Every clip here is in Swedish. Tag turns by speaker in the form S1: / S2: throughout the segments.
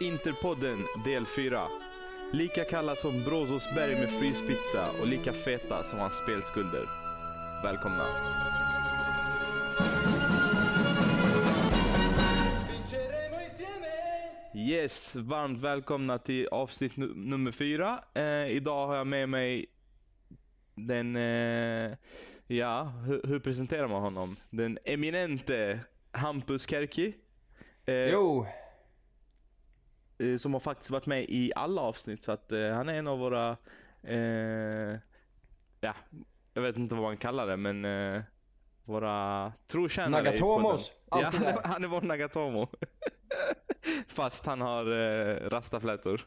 S1: Interpodden del 4. Lika kalla som Brozosberg med fryspizza och lika feta som hans spelskulder. Välkomna. Yes, varmt välkomna till avsnitt nummer 4. Eh, idag har jag med mig den, eh, ja, hur, hur presenterar man honom? Den eminente Hampus Kerki. Eh,
S2: Jo,
S1: som har faktiskt varit med i alla avsnitt så att eh, han är en av våra, eh, ja, jag vet inte vad man kallar det men eh, våra trotjänare
S2: Nagatomos.
S1: Ja, han är, han är vår Nagatomo. Fast han har eh, rastaflätor.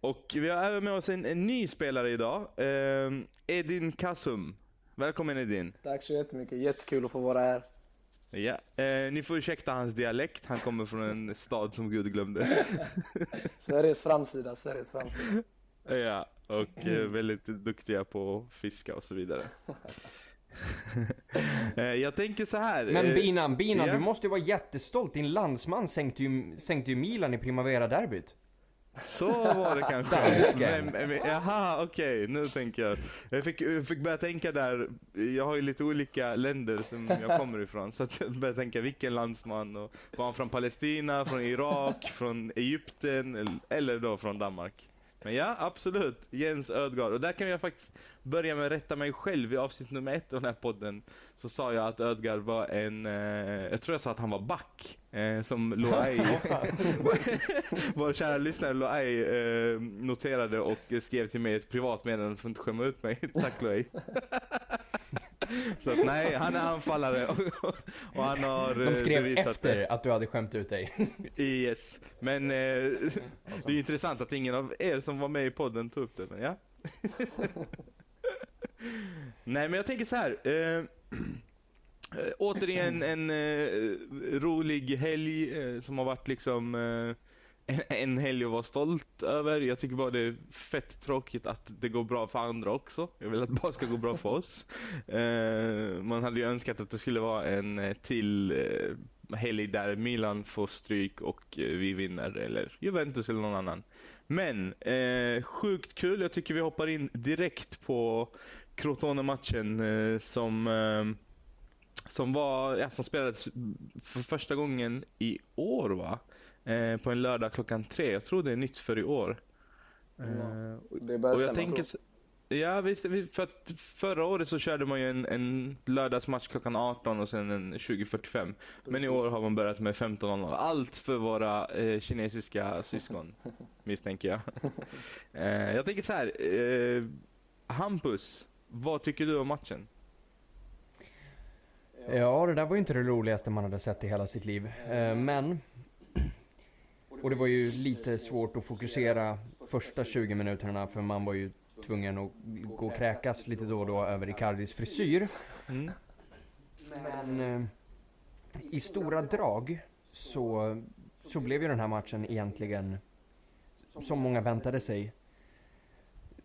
S1: Och vi har även med oss en, en ny spelare idag, eh, Edin Kasum. Välkommen Edin.
S3: Tack så jättemycket, jättekul att få vara här.
S1: Ja, eh, ni får ursäkta hans dialekt, han kommer från en stad som Gud glömde.
S3: Sveriges framsida, Sveriges framsida.
S1: Ja, och eh, väldigt duktiga på att fiska och så vidare. eh, jag tänker så här.
S2: men
S1: eh,
S2: Binan, Binan,
S1: ja.
S2: du måste ju vara jättestolt. Din landsman sänkte ju, sänkte ju Milan i Primavera-derbyt.
S1: Så var det kanske. Men, jaha, okej, nu tänker jag. Jag fick, jag fick börja tänka där, jag har ju lite olika länder som jag kommer ifrån. Så att jag började tänka vilken landsman och var han från Palestina, från Irak, från Egypten eller då från Danmark. Men ja, absolut. Jens Ödgaard. Och där kan jag faktiskt börja med att rätta mig själv. I avsnitt nummer ett av den här podden så sa jag att Ödgaard var en, eh, jag tror jag sa att han var back. Eh, som Loai, vår kära lyssnare Loai eh, noterade och skrev till mig ett privat meddelande för att inte skämma ut mig. Tack Loai. Så att, nej, han är anfallare och, och han har eh,
S2: De skrev
S1: bevisat
S2: efter
S1: det.
S2: att du hade skämt ut dig.
S1: Yes, men eh, det är intressant att ingen av er som var med i podden tog upp det, men ja. Nej, men jag tänker så här. Eh, eh, återigen en eh, rolig helg eh, som har varit liksom eh, en, helg att vara stolt över. Jag tycker bara det är fett tråkigt att det går bra för andra också. Jag vill att det bara ska gå bra för oss. Eh, man hade ju önskat att det skulle vara en eh, till eh, helg där Milan får stryk och eh, vi vinner eller Juventus eller någon annan. Men eh, sjukt kul. Jag tycker vi hoppar in direkt på Crotone-matchen eh, som eh, som var, ja, som spelades för första gången i år va? Eh, på en lördag klockan tre. Jag tror det är nytt för i år. Eh,
S3: Det
S1: och jag
S3: stämma,
S1: tänker,
S3: tror
S1: ja visst, vi- för att förra året så körde man ju en, en lördagsmatch klockan 18 och sen en 20.45. Men i år har man börjat med 15.00. Allt för våra eh, kinesiska syskon, misstänker jag. eh, jag tänker så här, eh, Hampus, vad tycker du om matchen?
S2: Ja, det där var ju inte det roligaste man hade sett i hela sitt liv. Eh, Men... Och det var ju lite svårt att fokusera första 20 minuterna för man var ju tvungen att gå och kräkas lite då och då över Icardis frisyr.
S1: Mm.
S2: Men eh, i stora drag så, så blev ju den här matchen egentligen som många väntade sig.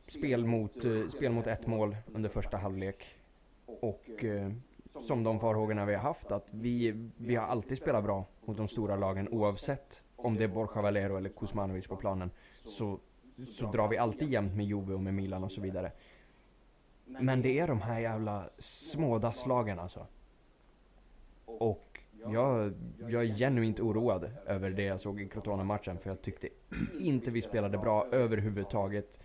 S2: Spel mot, eh, spel mot ett mål under första halvlek. Och eh, som de farhågorna vi har haft att vi, vi har alltid spelat bra mot de stora lagen oavsett om det är Borja Valero eller Kuzmanovic på planen. Så, så drar vi alltid jämnt med Juve och med Milan och så vidare. Men det är de här jävla smådasslagen alltså. Och jag, jag är genuint oroad över det jag såg i Crotona-matchen, för jag tyckte inte vi spelade bra överhuvudtaget.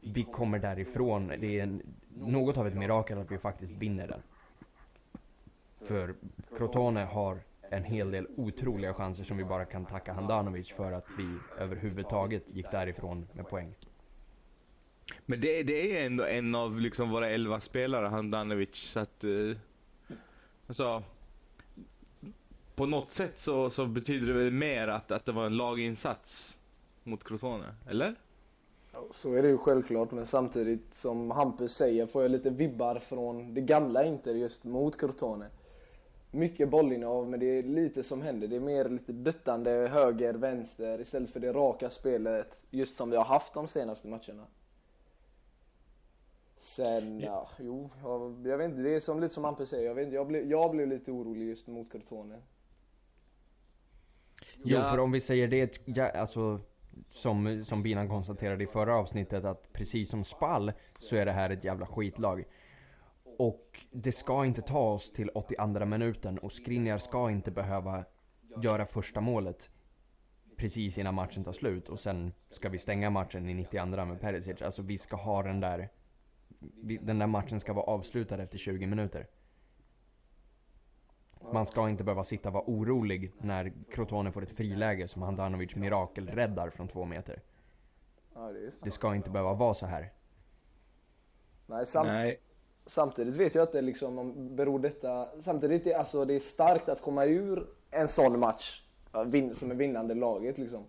S2: Vi kommer därifrån. Det är en, något av ett mirakel att vi faktiskt vinner den. För Crotone har en hel del otroliga chanser som vi bara kan tacka Handanovic för att vi överhuvudtaget gick därifrån med poäng.
S1: Men det, det är ändå en av liksom våra elva spelare, Handanovic, så att... Eh, alltså, på något sätt så, så betyder det väl mer att, att det var en laginsats mot Crotone, eller?
S3: Ja, Så är det ju självklart, men samtidigt som Hampus säger får jag lite vibbar från det gamla Inter just mot Crotone. Mycket bollinnehav, men det är lite som händer. Det är mer lite duttande höger, vänster istället för det raka spelet just som vi har haft de senaste matcherna. Sen, ja, jo, jag, jag vet inte, det är som, lite som Hampus säger. Jag, vet inte, jag, blev, jag blev lite orolig just mot Crotone.
S2: Jo,
S1: Ja.
S2: för om vi säger det, ja, alltså som, som Binan konstaterade i förra avsnittet att precis som Spall så är det här ett jävla skitlag. Och det ska inte ta oss till 82 minuten och Skriniar ska inte behöva göra första målet precis innan matchen tar slut och sen ska vi stänga matchen i 92 med Perisic. Alltså vi ska ha den där, den där matchen ska vara avslutad efter 20 minuter. Man ska inte behöva sitta och vara orolig när Crotone får ett friläge som Handanovic mirakelräddar från två meter.
S3: Ja, det.
S2: Det ska inte behöva vara så här.
S3: Nej, sam
S1: Nej.
S3: Samtidigt vet jag att det liksom om- beror detta... Samtidigt är alltså det är starkt att komma ur en sån match ja, som är vinnande laget liksom.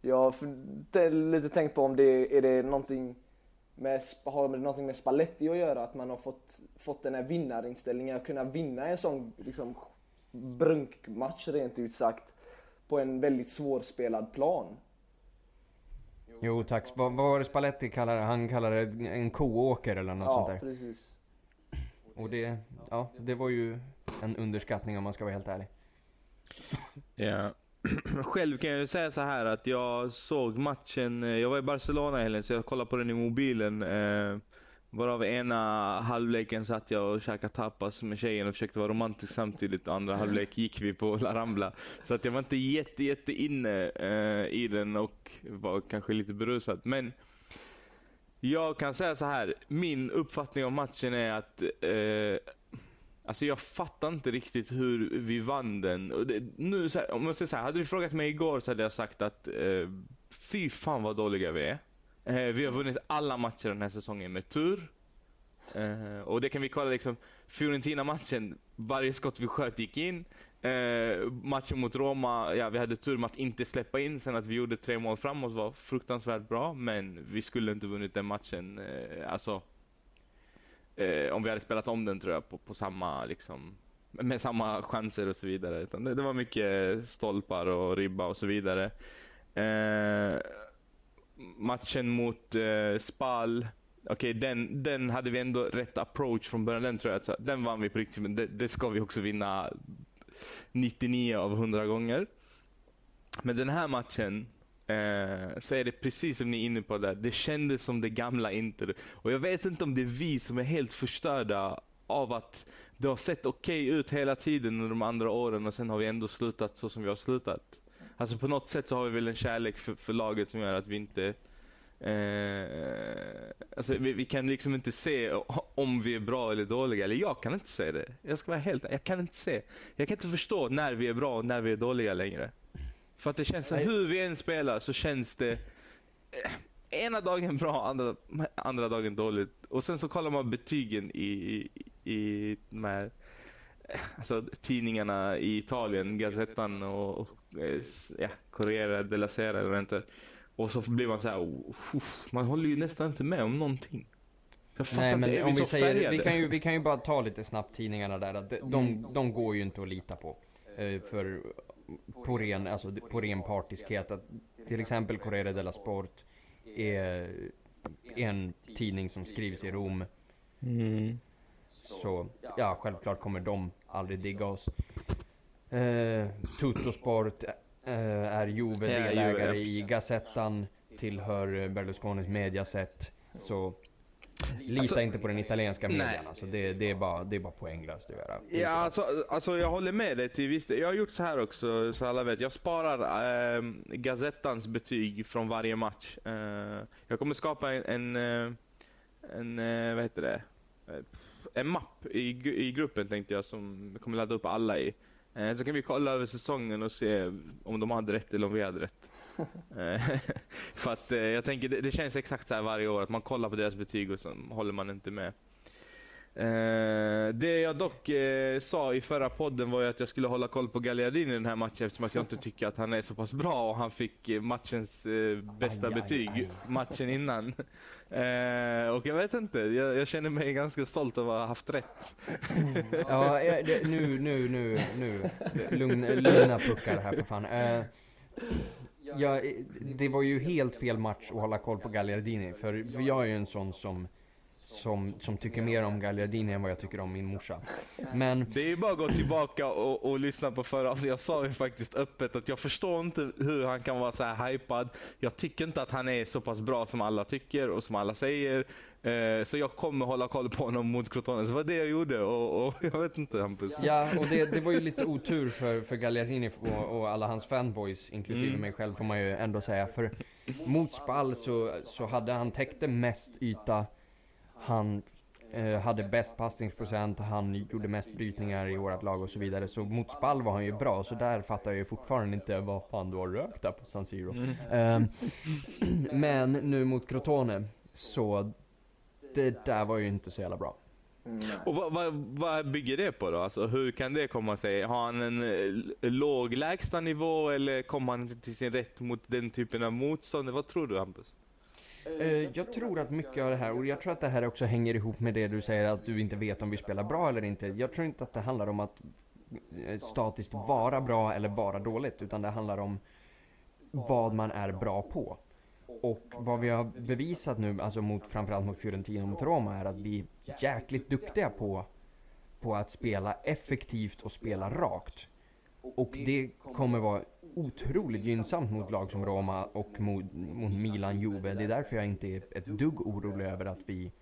S3: Jag har lite tänkt på om det är det någonting med, har det någonting med Spalletti att göra? Att man har fått, fått den här vinnarinställningen, att kunna vinna en sån liksom, brunkmatch rent ut sagt på en väldigt svårspelad plan.
S2: Jo tack, vad, vad var det Spalletti kallade Han kallade det en koåker eller något
S3: ja,
S2: sånt där.
S3: precis.
S2: Och det, ja, det var ju en underskattning om man ska vara helt ärlig.
S1: Ja. Själv kan jag säga så här att jag såg matchen, eh, jag var i Barcelona helgen så jag kollade på den i mobilen. Eh, varav ena halvleken satt jag och käkade tapas med tjejen och försökte vara romantisk samtidigt. Andra halvlek gick vi på La Rambla. Så att jag var inte jätte, jätte inne eh, i den och var kanske lite berusad. Men jag kan säga så här. min uppfattning om matchen är att eh, Alltså jag fattar inte riktigt hur vi vann den. Och det, nu, så här, om jag säger så här, hade du frågat mig igår så hade jag sagt att eh, fy fan vad dåliga vi är. Eh, vi har vunnit alla matcher den här säsongen med tur. Eh, och det kan vi kolla liksom, Fiorentina-matchen, varje skott vi sköt gick in. Eh, matchen mot Roma, ja vi hade tur med att inte släppa in. Sen att vi gjorde tre mål framåt var fruktansvärt bra. Men vi skulle inte vunnit den matchen. Eh, alltså, eh, om vi hade spelat om den tror jag på, på samma liksom med samma chanser och så vidare. Utan det, det var mycket stolpar och ribba och så vidare. Eh, matchen mot eh, Spal, okej den, den hade vi ändå rätt approach från början. Den tror jag, den vann vi på riktigt. Men det, det ska vi också vinna 99 av 100 gånger. Men den här matchen eh, så är det precis som ni är inne på där. Det kändes som det gamla Inter. Och jag vet inte om det är vi som är helt förstörda av att det har sett okej ut hela tiden under de andra åren och sen har vi ändå slutat så som vi har slutat. Alltså på något sätt så har vi väl en kärlek för, för laget som gör att vi inte Eh, alltså vi, vi kan liksom inte se om vi är bra eller dåliga. Eller jag kan inte se det. Jag ska vara helt Jag kan inte se. Jag kan inte förstå när vi är bra och när vi är dåliga längre. För att det känns
S2: Nej.
S1: hur vi än spelar så känns det eh, ena dagen bra, andra, andra dagen dåligt. Och sen så kollar man betygen i, i, i de här eh, alltså, tidningarna i Italien, Gazettan och, och eh, ja, Corriere della Sera eller vad det heter. Och så blir man så här, oh, man håller ju nästan inte med om någonting. Jag fattar
S2: Nej
S1: inte,
S2: men om vi säger, vi kan, ju, vi kan ju bara ta lite snabbt tidningarna där. Att de, de, de går ju inte att lita på. Eh, för på ren, alltså, på ren partiskhet. Att till exempel Corriere della Sport är en tidning som skrivs i Rom.
S1: Mm.
S2: Så ja, självklart kommer de aldrig digga oss. Eh, Tuttosport är Juve
S1: Ja,
S2: delägare i Gazettan, tillhör Berlusconis mediaset. Så lita
S1: Alltså,
S2: inte på den italienska
S1: nej.
S2: median. Alltså, det, det, är bara, det är bara poänglöst att göra.
S1: Ja, alltså, alltså jag håller med dig till viss del. Jag har gjort så här också, så alla vet. Jag sparar eh, Gazettans betyg från varje match. Eh, jag kommer skapa en, en, eh, en eh, vad heter det? Eh, En mapp i, i gruppen tänkte jag som jag kommer ladda upp alla i. Eh, så kan vi kolla över säsongen och se om de hade rätt eller om vi hade rätt. Eh, För att eh, jag tänker, det, det känns exakt så här varje år att man kollar på deras betyg och så håller man inte med. Eh, det jag dock eh, sa i förra podden var ju att jag skulle hålla koll på Gagliardini i den här matchen eftersom att jag inte tycker att han är så pass bra och han fick eh, matchens eh, bästa
S2: Aj, aj,
S1: betyg
S2: aj.
S1: matchen innan. Eh, och jag vet inte, jag, jag känner mig ganska stolt över att ha haft rätt.
S2: Ja, nu, nu, nu, nu. Lugn, lugna puckar här för fan. Eh, ja, det var ju helt fel match att hålla koll på Gagliardini. För, för jag är ju en sån som som, som tycker mer om Gagliardini än vad jag tycker om min morsa. Men
S1: Det är ju bara att gå tillbaka och, och lyssna på förra avsnittet. Jag sa ju faktiskt öppet att jag förstår inte hur han kan vara så här hypad. Jag tycker inte att han är så pass bra som alla tycker och som alla säger. Eh, så jag kommer hålla koll på honom mot Crotone. Så det var det jag gjorde och, och jag vet inte Hampus.
S2: Ja, och det, det var ju lite otur för, för Gagliardini och, och alla hans fanboys, inklusive
S1: Mm.
S2: mig själv får man ju ändå säga. För mot Spall så, så hade han täckte mest yta. Han eh, hade bäst passningsprocent, han gjorde mest brytningar i vårt lag och så vidare. Så mot Spall var han ju bra, så där fattar jag ju fortfarande inte vad fan du har rökt där på San Siro. Ehm, men nu mot Crotone, så det där var ju inte så jävla bra.
S3: Mm.
S1: Och vad, vad, vad bygger det på då? Alltså, hur kan det komma sig? Har han en eh, låg lägsta nivå eller kommer han till sin rätt mot den typen av motstånd? Vad tror du Hampus?
S2: Eh, jag tror att mycket av det här, och jag tror att det här också hänger ihop med det du säger att du inte vet om vi spelar bra eller inte. Jag tror inte att det handlar om att eh, statiskt vara bra eller vara dåligt, utan det handlar om vad man är bra på. Och vad vi har bevisat nu, alltså mot, framförallt mot Fiorentina och mot Roma, är att vi är jäkligt duktiga på, på att spela effektivt och spela rakt. Och det kommer vara otroligt gynnsamt mot lag som Roma och mot, mot Milan, Juve. Det är därför jag inte är ett dugg orolig över att vi,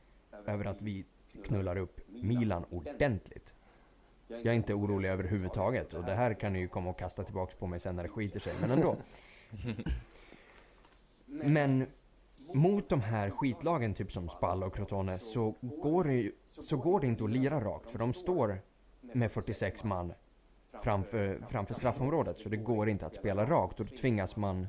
S2: över att vi knullar upp Milan ordentligt. Jag är inte orolig överhuvudtaget och det här kan ni ju komma och kasta tillbaks på mig sen när det skiter sig, men ändå. Men mot de här skitlagen, typ som Spal och Crotone, så går det, ju- så går det inte att lira rakt, för de står med 46 man framför, framför straffområdet, så det går inte att spela rakt och då tvingas man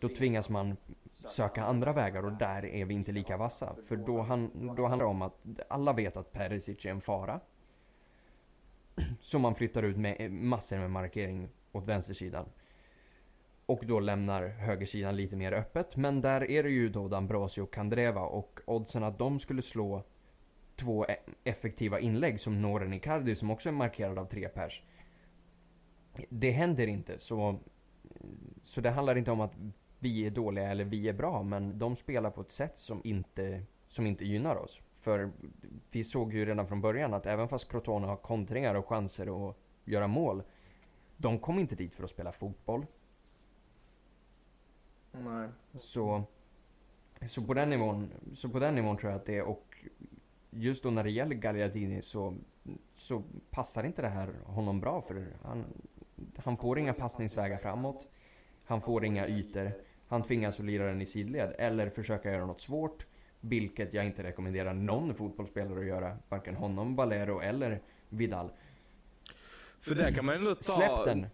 S2: då tvingas man söka andra vägar och där är vi inte lika vassa. För då, han, då handlar det om att alla vet att Perisic är en fara. Så man flyttar ut med massor med markering åt vänstersidan. Och då lämnar högersidan lite mer öppet. Men där är det ju då D'Ambrosio och Kandreva och oddsen att de skulle slå två e- effektiva inlägg som Noren Icardi som också är markerad av tre pers. Det händer inte så, så det handlar inte om att vi är dåliga eller vi är bra men de spelar på ett sätt som inte, som inte gynnar oss. För vi såg ju redan från början att även fast Crotone har kontringar och chanser att göra mål. De kom inte dit för att spela fotboll.
S3: Nej.
S2: Så, så, på den nivån, så på den nivån tror jag att det är och just då när det gäller Gagliardini så, så passar inte det här honom bra för han, han får inga passningsvägar framåt. Han får inga ytor. Han tvingas att lira den i sidled eller försöka göra något svårt. Vilket jag inte rekommenderar någon fotbollsspelare att göra. Varken honom, Valero eller Vidal.
S1: För där kan man ändå ta...
S2: Släpp den!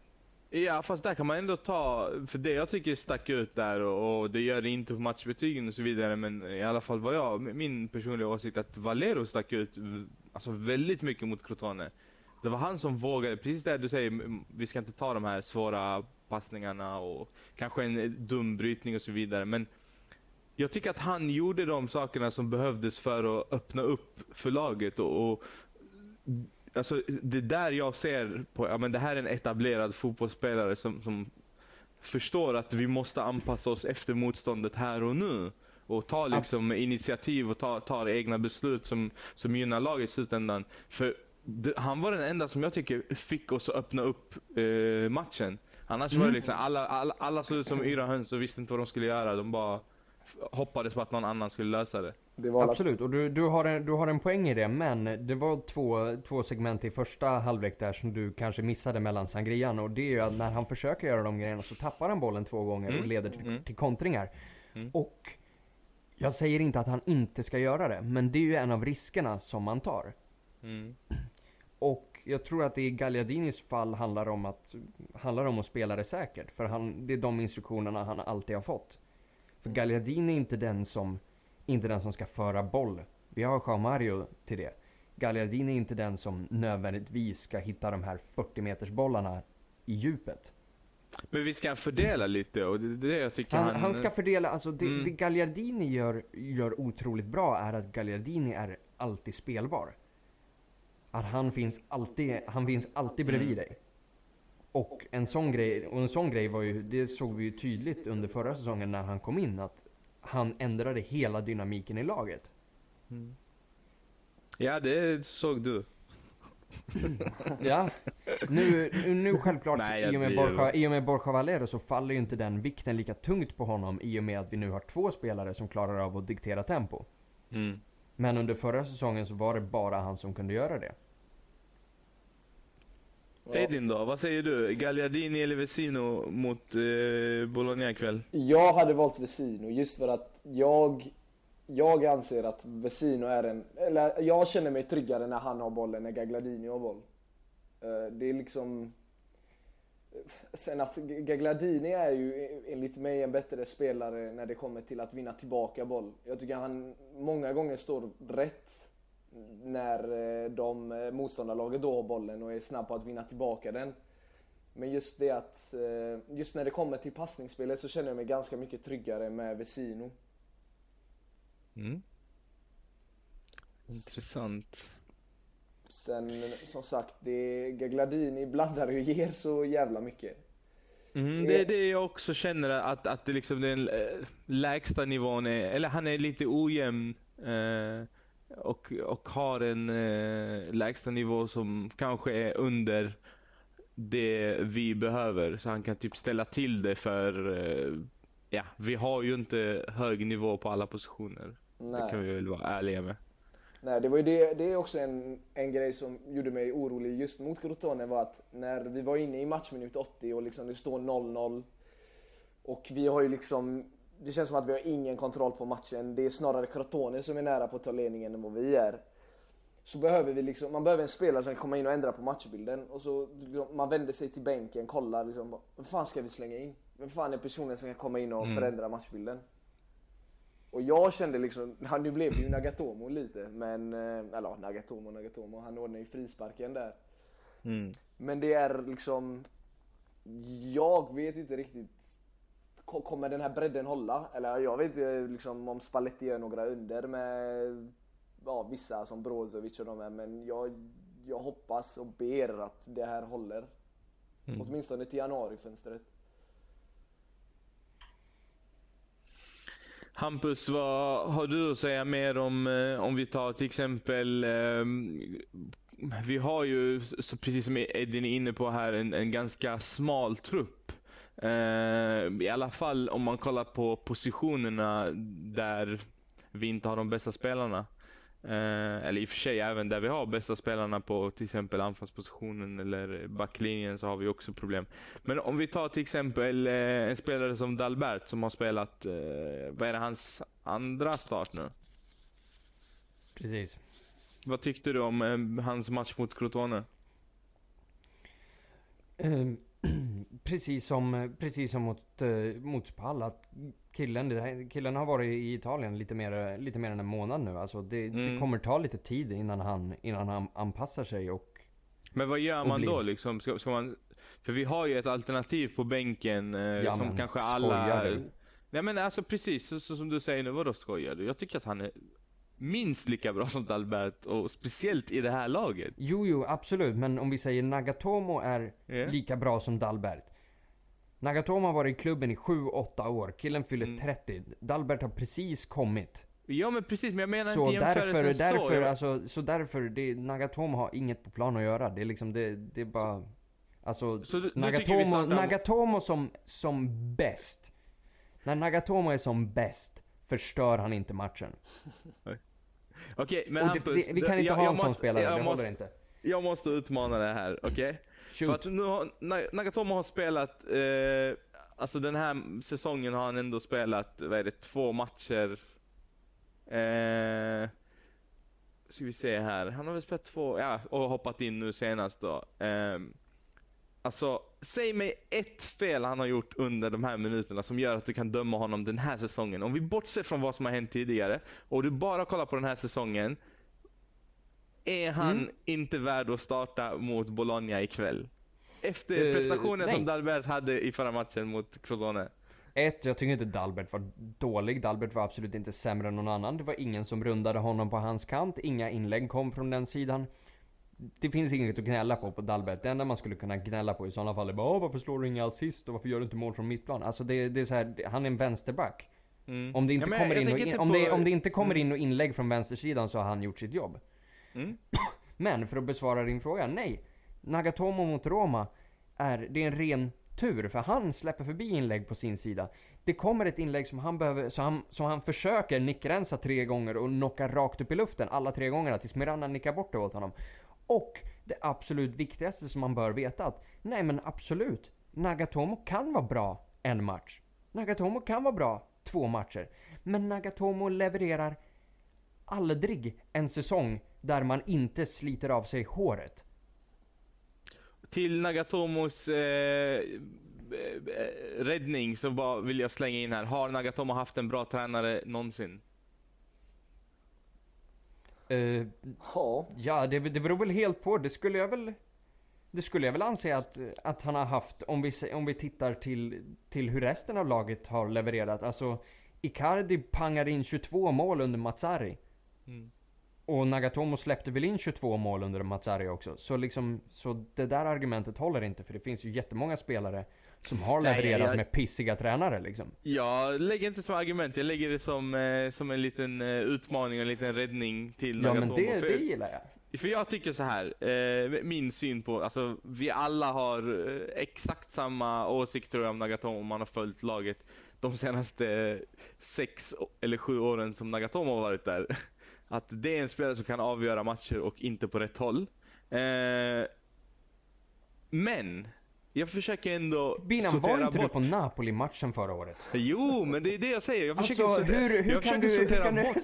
S1: Ja fast där kan man ändå ta, för det jag tycker stack ut där och, och det gör det inte på matchbetygen och så vidare men i alla fall vad jag, min personliga åsikt att Valero stack ut alltså väldigt mycket mot Crotone. Det var han som vågade, precis det du säger, vi ska inte ta de här svåra passningarna och kanske en dum brytning och så vidare men jag tycker att han gjorde de sakerna som behövdes för att öppna upp för laget och, och Alltså det är där jag ser på, ja men det här är en etablerad fotbollsspelare som, som förstår att vi måste anpassa oss efter motståndet här och nu. Och ta liksom initiativ och ta, ta egna beslut som, som gynnar laget i slutändan. För det, han var den enda som jag tycker fick oss att öppna upp eh, matchen. Annars var det liksom, alla, alla, alla såg ut som yra höns och visste inte vad de skulle göra. De bara hoppades på att någon annan skulle lösa det.
S3: Det var alla-
S2: Absolut, och du, du, har en, du har en poäng i det, men det var två, två segment i första halvlek där som du kanske missade mellan Sangrian och det är ju att när han försöker göra de grejerna så tappar han bollen två gånger och
S1: Mm,
S2: leder till,
S1: mm.
S2: till kontringar.
S1: Mm.
S2: Och jag säger inte att han inte ska göra det, men det är ju en av riskerna som man tar.
S1: Mm.
S2: Och jag tror att det i Gagliardinis fall handlar om att, handlar om att spela det säkert. För han, det är de instruktionerna han alltid har fått. För Gagliardini är inte den som, inte den som ska föra boll. Vi har Jean Mario till det. Gagliardini är inte den som nödvändigtvis ska hitta de här 40 meters bollarna i djupet.
S1: Men vi ska fördela lite och det är det jag tycker
S2: Han, han ska fördela, alltså det,
S1: Mm.
S2: det Gagliardini gör, gör otroligt bra är att Gagliardini är alltid spelbar. Att han finns alltid, han finns alltid bredvid
S1: Mm.
S2: dig. Och en sån grej, och en sån grej var ju, det såg vi ju tydligt under förra säsongen när han kom in att han ändrade hela dynamiken i laget.
S1: Ja, det såg du.
S2: Ja, nu, nu självklart
S1: Nej,
S2: i, och med. Borja, i och med Borja Valero så faller ju inte den vikten lika tungt på honom i och med att vi nu har två spelare som klarar av att diktera tempo.
S1: Mm.
S2: Men under förra säsongen så var det bara han som kunde göra det.
S1: Edin då, vad säger du? Gagliardini eller Vesino mot eh, Bologna ikväll?
S3: Jag hade valt Vesino just för att jag Jag anser att Vesino är en, eller jag känner mig tryggare när han har bollen än Gagladini har boll. Eh, Det är liksom Sen att Gagladini är ju enligt mig en bättre spelare när det kommer till att vinna tillbaka boll. Jag tycker han många gånger står rätt när eh, de eh, motståndarlaget då har bollen och är snabb på att vinna tillbaka den. Men just det att, eh, just när det kommer till passningsspelet så känner jag mig ganska mycket tryggare med Vesino.
S1: Mm. Intressant.
S3: Sen som sagt, det Gagladini blandar och ger så jävla mycket.
S1: Mm, det är det jag också känner att, att det liksom den lägsta nivån är, eller han är lite ojämn eh, och, och har en eh, lägsta nivå som kanske är under det vi behöver. Så han kan typ ställa till det för, eh, ja, vi har ju inte hög nivå på alla positioner. Det kan
S3: Nej,
S1: vi väl vara ärliga med.
S3: Nej det var ju det, det är också en, en grej som gjorde mig orolig just mot Crotone var att när vi var inne i matchminut 80 och liksom det står 0-0 och vi har ju liksom det känns som att vi har ingen kontroll på matchen. Det är snarare Crotone som är nära på att ta ledningen än vad vi är. Så behöver vi liksom, man behöver en spelare som kan komma in och ändra på matchbilden. Och så man vänder sig till bänken, kollar liksom, vem fan ska vi slänga in? Vem fan är personen som kan komma in och
S1: Mm.
S3: förändra matchbilden? Och jag kände liksom, nu blev det ju Nagatomo lite, men, eh, eller ja, Nagatomo, Nagatomo, han ordnade ju frisparken där.
S1: Mm.
S3: Men det är liksom, jag vet inte riktigt, kommer den här bredden hålla? Eller jag vet inte liksom om Spalletti gör några under med ja, vissa som Brozovic och de här, men jag, jag hoppas och ber att det här håller.
S1: Mm.
S3: Åtminstone till januarifönstret.
S1: Hampus, vad har du att säga mer om, eh, om vi tar till exempel, eh, vi har ju, precis som Edin är inne på här, en, en ganska smal trupp. Eh, I alla fall om man kollar på positionerna där vi inte har de bästa spelarna. Eh, eller i och för sig även där vi har bästa spelarna på till exempel anfallspositionen eller backlinjen så har vi också problem. Men om vi tar till exempel eh, en spelare som Dalbert som har spelat, eh, vad är det, hans andra start nu?
S2: Precis.
S1: Vad tyckte du om eh, hans match mot Crotone?
S2: Eh, precis som, precis som mot, eh, mot Spal, att killen, det här, killen har varit i Italien lite mer, lite mer än en månad nu. Alltså det, det
S1: Mm.
S2: kommer ta lite tid innan han, innan han anpassar sig och
S1: Men vad gör man då liksom? Ska, ska man, för vi har ju ett alternativ på bänken eh,
S2: Ja,
S1: som
S2: men
S1: kanske
S2: skojar
S1: alla...
S2: du?
S1: Nej men alltså precis så, så som du säger nu, vadå skojar du? Jag tycker att han är minst lika bra som Dalbert och speciellt i det här laget.
S2: Jo, jo, absolut. Men om vi säger Nagatomo är
S1: Ja.
S2: lika bra som Dalbert. Nagatomo har varit i klubben i 7-8 år. Killen fyller
S1: Mm.
S2: 30. Dalbert har precis kommit.
S1: Ja men precis, men jag menar
S2: Så
S1: inte
S2: därför,
S1: med så.
S2: därför,
S1: Jag-
S2: alltså, så därför, det, Nagatomo har inget på plan att göra. Det är liksom, det, det är bara... Alltså,
S1: Så du-
S2: Nagatomo, Nagatomo som, som bäst. När Nagatomo är som bäst förstör han inte matchen.
S1: Okej, men
S2: Och det,
S1: Hampus.
S2: det, vi kan inte
S1: jag-
S2: ha
S1: jag
S2: en sån
S1: måste-
S2: spelare,
S1: jag
S2: det
S1: måste,
S2: håller inte.
S1: Jag måste utmana det här, okej? För
S2: Shoot.
S1: att nu har, Na- Nagatomo har spelat, eh, alltså den här säsongen har han ändå spelat, vad är det, två matcher. Eh, ska vi se här, han har väl spelat två, ja, och hoppat in nu senast då. Eh, alltså, säg mig ett fel han har gjort under de här minuterna som gör att du kan döma honom den här säsongen. Om vi bortser från vad som har hänt tidigare och du bara kollar på den här säsongen. Är han
S2: Mm.
S1: inte värd att starta mot Bologna ikväll? Efter
S2: Eh,
S1: prestationen
S2: nej.
S1: som Dalbert hade i förra matchen mot Crotone.
S2: Ett, jag tycker inte Dalbert var dålig. Dalbert var absolut inte sämre än någon annan. Det var ingen som rundade honom på hans kant. Inga inlägg kom från den sidan. Det finns inget att gnälla på på Dalbert. Det enda man skulle kunna gnälla på i sådana fall är bara "Åh, varför slår du inga assist och varför gör du inte mål från mittplan? Alltså det, det är så här, det- han är en vänsterback.
S1: Mm.
S2: Om det inte
S1: Ja,
S2: kommer in in,
S1: inte
S2: om,
S1: på-
S2: det, om det inte kommer
S1: Mm.
S2: in och inlägg från vänstersidan så har han gjort sitt jobb.
S1: Mm.
S2: Men för att besvara din fråga, nej. Nagatomo mot Roma är, det är en ren tur för han släpper förbi inlägg på sin sida. Det kommer ett inlägg som han behöver, så han, som han försöker nickrensa tre gånger och knocka rakt upp i luften alla tre gångerna tills Miranda nickar bort det åt honom. Och det absolut viktigaste som man bör veta att, nej men absolut, Nagatomo kan vara bra en match. Nagatomo kan vara bra två matcher. Men Nagatomo levererar aldrig en säsong där man inte sliter av sig håret.
S1: Till Nagatomos eh, eh, eh räddning så bara vill jag slänga in här. Har Nagatomo haft en bra tränare någonsin?
S2: Eh,
S3: Ja,
S2: ja, det, det beror väl helt på. Det skulle jag väl... Det skulle jag väl anse att, att han har haft om vi, om vi tittar till, till hur resten av laget har levererat. Alltså, Icardi pangade in 22 mål under Mazzari.
S1: Mm.
S2: Och Nagatomo släppte väl in 22 mål under Mazzari också. Så liksom, så det där argumentet håller inte för det finns ju jättemånga spelare som har
S1: Nej,
S2: levererat
S1: jag-
S2: med pissiga tränare liksom.
S1: Jag lägger inte som argument, jag lägger det som, eh, som en liten eh, utmaning och en liten räddning till
S2: Ja men det, det gillar jag.
S1: För jag tycker så här, eh, min syn på, alltså vi alla har eh, exakt samma åsikt tror jag om Nagatomo om man har följt laget de senaste sex eller sju åren som Nagatomo har varit där. Att det är en spelare som kan avgöra matcher och inte på rätt håll. Eh, men, jag försöker ändå
S2: Binan, var
S1: sortera
S2: inte du
S1: bort.
S2: på Napoli-matchen förra året?
S1: Jo, men det är det jag säger. Jag försöker,
S2: Alltså
S1: sortera,
S2: hur, hur
S1: jag
S2: kan
S1: försöker
S2: du... Hur
S1: sortera
S2: kan
S1: bort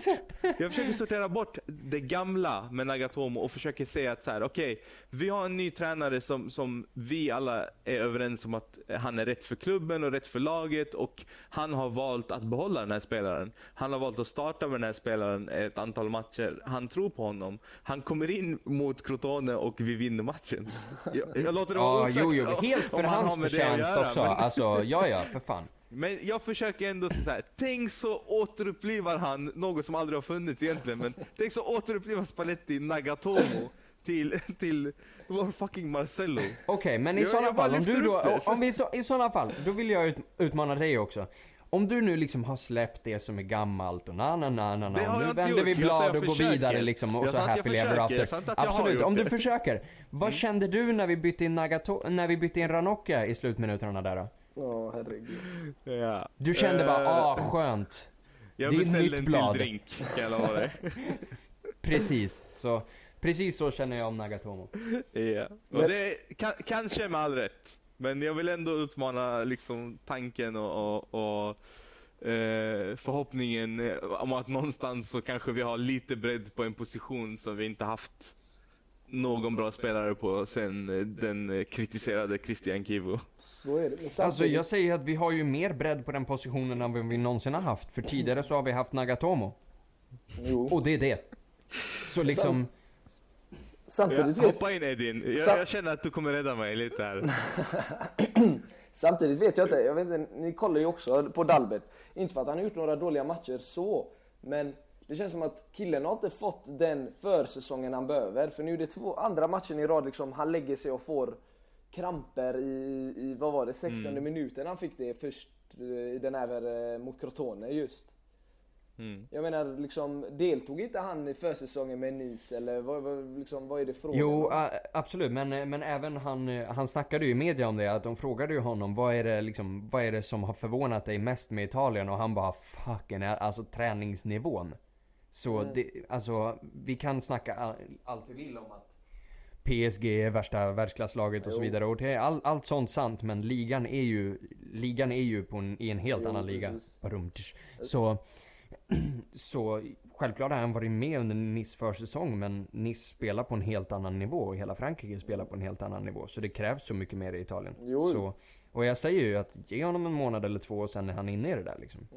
S2: du...
S1: jag försöker sortera bort det gamla med Nagatomo och försöker säga att så här, okej, vi har en ny tränare som, som vi alla är överens om att han är rätt för klubben och rätt för laget och han har valt att behålla den här spelaren. Han har valt att starta med den här spelaren ett antal matcher. Han tror på honom. Han kommer in mot Crotone och vi vinner matchen. Jag, jag låter det vara
S2: Ja,
S1: osagt
S2: helt för
S1: om han har
S2: hans
S1: med det att
S2: förtjänst
S1: göra,
S2: också.
S1: men-
S2: Alltså, ja, ja, för fan.
S1: men jag försöker ändå säga så här. tänk så återupplivar han något som aldrig har funnits egentligen, men tänk så återupplivar Spalletti Nagatomo till, till vår fucking Marcello.
S2: Okej, men i sådana fall, om du då, om vi så, i sådana fall, då vill jag ut, utmana dig också. Om du nu liksom har släppt det som är gammalt och na na na na nu vänder vi blad
S1: jag
S2: och går vidare liksom och
S1: Jag
S2: så
S1: sa att jag
S2: happily ever
S1: försöker.
S2: after. Absolut, om du
S1: det.
S2: försöker. Vad kände du när vi bytte in Nagato, när vi bytte in Ranocchia i slutminuterna där då?
S3: ja herregud.
S1: Ja.
S2: Du kände bara,
S1: Eh,
S2: ah skönt.
S1: Jag
S2: det är
S1: beställde
S2: nytt
S1: en
S2: blad.
S1: till drink, kan jag lova dig.
S2: Precis, så, precis så känner jag om Nagatomo.
S1: ja. Och det är, kan, kanske med all rätt. Men jag vill ändå utmana liksom tanken och, och, och eh, förhoppningen eh, om att någonstans så kanske vi har lite bredd på en position som vi inte haft någon bra spelare på sen eh, den eh, kritiserade Christian Kivu.
S3: Så är det.
S2: Alltså jag säger att vi har ju mer bredd på den positionen än vad vi någonsin har haft. För tidigare så har vi haft Nagatomo.
S3: jo.
S2: Och det är det. Så liksom,
S3: Samtidigt, vet,
S1: hoppa in Edin, jag,
S3: Sa-
S1: jag känner att du kommer rädda mig lite här.
S3: samtidigt vet jag inte, jag vet inte, ni kollar ju också på Dalbert. Inte för att han har gjort några dåliga matcher så, men det känns som att killen har inte fått den försäsongen han behöver. För nu är det två andra matcher i rad liksom, han lägger sig och får kramper i, i vad var det, 16 minuten han fick det först eh, i den här eh, mot Crotone just.
S1: Mm.
S3: Jag menar liksom, deltog inte han i försäsongen med Nice eller vad, vad, liksom, vad är det frågan
S2: jo
S3: om?
S2: absolut. Men, men även han, eh, han snackade ju i media om det. Att de frågade ju honom vad är det liksom, vad är det som har förvånat dig mest med Italien? Och han bara fucking, alltså träningsnivån. Så
S3: Mm.
S2: det, alltså vi kan snacka all, allt vi vill om att PSG är värsta världsklasslaget och så
S3: Jo.
S2: vidare. Och det är all, allt sånt sant men ligan är ju, ligan är ju på en, i en helt
S3: Jo,
S2: annan liga.
S3: precis.
S2: Badumtsch. Så, så självklart har han varit med under Nice försäsong men Nice spelar på en helt annan nivå och hela Frankrike spelar på en helt annan nivå. Så det krävs så mycket mer i Italien.
S3: Jo.
S2: Så, och jag säger ju att ge honom en månad eller två och sen är han inne i det där liksom.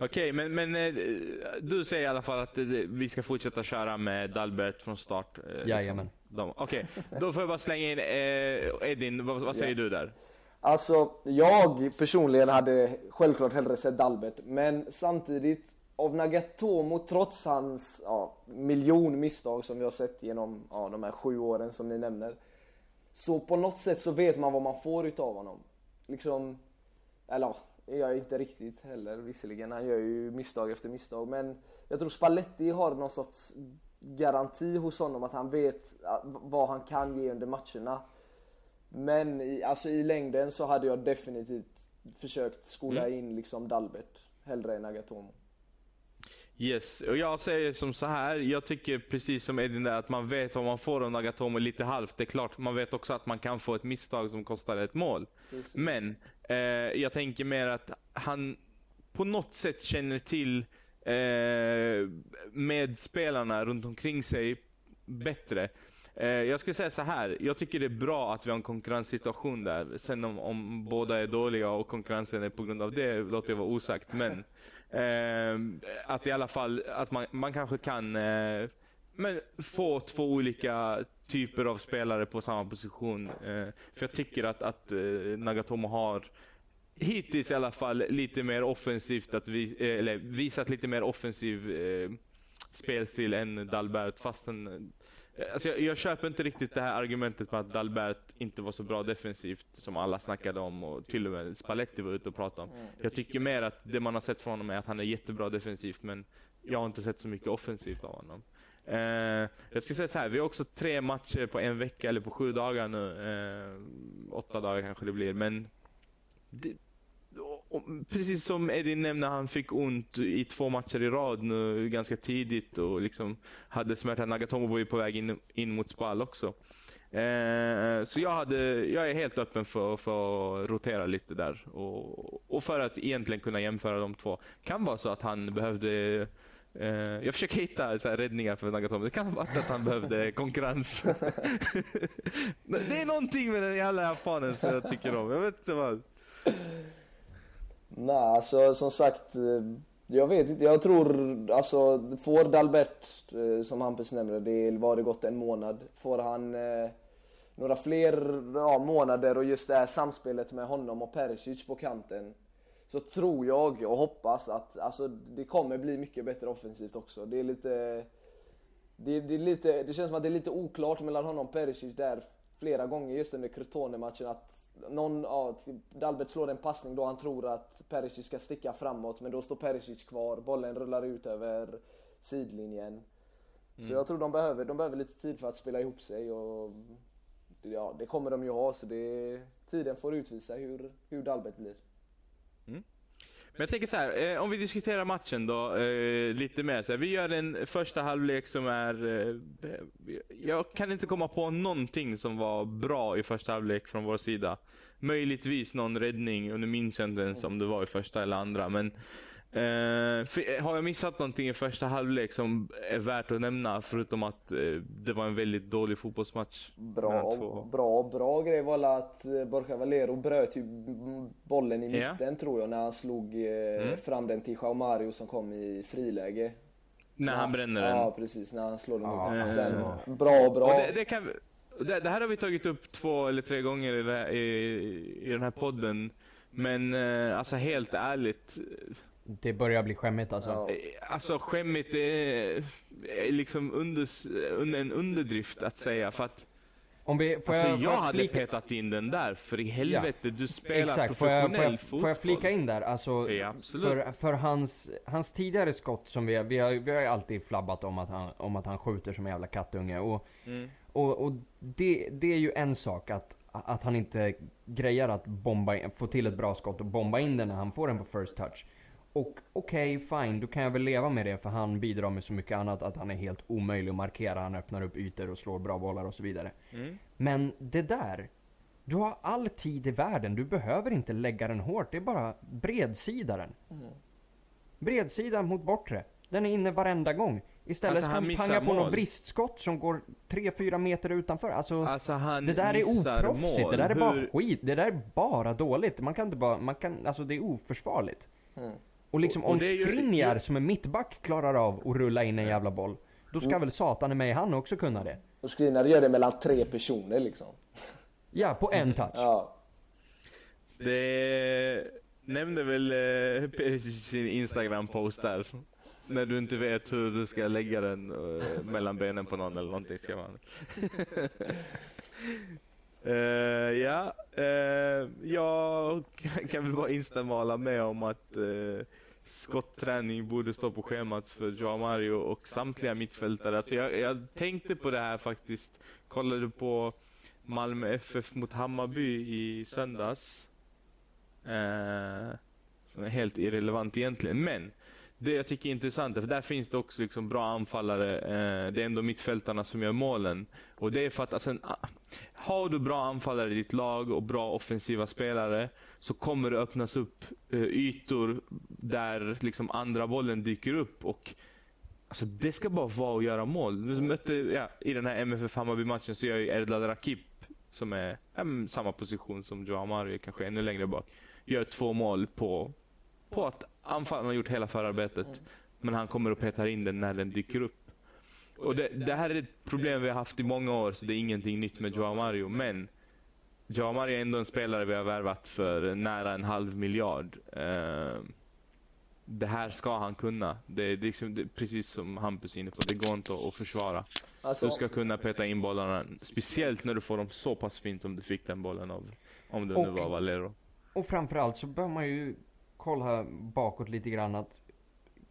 S1: Okej, men, men eh, du säger i alla fall att eh, vi ska fortsätta köra med Dalbert från start? eh, liksom.
S2: Jajamän.
S1: Okej, då får jag bara slänga in eh, Edin, vad, vad säger
S3: Ja.
S1: du där?
S3: Alltså, jag personligen hade självklart hellre sett Dalbert, men samtidigt av Nagatomo, trots hans ja, miljon misstag som vi har sett genom ja, de här sju åren som ni nämner, så på något sätt så vet man vad man får utav honom. Liksom, eller ja, är jag inte riktigt heller visserligen. Han gör ju misstag efter misstag. Men jag tror Spalletti har någon sorts garanti hos honom att han vet vad han kan ge under matcherna. Men i, alltså i längden så hade jag definitivt försökt skola mm. in liksom Dalbert hellre än Agatomo.
S1: Yes, och jag säger som så här. Jag tycker precis som Edin där att man vet vad man får av Nagatomo lite halvt. Det är klart, man vet också att man kan få ett misstag som kostar ett mål. Precis. Men eh, jag tänker mer att han på något sätt känner till eh, medspelarna runt omkring sig bättre. Eh, jag skulle säga så här. Jag tycker det är bra att vi har en konkurrenssituation där. Sen om, om båda är dåliga och konkurrensen är på grund av det låter jag vara osagt. Men Ehm, att i alla fall att man, man kanske kan eh, men få två olika typer av spelare på samma position. Eh, för jag tycker att, att eh, Nagatomo har hittills i alla fall lite mer offensivt att vi, eh, eller visat lite mer offensiv eh, spelstil än Dalbert fastän Alltså jag, jag, köper inte riktigt det här argumentet med att Dalbert inte var så bra defensivt som alla snackade om och till och med Spalletti var ute och pratade om. Mm. Jag tycker mer att det man har sett från honom är att han är jättebra defensivt men jag har inte sett så mycket offensivt av honom. Eh, jag ska säga så här, vi har också tre matcher på en vecka eller på sju dagar nu. Eh, åtta dagar kanske det blir men det, precis som Eddie nämnde, han fick ont i två matcher i rad nu ganska tidigt och liksom hade smärta. Nagatomo var ju på väg in, in mot Spal också. Eh, så jag, hade, jag är helt öppen för, för att rotera lite där och, och för att egentligen kunna jämföra de två. Kan vara så att han behövde eh, jag försöker hitta så räddningar för Nagatomo. Det kan vara att han behövde konkurrens. det är någonting med den jävla japanen som jag tycker om. Jag vet inte vad.
S3: Nej, alltså som sagt. Eh, jag vet inte, jag tror alltså får Dalbert, eh, som Hampus nämnde, det var det gått en månad. Får han eh, några fler ja, månader och just det här samspelet med honom och Perisic på kanten. Så tror jag och hoppas att alltså, det kommer bli mycket bättre offensivt också. Det är lite... Det, det, är lite, det känns som att det är lite oklart mellan honom och Perisic där flera gånger just under Crotone-matchen att någon, ja, Dalbert slår en passning då han tror att Perisic ska sticka framåt men då står Perisic kvar, bollen rullar ut över sidlinjen. Mm. Så jag tror de behöver, de behöver lite tid för att spela ihop sig och ja, det kommer de ju ha så det, tiden får utvisa hur, hur Dalbert blir.
S1: Men jag tänker så här, eh, om vi diskuterar matchen då eh, lite mer. Så här, vi gör en första halvlek som är... Eh, jag kan inte komma på någonting som var bra i första halvlek från vår sida. Möjligtvis någon räddning, och nu minns jag inte ens om det var i första eller andra. Men Uh, har jag missat någonting i första halvlek som är värt att nämna förutom att uh, det var en väldigt dålig fotbollsmatch?
S3: Bra, bra, bra grej var att uh, Borja Valero bröt ju bollen i mitten yeah. tror jag när han slog mm. fram den till Jao Mario som kom i friläge.
S1: När han bränner den?
S3: Ja precis, när han slår den ah, mot Sen, Bra, bra.
S1: Det, det, kan, det, det, här har vi tagit upp två eller tre gånger i, här, i, i den här podden. Men alltså helt ärligt
S2: det börjar bli skämmigt alltså. Ja.
S1: Alltså skämmigt är liksom under, en underdrift att säga för att om vi, får jag, jag hade flika... petat in den där, för i helvete, ja. du spelar Exakt. professionell får jag, får jag,
S2: fotboll. Får jag flika in där? Alltså,
S1: ja,
S2: för, för hans, hans tidigare skott som vi har, vi har, vi har ju alltid flabbat om att han, om att han skjuter som en jävla kattunge. Och, mm. och, och det, det är ju en sak att, att han inte grejar att bomba, få till ett bra skott och bomba in den när han får den på first touch. Och okej, okay, fine, då kan jag väl leva med det för han bidrar med så mycket annat att han är helt omöjlig att markera. Han öppnar upp ytor och slår bra bollar och så vidare. Mm. Men det där, du har all tid i världen. Du behöver inte lägga den hårt. Det är bara bredsida den. Mm. Bredsida mot bortre. Den är inne varenda gång. Istället alltså, ska han panga på något vristskott som går 3-4 meter utanför. Alltså, alltså det där är oproffsigt. Mål. Det där är bara Hur... skit. Det där är bara dåligt. Man kan inte bara, man kan, alltså det är oförsvarligt. Mm. Och liksom och, om Skriniar ju... som är mittback klarar av att rulla in en jävla boll. Då ska mm. väl satan i mig han också kunna det.
S3: Och Skriniar gör det mellan tre personer liksom.
S2: Ja, på en touch. Ja.
S1: Det nämnde väl eh, i sin Instagram-post där. När du inte vet hur du ska lägga den uh, mellan benen på någon eller någonting ska man. Uh, ja, uh, jag kan väl bara instämma och hålla med om att uh, skottträning borde stå på schemat för Joao Mario och samtliga mittfältare. Alltså jag, jag tänkte på det här faktiskt. Kollade på Malmö FF mot Hammarby i söndags. Uh, som är helt irrelevant egentligen. Men det jag tycker är intressant för där finns det också liksom bra anfallare. Eh, det är ändå mittfältarna som gör målen. Och det är för att alltså, ah, har du bra anfallare i ditt lag och bra offensiva spelare så kommer det öppnas upp eh, ytor där liksom andra bollen dyker upp. och Alltså det ska bara vara att göra mål. Mötte, ja, I den här MFF Hammarby-matchen så gör ju Erdal Rakip, som är ja, samma position som Joao Mario, kanske ännu längre bak, gör två mål på, på att anfallaren har gjort hela förarbetet. Mm. Men han kommer och petar in den när den dyker upp. Och det, det, här är ett problem vi har haft i många år, så det är ingenting nytt med Joao Mario. Men Joao Mario är ändå en spelare vi har värvat för nära en halv miljard. Uh, det här ska han kunna. Det är, liksom, det är precis som Hampus är inne på, det går inte att försvara. Alltså, du ska kunna peta in bollarna, speciellt när du får dem så pass fint som du fick den bollen av, om det och, nu var Valero.
S2: Och framförallt så bör man ju kolla bakåt lite grann att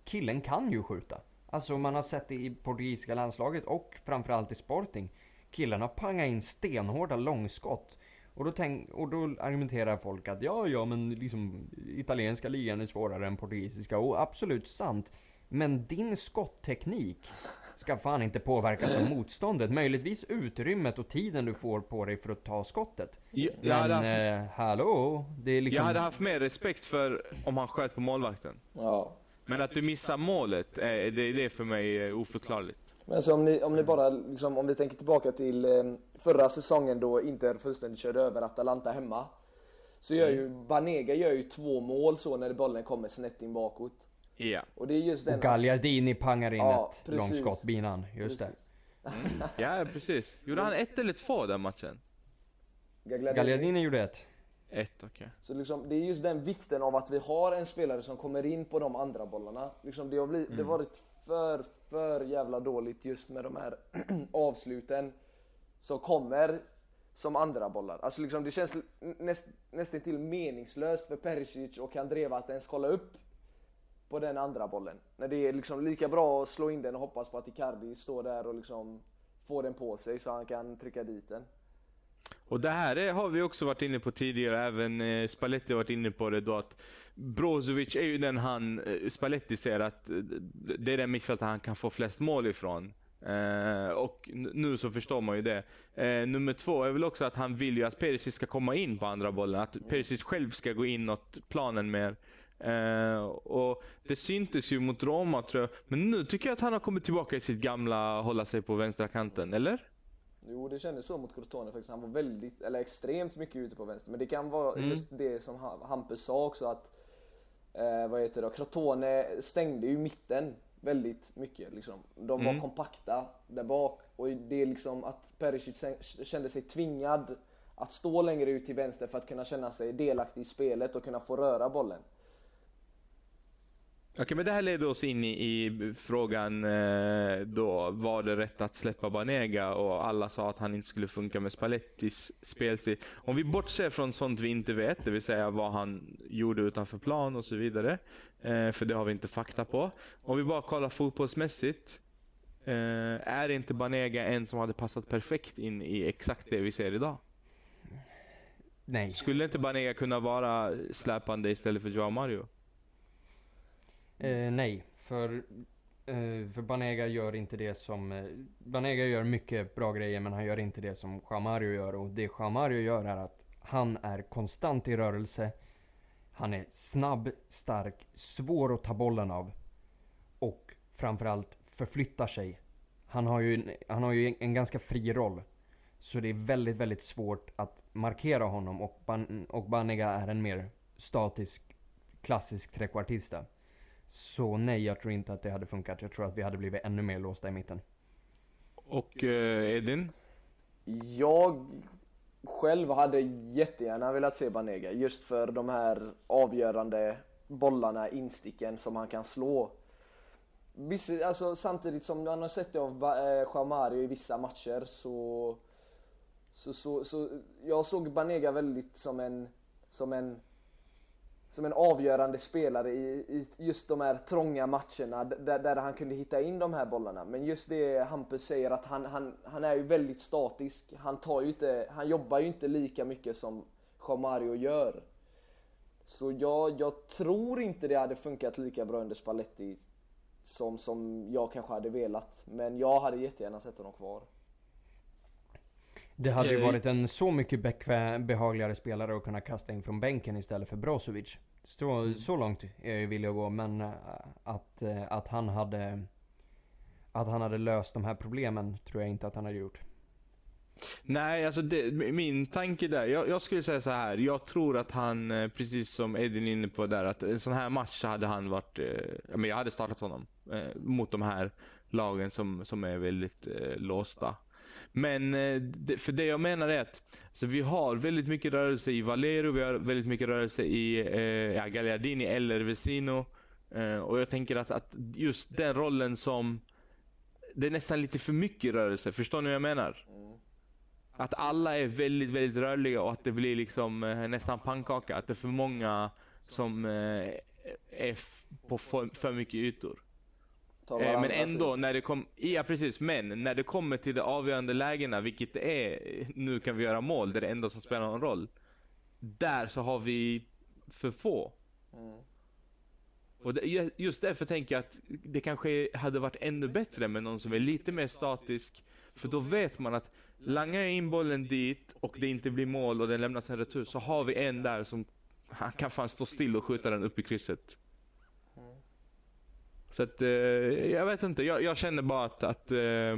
S2: killen kan ju skjuta. Alltså man har sett det i portugisiska landslaget och framförallt i Sporting. Killen har pangat in stenhårda långskott. Och då, tänk, och då argumenterar folk att ja, ja, men liksom italienska ligan är svårare än portugisiska. Och absolut sant. Men din skottteknik ska fan inte påverkas av motståndet. Möjligtvis utrymmet och tiden du får på dig för att ta skottet. Ja, Men haft... eh, hallå, det är liksom...
S1: Jag hade haft mer respekt för om han sköt på målvakten. Ja. Men att du missar målet, det, det är för mig eh, oförklarligt.
S3: Men alltså om ni, om ni bara, liksom, om vi tänker tillbaka till eh, förra säsongen då Inter fullständigt körde över Atalanta hemma. Så gör mm. ju, Banega gör ju två mål så när bollen kommer snett in bakåt.
S1: Ja.
S3: Och det är just den...
S2: Och Gagliardini pangar in ja, ett precis. långskott, binan. Just precis.
S1: det. Mm. Ja, precis. Gjorde han ett eller två den matchen?
S2: Gagliardini, Gagliardini gjorde ett.
S1: Ett, okej. Okay.
S3: Så liksom, det är just den vikten av att vi har en spelare som kommer in på de andra bollarna. Liksom, det har blivit, mm. det varit för, för jävla dåligt just med de här avsluten som kommer som andra bollar. Alltså liksom, det känns näst, nästan till meningslöst för Perisic och Kandreva att ens kolla upp på den andra bollen. När det är liksom lika bra att slå in den och hoppas på att Icardi står där och liksom får den på sig så han kan trycka dit den.
S1: Och det här är, har vi också varit inne på tidigare, även eh, Spalletti har varit inne på det då att Brozovic är ju den han, eh, Spalletti säger att eh, det är den mittfältare han kan få flest mål ifrån. Eh, och nu så förstår man ju det. Eh, nummer två är väl också att han vill ju att Perisic ska komma in på andra bollen. Att Perisic själv ska gå inåt planen mer. Uh, och det syntes ju mot Roma tror jag. Men nu tycker jag att han har kommit tillbaka i sitt gamla hålla sig på vänstra kanten, eller?
S3: Jo, det kändes så mot Crotone faktiskt. Han var väldigt, eller extremt mycket ute på vänster. Men det kan vara mm. just det som Hampus sa också att, eh, vad heter det Crotone stängde ju mitten väldigt mycket liksom. De var mm. kompakta där bak och det är liksom att Perisic kände sig tvingad att stå längre ut till vänster för att kunna känna sig delaktig i spelet och kunna få röra bollen.
S1: Okej, men det här leder oss in i, i frågan eh, då, var det rätt att släppa Banega? Och alla sa att han inte skulle funka med Spallettis spelstil. Om vi bortser från sånt vi inte vet, det vill säga vad han gjorde utanför plan och så vidare. Eh, för det har vi inte fakta på. Om vi bara kollar fotbollsmässigt. Eh, är inte Banega en som hade passat perfekt in i exakt det vi ser idag?
S2: Nej.
S1: Skulle inte Banega kunna vara släpande istället för Joao Mario?
S2: Eh, nej, för, eh, för Banega gör inte det som... Eh, Banega gör mycket bra grejer men han gör inte det som Jamario gör. Och det Jamario gör är att han är konstant i rörelse. Han är snabb, stark, svår att ta bollen av. Och framförallt förflyttar sig. Han har ju, han har ju en ganska fri roll. Så det är väldigt, väldigt svårt att markera honom och, Ban och Banega är en mer statisk, klassisk trekvartista. Så nej, jag tror inte att det hade funkat. Jag tror att vi hade blivit ännu mer låsta i mitten.
S1: Och eh, Edin?
S3: Jag själv hade jättegärna velat se Banega just för de här avgörande bollarna, insticken som han kan slå. Visst, alltså, samtidigt som man har sett det av eh, Mario i vissa matcher så Så, så, så jag såg Banega väldigt som en, som en som en avgörande spelare i, i just de här trånga matcherna där, där han kunde hitta in de här bollarna. Men just det Hampus säger att han, han, han är ju väldigt statisk. Han, tar ju inte, han jobbar ju inte lika mycket som Jean-Mario gör. Så jag, jag tror inte det hade funkat lika bra under Spalletti som, som jag kanske hade velat. Men jag hade jättegärna sett honom kvar.
S2: Det hade ju varit en så mycket behagligare spelare att kunna kasta in från bänken istället för Brozovic. Så, mm. så långt är jag ju villig att gå, men äh, att, äh, att han hade att han hade löst de här problemen tror jag inte att han hade gjort.
S1: Nej, alltså det, min tanke där, jag, jag, skulle säga så här. Jag tror att han, eh, precis som Edin är inne på där, att en sån här match hade han varit, eh, jag hade startat honom eh, mot de här lagen som, som är väldigt eh, låsta. Men eh, för det jag menar är att alltså, vi har väldigt mycket rörelse i Valero, vi har väldigt mycket rörelse i eh, ja, Gagliardini eller Vesino. Eh, och jag tänker att, att just den rollen som det är nästan lite för mycket rörelse, förstår ni vad jag menar? Mm. Att alla är väldigt, väldigt rörliga och att det blir liksom eh, nästan pannkaka. Att det är för många som eh, är på för, för mycket ytor. Eh, men ändå, när det kom, ja precis, men när det kommer till de avgörande lägena, vilket det är, nu kan vi göra mål, det är det enda som spelar någon roll. Där så har vi för få. Mm. Och det, just därför tänker jag att det kanske hade varit ännu bättre med någon som är lite mer statisk. För då vet man att langar jag in bollen dit och det inte blir mål och den lämnas en retur så har vi en där som han kan fan stå still och skjuta den upp i krysset. Så att, eh, jag vet inte, jag, jag känner bara att, att, eh,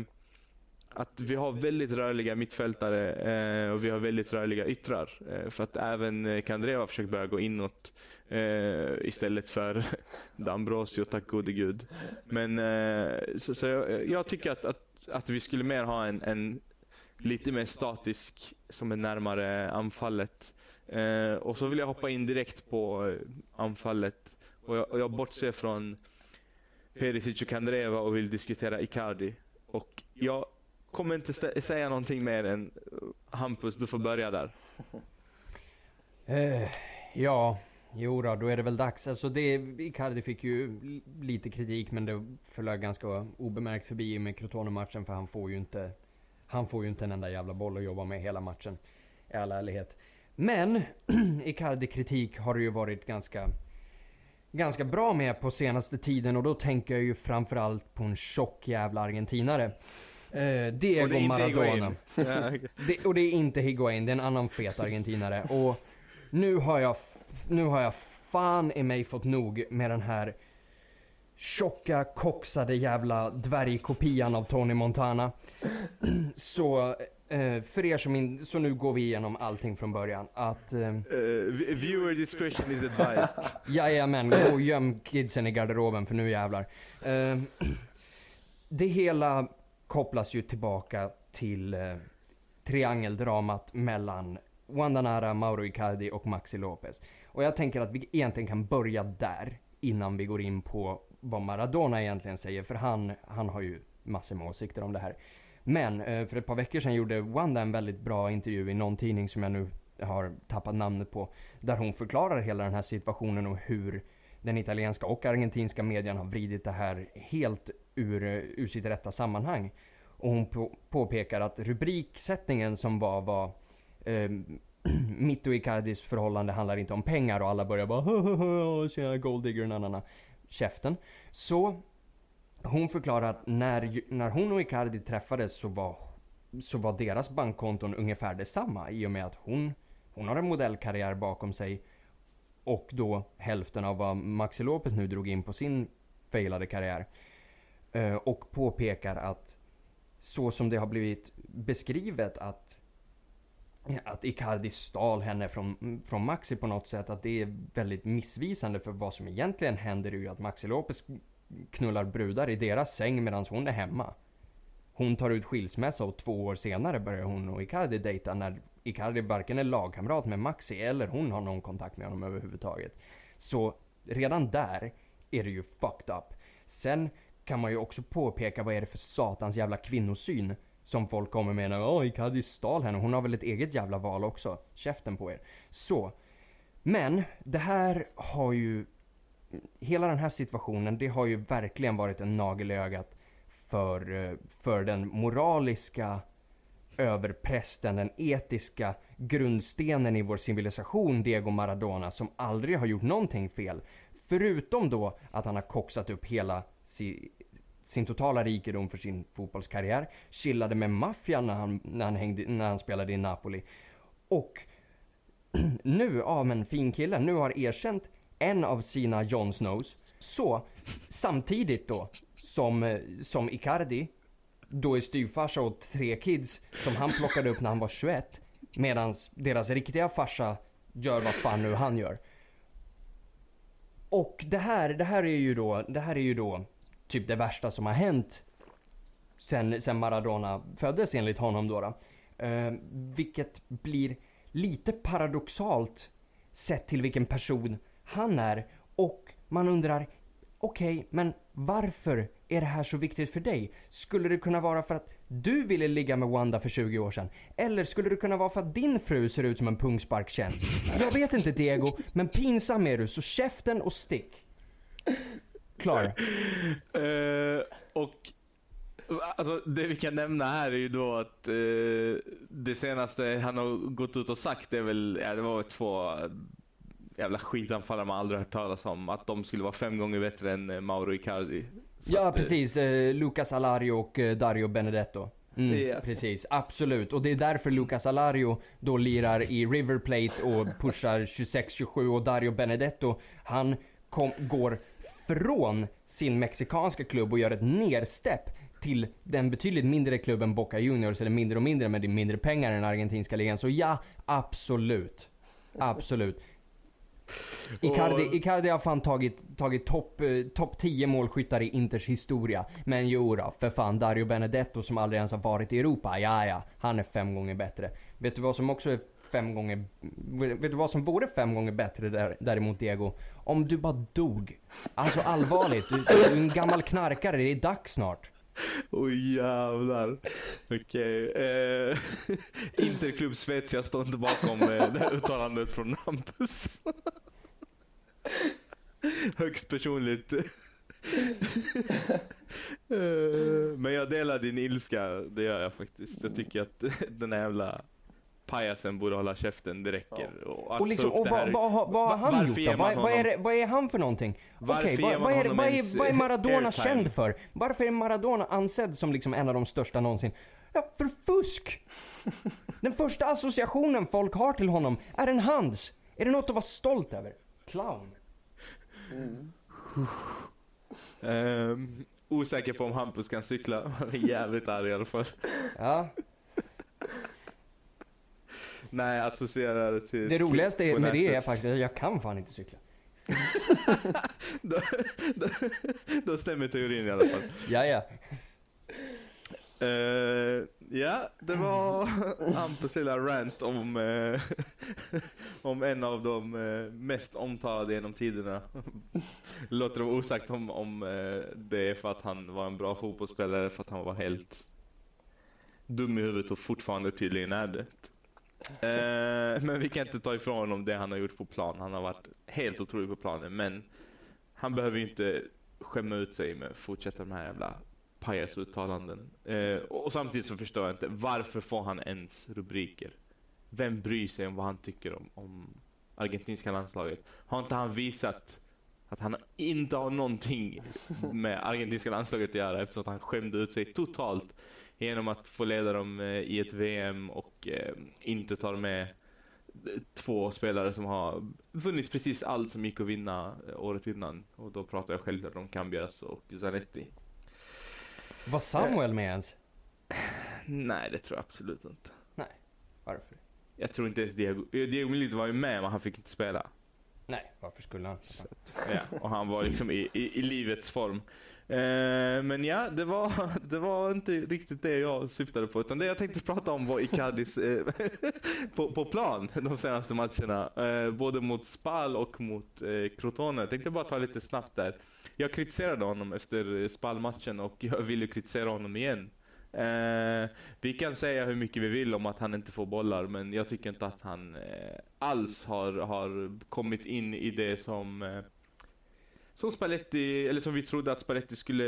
S1: att vi har väldigt rörliga mittfältare eh, och vi har väldigt rörliga yttrar. Eh, för att även eh, Kandreva har försökt börja gå inåt eh, istället för Dambrosio, tack gode gud. Men eh, så, så jag, jag, tycker att, att, att vi skulle mer ha en, en lite mer statisk som är närmare anfallet. Eh, och så vill jag hoppa in direkt på eh, anfallet. Och jag, och jag bortser från Perisic och Kandreva och vill diskutera Icardi. Och jag kommer inte säga någonting mer än eh, Hampus, du får börja där.
S2: Uh, ja, jo då, då är det väl dags. Alltså det, Icardi fick ju lite kritik men det flög ganska obemärkt förbi med Crotone-matchen för han får ju inte han får ju inte en enda jävla boll att jobba med hela matchen. I all ärlighet. Men Icardi-kritik har det ju varit ganska ganska bra med på senaste tiden och då tänker jag ju framförallt på en tjock jävla argentinare. Eh, Diego och Maradona. det, och det är inte Higuain, det är en annan fet argentinare. Och nu har jag, nu har jag fan i mig fått nog med den här tjocka, koksade jävla dvärgkopian av Tony Montana. Så Uh, för er som in, så nu går vi igenom allting från början. Att... Uh,
S1: uh, viewer discretion is advised.
S2: Jajamän, gå och göm kidsen i garderoben för nu jävlar. Uh, det hela kopplas ju tillbaka till uh, triangeldramat mellan Wandanara, Mauro Icardi och Maxi Lopez. Och jag tänker att vi egentligen kan börja där innan vi går in på vad Maradona egentligen säger. För han, han har ju massor med åsikter om det här. Men eh, för ett par veckor sedan gjorde Wanda en väldigt bra intervju i någon tidning som jag nu har tappat namnet på. Där hon förklarar hela den här situationen och hur den italienska och argentinska medien har vridit det här helt ur, eh, ur sitt rätta sammanhang. Och hon på, påpekar att rubriksättningen som var var eh, mitt och Icardis förhållande handlar inte om pengar och alla börjar bara tjena golddigger nanana käften. Så hon förklarar att när, när hon och Icardi träffades så var, så var deras bankkonton ungefär detsamma i och med att hon, hon har en modellkarriär bakom sig och då hälften av vad Maxi Lopez nu drog in på sin failade karriär. Eh, och påpekar att så som det har blivit beskrivet att att Icardi stal henne från, från Maxi på något sätt, att det är väldigt missvisande för vad som egentligen händer är ju att Maxi Lopez knullar brudar i deras säng medan hon är hemma. Hon tar ut skilsmässa och två år senare börjar hon och Icardi dejta när Icardi varken är lagkamrat med Maxi eller hon har någon kontakt med honom överhuvudtaget. Så redan där är det ju fucked up. Sen kan man ju också påpeka vad är det för satans jävla kvinnosyn som folk kommer med när åh Icardi stal henne. Hon har väl ett eget jävla val också. Käften på er. Så. Men det här har ju, hela den här situationen, det har ju verkligen varit en nagel i ögat för, eh, för den moraliska överprästen, den etiska grundstenen i vår civilisation, Diego Maradona, som aldrig har gjort någonting fel. Förutom då att han har koxat upp hela si, sin totala rikedom för sin fotbollskarriär, chillade med maffian när han, när han, hängde, när han spelade i Napoli. Och nu, ja men fin kille, nu har erkänt en av sina Jon Snows. Så, samtidigt då, som, eh, som Icardi, då är styvfarsa åt tre kids som han plockade upp när han var 21. Medan deras riktiga farsa gör vad fan nu han gör. Och det här, det här är ju då, det här är ju då typ det värsta som har hänt sen, sen Maradona föddes enligt honom då. då. Uh, vilket blir lite paradoxalt sett till vilken person han är. Och man undrar, okej, okay, men varför är det här så viktigt för dig? Skulle det kunna vara för att du ville ligga med Wanda för 20 år sedan? Eller skulle det kunna vara för att din fru ser ut som en pungsparktjänst? Jag vet inte Diego, men pinsam är du, så käften och stick. Klar.
S1: uh, och Alltså det vi kan nämna här är ju då att uh, det senaste han har gått ut och sagt är väl, ja det var två jävla skitanfallare man aldrig hört talas om. Att de skulle vara fem gånger bättre än eh, Mauro Icardi.
S2: Så ja, att, eh, precis. Eh, Lucas Alario och eh, Dario Benedetto. Mm,
S1: Det-
S2: Precis, absolut. Och det är därför Lucas Alario då lirar i River Plate och pushar 26-27 och Dario Benedetto, han kom, går från sin mexikanska klubb och gör ett nerstepp till den betydligt mindre klubben Boca Juniors, eller mindre och mindre men det är mindre pengar än den argentinska ligan. Så ja, absolut. Absolut. Icardi,
S1: Och-
S2: Icardi har fan tagit, tagit topp eh, top 10 målskyttar i Inters historia. Men jo då, för fan Dario Benedetto som aldrig ens har varit i Europa, ja ja, han är fem gånger bättre. Vet du vad som också är fem gånger, vet du vad som vore fem gånger bättre där, däremot Diego? Om du bara dog. Alltså allvarligt, du, du är en gammal knarkare, det är dags snart.
S1: Oj jävlar. Okej. Eh, Interklubb jag står inte bakom eh, det här uttalandet från Hampus. Högst personligt. Eh, Men jag delar din ilska, det gör jag faktiskt. Jag tycker att den här jävla pajasen borde hålla käften, det räcker. Och, att
S2: Och, liksom, och
S1: det
S2: vad,
S1: här-
S2: vad, har- vad har han
S1: varför
S2: gjort då? Vad, vad, är vad är han för någonting?
S1: Varför ger
S2: vad, vad, är, vad, är, vad är Maradona
S1: airtime?
S2: känd för? Varför är Maradona ansedd som liksom en av de största någonsin? Ja, för fusk! Den första associationen folk har till honom är en hands. Är det något att vara stolt över? Clown.
S1: Ehm, osäker på om Hampus kan cykla. Han är jävligt arg i alla fall.
S2: Ja.
S1: Nej, associerar till...
S2: Det roligaste
S1: på
S2: med det är faktiskt att jag kan fan inte cykla.
S1: då, då, då stämmer teorin i alla fall.
S2: Ja, ja.
S1: Eh, ja, det var Hampus lilla rant om, eh, om en av de eh, mest omtalade genom tiderna. Låter det vara osagt om, om det är för att han var en bra fotbollsspelare för att han var helt dum i huvudet och fortfarande tydligen är det. Eh, men vi kan inte ta ifrån honom det han har gjort på plan. Han har varit helt otrolig på planen. Men han behöver ju inte skämma ut sig med att fortsätta de här jävla pajasuttalanden. Eh, och samtidigt så förstår jag inte, varför får han ens rubriker? Vem bryr sig om vad han tycker om, om argentinska landslaget? Har inte han visat att han inte har någonting med argentinska landslaget att göra eftersom att han skämde ut sig totalt genom att få leda dem eh, i ett VM och eh, inte tar med två spelare som har vunnit precis allt som gick att vinna eh, året innan. Och då pratar jag självklart om Cambias och Zanetti.
S2: Var Samuel med ens?
S1: Nej, det tror jag absolut inte.
S2: Varför?
S1: Jag tror inte ens Diego, Diego Milito var ju med men han fick inte spela.
S2: Nej, varför skulle han?
S1: Så ja, och han var liksom i, i, i livets form. Eh, men ja, det var, det var inte riktigt det jag syftade på. Utan det jag tänkte prata om var Icardis eh, på, på plan de senaste matcherna. Eh, både mot Spal och mot Crotone. Jag tänkte bara ta lite snabbt där. Jag kritiserade honom efter Spal-matchen och jag ville kritisera honom igen. Eh, vi kan säga hur mycket vi vill om att han inte får bollar, men jag tycker inte att han eh, alls har, har kommit in i det som eh, som Spalletti, eller som vi trodde att Spalletti skulle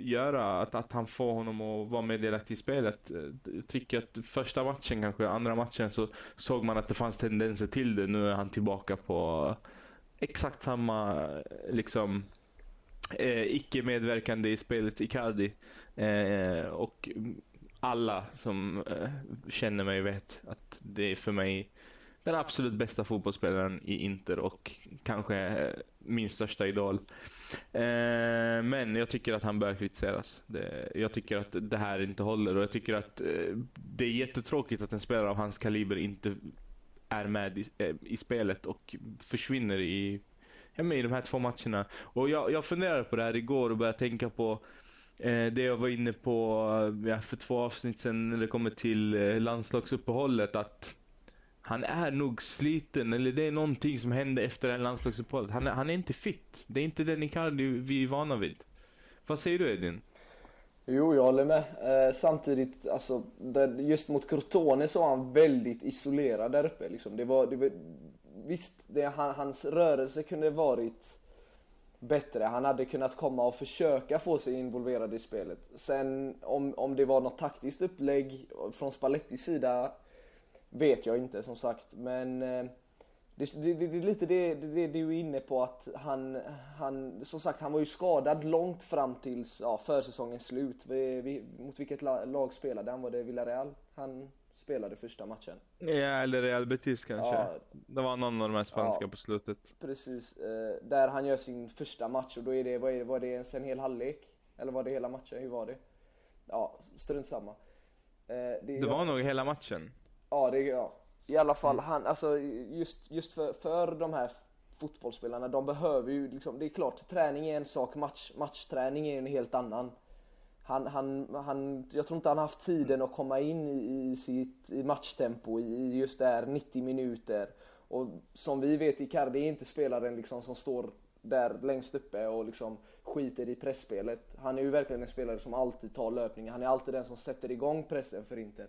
S1: göra, att, att han får honom att vara med delaktig i spelet. Eh, jag tycker att första matchen kanske, andra matchen så såg man att det fanns tendenser till det. Nu är han tillbaka på exakt samma liksom eh, icke medverkande i spelet Icardi. Eh, och alla som eh, känner mig vet att det är för mig den absolut bästa fotbollsspelaren i Inter och kanske eh, min största idol. Eh, men jag tycker att han bör kritiseras. Jag tycker att det här inte håller och jag tycker att eh, det är jättetråkigt att en spelare av hans kaliber inte är med i, i spelet och försvinner i, i de här två matcherna. Och jag, jag funderade på det här igår och började tänka på det jag var inne på för två avsnitt sedan när det kommer till landslagsuppehållet. Att han är nog sliten eller det är någonting som hände efter det landslagsuppehållet. Han, han är inte fit. Det är inte den Icardi vi är vana vid. Vad säger du Edin?
S3: Jo, jag håller med. Eh, samtidigt, alltså, just mot Crotone så var han väldigt isolerad där uppe. Liksom. Det var, det var, visst, det, han, hans rörelse kunde varit bättre. Han hade kunnat komma och försöka få sig involverad i spelet. Sen om, om det var något taktiskt upplägg från Spallettis sida vet jag inte som sagt. Men eh, det, det, det, är lite det, det, du är inne på att han, han, som sagt han var ju skadad långt fram till ja, försäsongens slut. Vi, vi, mot vilket lag spelade han? Var det Villarreal? Han spelade första matchen.
S1: Ja, eller Real Betis kanske. Ja, det var någon av de här spanska ja, på slutet.
S3: Precis, eh, där han gör sin första match och då är det, vad är det, var det ens en hel halvlek? Eller var det hela matchen? Hur var det? Ja, strunt samma.
S1: Eh, det, det var jag... nog hela matchen.
S3: Ja, det, ja. I alla fall, mm. han, alltså just, just för, för de här fotbollsspelarna, de behöver ju liksom, det är klart, träning är en sak, match, matchträning är en helt annan. Han, han, han, jag tror inte han haft tiden att komma in i, i sitt i matchtempo i just där 90 minuter. Och som vi vet, Icardi är inte spelaren liksom som står där längst uppe och liksom skiter i pressspelet. Han är ju verkligen en spelare som alltid tar löpningen. Han är alltid den som sätter igång pressen för Inter.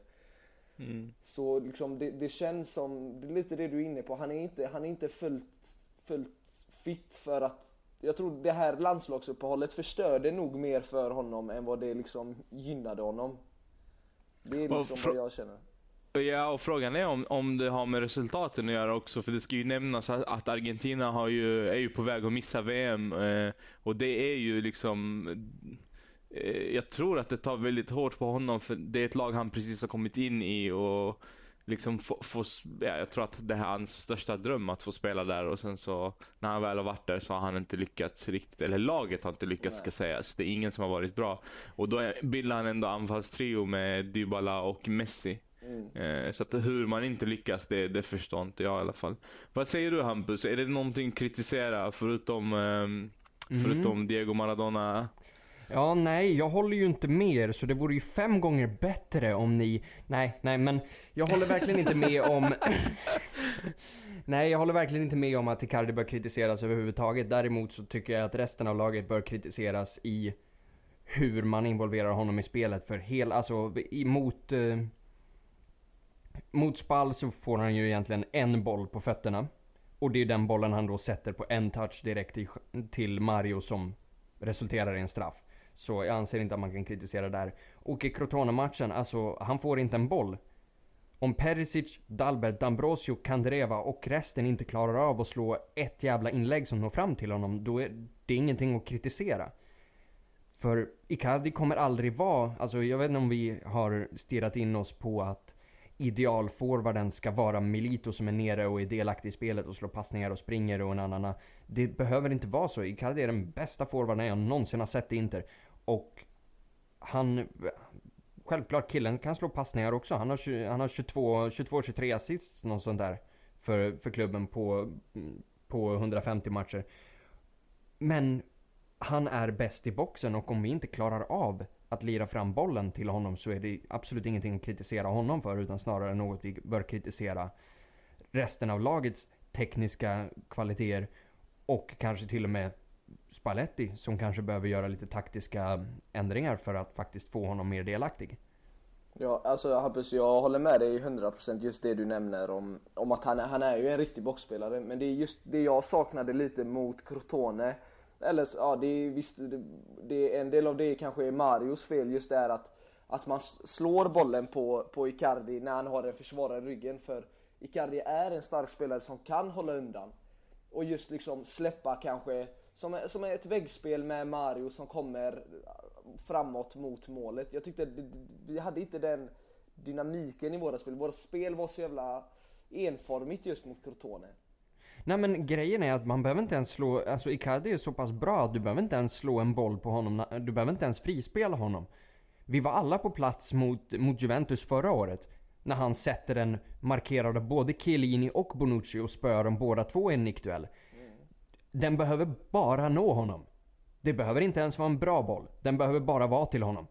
S3: Mm. Så liksom det, det, känns som, det är lite det du är inne på, han är inte, han är inte fullt, fullt fit för att jag tror det här landslagsuppehållet förstörde nog mer för honom än vad det liksom gynnade honom. Det är liksom vad jag känner.
S1: Ja, och frågan är om, om det har med resultaten att göra också. För det ska ju nämnas att Argentina har ju, är ju på väg att missa VM. Eh, och det är ju liksom jag tror att det tar väldigt hårt på honom för det är ett lag han precis har kommit in i och liksom få, få ja, jag tror att det är hans största dröm att få spela där och sen så när han väl har varit där så har han inte lyckats riktigt, eller laget har inte lyckats ska sägas. Det är ingen som har varit bra. Och då bildar han ändå anfallstrio med Dybala och Messi. Mm. Eh, så att hur man inte lyckas, det, det förstår inte jag i alla fall. Vad säger du Hampus? Är det någonting att kritisera förutom, um, förutom mm. Diego Maradona?
S2: Ja, nej, jag håller ju inte med er, så det vore ju fem gånger bättre om ni... Nej, nej, men jag håller verkligen inte med om... nej, jag håller verkligen inte med om att Icardi bör kritiseras överhuvudtaget. Däremot så tycker jag att resten av laget bör kritiseras i hur man involverar honom i spelet. För hela, alltså, emot... Eh, mot Spall så får han ju egentligen en boll på fötterna. Och det är den bollen han då sätter på en touch direkt till Mario som resulterar i en straff. Så jag anser inte att man kan kritisera där. Och i Crotone-matchen, alltså han får inte en boll. Om Perisic, Dalbert, Dambrosio, Kandreva och resten inte klarar av att slå ett jävla inlägg som når fram till honom, då är det ingenting att kritisera. För Icardi kommer aldrig vara, alltså jag vet inte om vi har stirrat in oss på att idealforwarden ska vara Milito som är nere och är delaktig i spelet och slår passningar och springer och en annan. Det behöver inte vara så. Icardi är den bästa forwarden jag någonsin har sett i Inter. Och han, självklart killen kan slå passningar också. Han har, han har 22, 23 assists något sånt där för, för klubben på, på 150 matcher. Men han är bäst i boxen och om vi inte klarar av att lira fram bollen till honom så är det absolut ingenting att kritisera honom för utan snarare något vi bör kritisera resten av lagets tekniska kvaliteter och kanske till och med Spalletti som kanske behöver göra lite taktiska ändringar för att faktiskt få honom mer delaktig.
S3: Ja, alltså Hampus, jag håller med dig 100% just det du nämner om, om att han, han är ju en riktig boxspelare. Men det är just det jag saknade lite mot Crotone. Eller ja, det är visst, det, det, en del av det kanske är Marios fel just det här att, att man slår bollen på, på Icardi när han har en försvarare i ryggen. För Icardi är en stark spelare som kan hålla undan. Och just liksom släppa kanske, som, som ett väggspel med Mario som kommer framåt mot målet. Jag tyckte vi hade inte den dynamiken i våra spel. Våra spel var så jävla enformigt just mot Crotone.
S2: Nej men grejen är att man behöver inte ens slå, alltså Icardi är så pass bra att du behöver inte ens slå en boll på honom, du behöver inte ens frispela honom. Vi var alla på plats mot, mot Juventus förra året. När han sätter den, markerade både Chiellini och Bonucci och spöar dem båda två i en nickduell. Den behöver bara nå honom. Det behöver inte ens vara en bra boll. Den behöver bara vara till honom.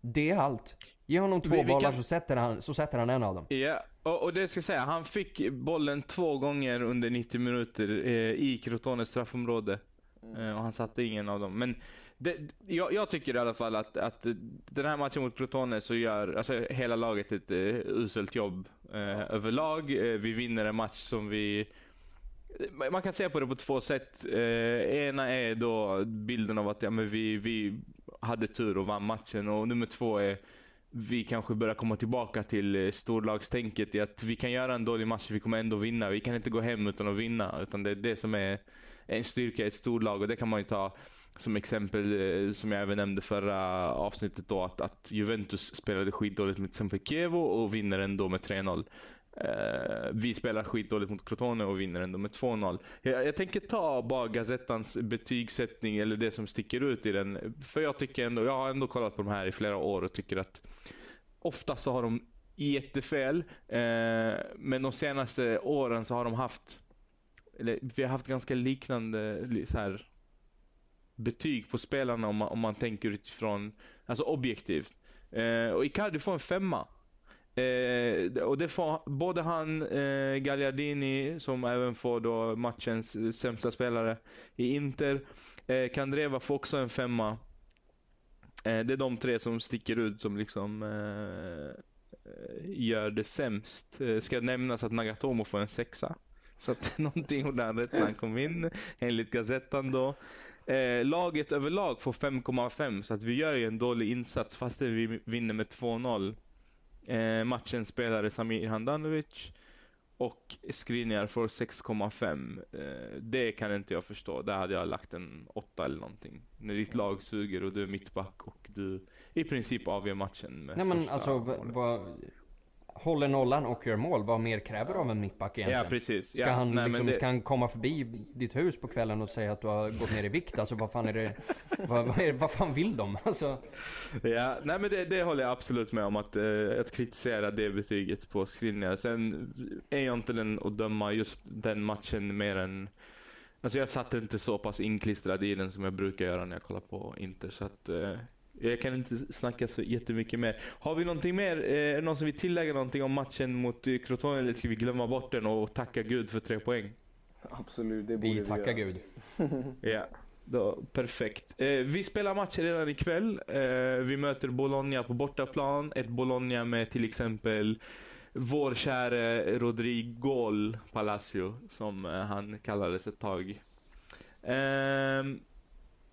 S2: Det är allt. Ge honom två vi, vi bollar kan... så, sätter han, så sätter han en av dem.
S1: Ja, och, och det ska jag säga. Han fick bollen två gånger under 90 minuter eh, i Crotones straffområde. Mm. Eh, och han satte ingen av dem. Men det, jag, jag, tycker i alla fall att, att den här matchen mot Crotone så gör alltså, hela laget ett uh, uselt jobb uh, överlag. Uh, vi vinner en match som vi man kan se på det på två sätt. Eh, ena är då bilden av att ja, men vi, vi hade tur och vann matchen och nummer två är vi kanske börjar komma tillbaka till eh, storlagstänket i att vi kan göra en dålig match, vi kommer ändå vinna. Vi kan inte gå hem utan att vinna. Utan det är det som är en styrka i ett storlag och det kan man ju ta som exempel eh, som jag även nämnde förra avsnittet då att, att Juventus spelade skitdåligt mot till exempel Kievo och vinner ändå med 3-0. Eh, vi spelar skitdåligt mot Crotone och vinner ändå med 2-0. Jag, jag, tänker ta bara Gazettans betygssättning eller det som sticker ut i den. För jag tycker ändå, jag har ändå kollat på de här i flera år och tycker att ofta så har de jättefel. Eh, men de senaste åren så har de haft, eller vi har haft ganska liknande så här, betyg på spelarna om man, om man tänker utifrån, alltså objektivt. Eh, och Icardi får en femma. Eh, och det får både han, eh, Gagliardini, som även får då matchens sämsta spelare i Inter. Eh, Kandreva får också en femma. Eh, det är de tre som sticker ut som liksom eh, gör det sämst. Eh, ska nämnas att Nagatomo får en sexa. Så att någonting gjorde han rätt när han kom in, enligt Gazettan då. Eh, laget överlag får 5,5 så att vi gör ju en dålig insats fast vi vinner med 2-0. Eh, matchen spelade Samir Handanovic och Skriniar får 6,5. Eh, det kan inte jag förstå. Där hade jag lagt en 8 eller någonting. När ditt lag suger och du är mittback och du i princip avgör matchen med
S2: Nej men alltså, vad, håller nollan och gör mål, vad mer kräver du av en mittback egentligen?
S1: Ja precis.
S2: Ska,
S1: ja,
S2: han, nej, liksom, det... ska han komma förbi ditt hus på kvällen och säga att du har gått ner i vikt? Alltså vad fan är det, vad, vad, är, vad fan vill de? Alltså...
S1: Ja, nej men det, det håller jag absolut med om att, eh, att kritisera det betyget på Skriniar. Sen är jag inte den att döma just den matchen mer än Alltså jag satt inte så pass inklistrad i den som jag brukar göra när jag kollar på Inter. Så att, eh, jag kan inte snacka så jättemycket mer. Har vi någonting mer? Eh, är det någon som vill tillägga någonting om matchen mot eh, Crotone eller ska vi glömma bort den och tacka Gud för tre poäng?
S3: Absolut, det borde vi,
S2: vi tackar Gud.
S1: ja, då, perfekt. Eh, vi spelar match redan ikväll. Eh, vi möter Bologna på bortaplan. Ett Bologna med till exempel vår käre Rodrigo Palacio som eh, han kallades ett tag. Ehm,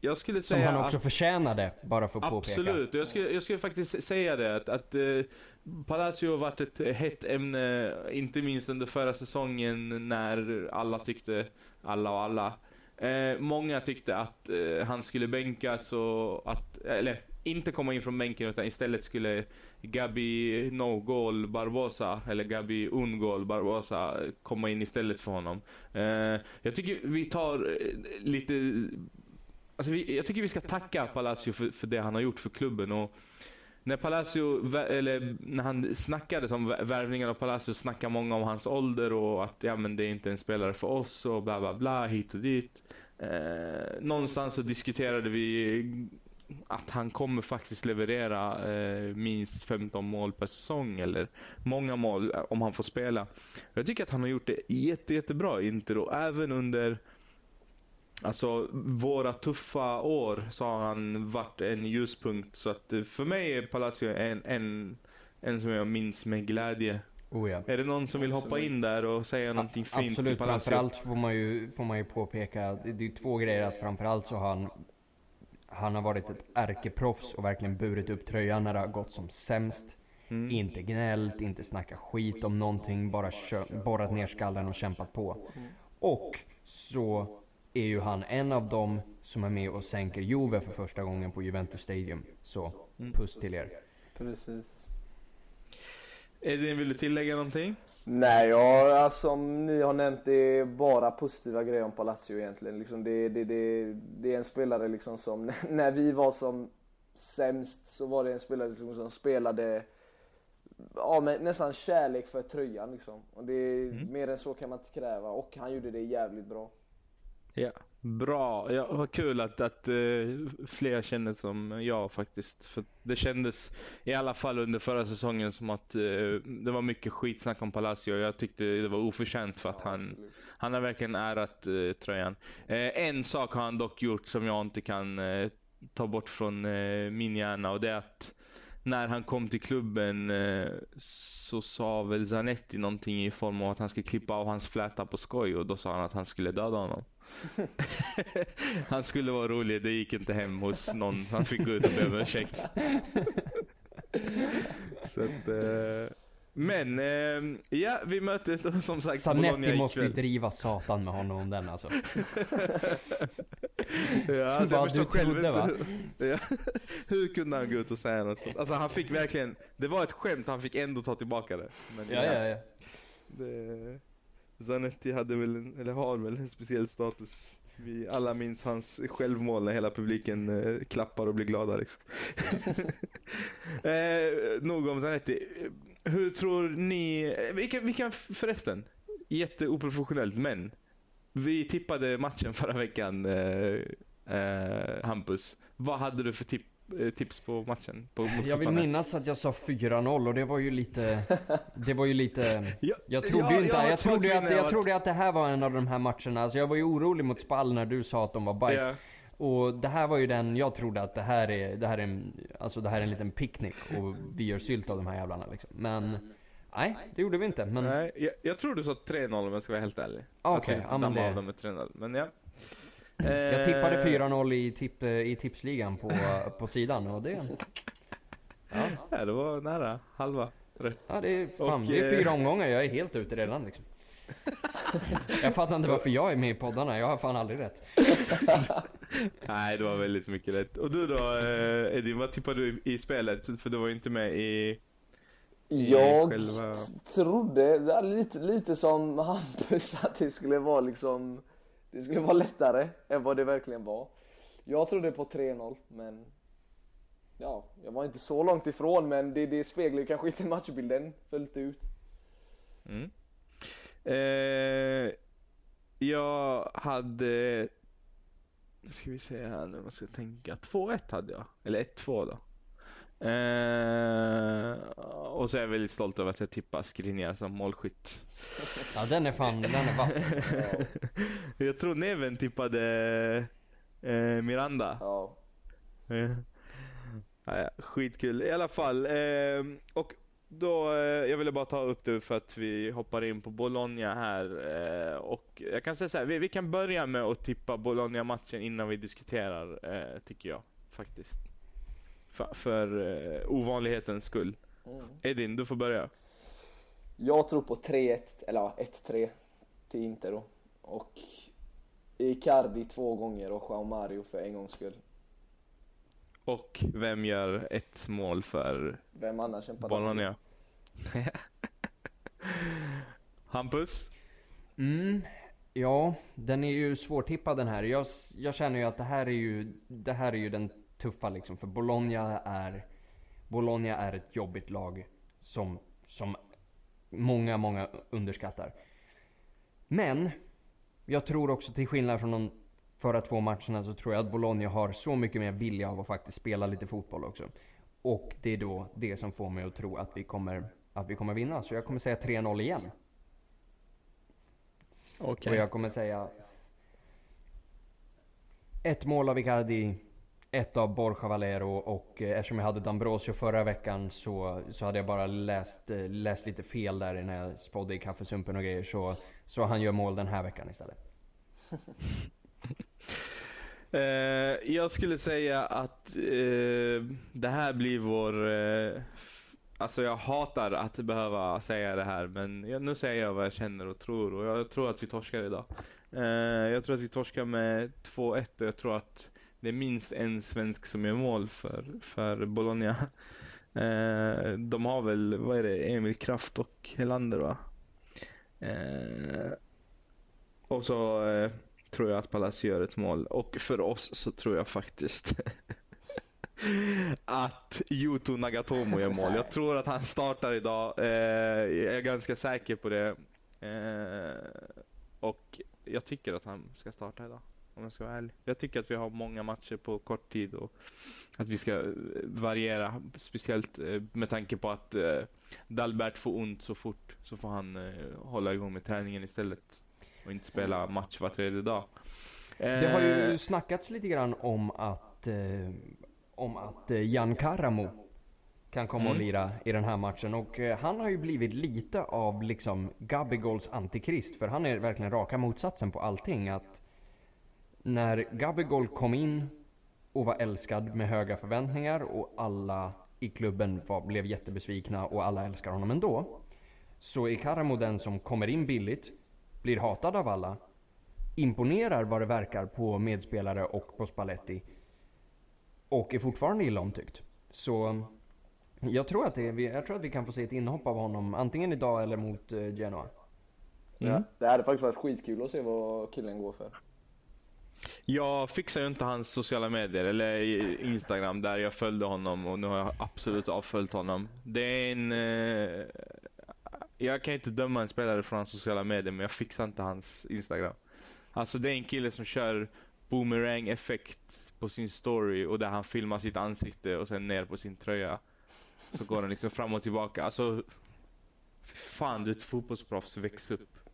S1: jag skulle säga
S2: Som han också att, förtjänade, bara för att
S1: absolut,
S2: påpeka.
S1: Absolut, jag skulle, jag skulle faktiskt säga det. Att, att uh, Palacio har varit ett hett ämne, inte minst under förra säsongen när alla tyckte, alla och alla. Uh, många tyckte att uh, han skulle bänkas och att, eller inte komma in från bänken utan istället skulle Gabi No Goal Barbosa eller Gabi Ungol Barbosa komma in istället för honom. jag tycker vi tar lite Alltså vi, jag tycker vi ska tacka Palacio för, för det han har gjort för klubben. Och när Palacio, eller när han snackade om värvningen av Palacio snackade många om hans ålder och att ja, men det är inte en spelare för oss och bla bla bla hit och dit. Eh, någonstans så diskuterade vi att han kommer faktiskt leverera eh, minst 15 mål per säsong eller många mål om han får spela. Jag tycker att han har gjort det jätte, jättebra i Inter och även under Alltså våra tuffa år så har han varit en ljuspunkt. Så att eh, för mig är Palacio en, en en som jag minns med glädje.
S2: Oh ja.
S1: Är det någon som vill hoppa in där och säga någonting fint?
S2: Absolut, framförallt får man ju, får man ju påpeka, att det är två grejer att framförallt så har han han har varit ett ärkeproffs och verkligen burit upp tröjan när det har gått som sämst.
S1: Mm.
S2: Inte gnällt, inte snackat skit om någonting, bara borrat ner skallen och kämpat på. Och så är ju han en av dem som är med och sänker Juve för första gången på Juventus Stadium. Så,
S1: Mm.
S2: puss till er.
S3: Precis.
S1: Edin, vill du tillägga någonting?
S3: Nej, ja, alltså, som ni har nämnt, det är bara positiva grejer om Palacio egentligen. Liksom det, det, det, det är en spelare liksom som, när vi var som sämst så var det en spelare liksom som spelade ja, med nästan kärlek för tröjan liksom. Och det,
S1: Mm.
S3: mer än så kan man inte kräva och han gjorde det jävligt bra.
S1: Ja. Bra, ja, vad kul att, att eh, fler känner som jag faktiskt. För det kändes i alla fall under förra säsongen som att eh, det var mycket skitsnack om Palacio. Jag tyckte det var oförtjänt för att
S3: Ja,
S1: han,
S3: absolut.
S1: han har verkligen ärat eh, tröjan. En sak har han dock gjort som jag inte kan ta bort från min hjärna och det är att när han kom till klubben eh, så sa väl Zanetti någonting i form av att han skulle klippa av hans fläta på skoj och då sa han att han skulle döda honom. han skulle vara rolig, det gick inte hem hos någon. Han fick gå ut och be om ursäkt. Eh, men, eh, ja vi då som sagt Bologna
S2: Sanetti måste ju
S1: ikväll.
S2: driva satan med honom om den alltså.
S1: Ja, alltså jag förstår själv inte hur, ja, hur kunde han gå ut och säga något sånt? Alltså han fick verkligen, det var ett skämt, han fick ändå ta tillbaka det. Men
S2: Ja, ja, ja.
S1: Det, Zanetti hade väl, en, eller har väl en speciell status. Vi alla minns hans självmål när hela publiken eh, klappar och blir glada liksom. eh, nog om Zanetti. Hur tror ni, vi kan, vi kan förresten, jätteoprofessionellt men. Vi tippade matchen förra veckan, eh, eh, Hampus. Vad hade du för tip, eh, tips på matchen? På,
S2: Jag vill minnas att jag sa 4-0 och det var ju lite, det var ju lite
S1: Ja,
S2: Jag trodde ju inte,
S1: jag
S2: trodde att, jag trodde att det här var en av de här matcherna, alltså jag var ju orolig mot Spall när du sa att de var bajs.
S1: Ja.
S2: Och det här var ju den, jag trodde att det här är, det här är en, alltså det här är en liten picknick och vi gör sylt av de här jävlarna liksom. Men, nej, det gjorde vi inte. Men,
S1: Nej, jag, jag tror du sa 3-0 om jag ska vara helt ärlig.
S2: Ah, okej,
S1: ska
S2: ja, men det-
S1: dem med 3-0. Men ja.
S2: jag tippade
S1: Eh,
S2: 4-0 i, tipp, i tipsligan på, på sidan och det, ja,
S1: Ja, det var nära. Halva rätt.
S2: ja det, är, fan,
S1: Och,
S2: det är fyra
S1: eh,
S2: omgångar, jag är helt ute redan liksom. Jag fattar inte varför jag är med i poddarna, jag har fan aldrig rätt.
S1: Nej, det var väldigt mycket rätt. Och du då eh, Edin, vad tippade du i, i spelet? För du var ju inte med i...
S3: Jag
S1: själva-
S3: trodde, lite, lite som Hampus, att det skulle vara liksom Det skulle vara lättare än vad det verkligen var. Jag trodde på 3-0 men Ja, jag var inte så långt ifrån men det, det speglar ju kanske inte matchbilden fullt ut.
S1: Mm. Eh, jag hade... Nu ska vi se här nu, vad ska tänka. 2-1 hade jag. Eller 1-2 då. Eh, och så är jag väldigt stolt över att jag tippar Skriniar som målskytt.
S2: Ja den är fan, den är vass.
S1: jag tror Neven tippade eh, Miranda.
S3: Ja.
S1: Eh, ja, ja, skitkul i alla fall. Eh, och då, eh, jag ville bara ta upp det för att vi hoppar in på Bologna här. Eh, och jag kan säga så här, vi, vi kan börja med att tippa Bologna-matchen innan vi diskuterar, eh, tycker jag. Faktiskt. För, för eh, ovanlighetens skull.
S3: Mm.
S1: Edin, du får börja.
S3: Jag tror på 3-1, eller ja, 1-3 till Inter då. Och Icardi två gånger och Joao Mario för en gångs skull.
S1: Och vem gör ett mål för
S3: Vem annars än?
S1: Bologna? Hampus?
S2: Mm, ja, den är ju svårtippad den här. Jag, jag känner ju att det här är ju, det här är ju den tuffa liksom. För Bologna är, Bologna är ett jobbigt lag som, som många, många underskattar. Men, jag tror också till skillnad från de förra två matcherna så tror jag att Bologna har så mycket mer vilja av att faktiskt spela lite fotboll också. Och det är då det som får mig att tro att vi kommer, att vi kommer vinna. Så jag kommer säga 3-0 igen.
S1: Okej.
S2: Och jag kommer säga ett mål av Icardi, ett av Borja Valero och eh, eftersom jag hade Dambrosio förra veckan så, så hade jag bara läst, eh, läst lite fel där när jag spådde i kaffesumpen och grejer. Så, så han gör mål den här veckan istället.
S1: Eh, jag skulle säga att eh, det här blir vår... Eh, alltså jag hatar att behöva säga det här men jag, nu säger jag vad jag känner och tror och jag tror att vi torskar idag. Eh, jag tror att vi torskar med 2-1 och jag tror att det är minst en svensk som gör mål för, för Bologna. Eh, de har väl, vad är det, Emil Kraft och Helander va? Eh, och så eh, tror jag att Palacio gör ett mål. Och för oss så tror jag faktiskt att Yuto Nagatomo gör mål. Jag tror att han startar idag. Eh, jag är ganska säker på det. Eh, och jag tycker att han ska starta idag. Om jag ska vara ärlig. Jag tycker att vi har många matcher på kort tid och att vi ska variera. Speciellt eh, med tanke på att eh, Dalbert får ont så fort så får han eh, hålla igång med träningen istället och inte spela match var tredje dag.
S2: Det har ju snackats lite grann om att, eh, om att eh, Jan Karamo kan komma och
S1: Mm.
S2: lira i den här matchen. Och eh, han har ju blivit lite av liksom Gabigols antikrist. För han är verkligen raka motsatsen på allting. Att när Gabigol kom in och var älskad med höga förväntningar och alla i klubben var, blev jättebesvikna och alla älskar honom ändå. Så är Karamo den som kommer in billigt, blir hatad av alla, imponerar vad det verkar på medspelare och på Spalletti och är fortfarande illa omtyckt. Så jag tror att, det, jag tror att vi kan få se ett inhopp av honom antingen idag eller mot eh, Genoa.
S1: Mm.
S3: Ja, det hade faktiskt varit skitkul att se vad killen går för.
S1: Jag fixar ju inte hans sociala medier eller Instagram där jag följde honom och nu har jag absolut avföljt honom. Det är en... Eh, jag kan inte döma en spelare från hans sociala medier men jag fixar inte hans Instagram. Alltså det är en kille som kör boomerang effekt på sin story och där han filmar sitt ansikte och sen ner på sin tröja. Så går han liksom fram och tillbaka. Alltså... Fan du är ett fotbollsproffs, väx upp.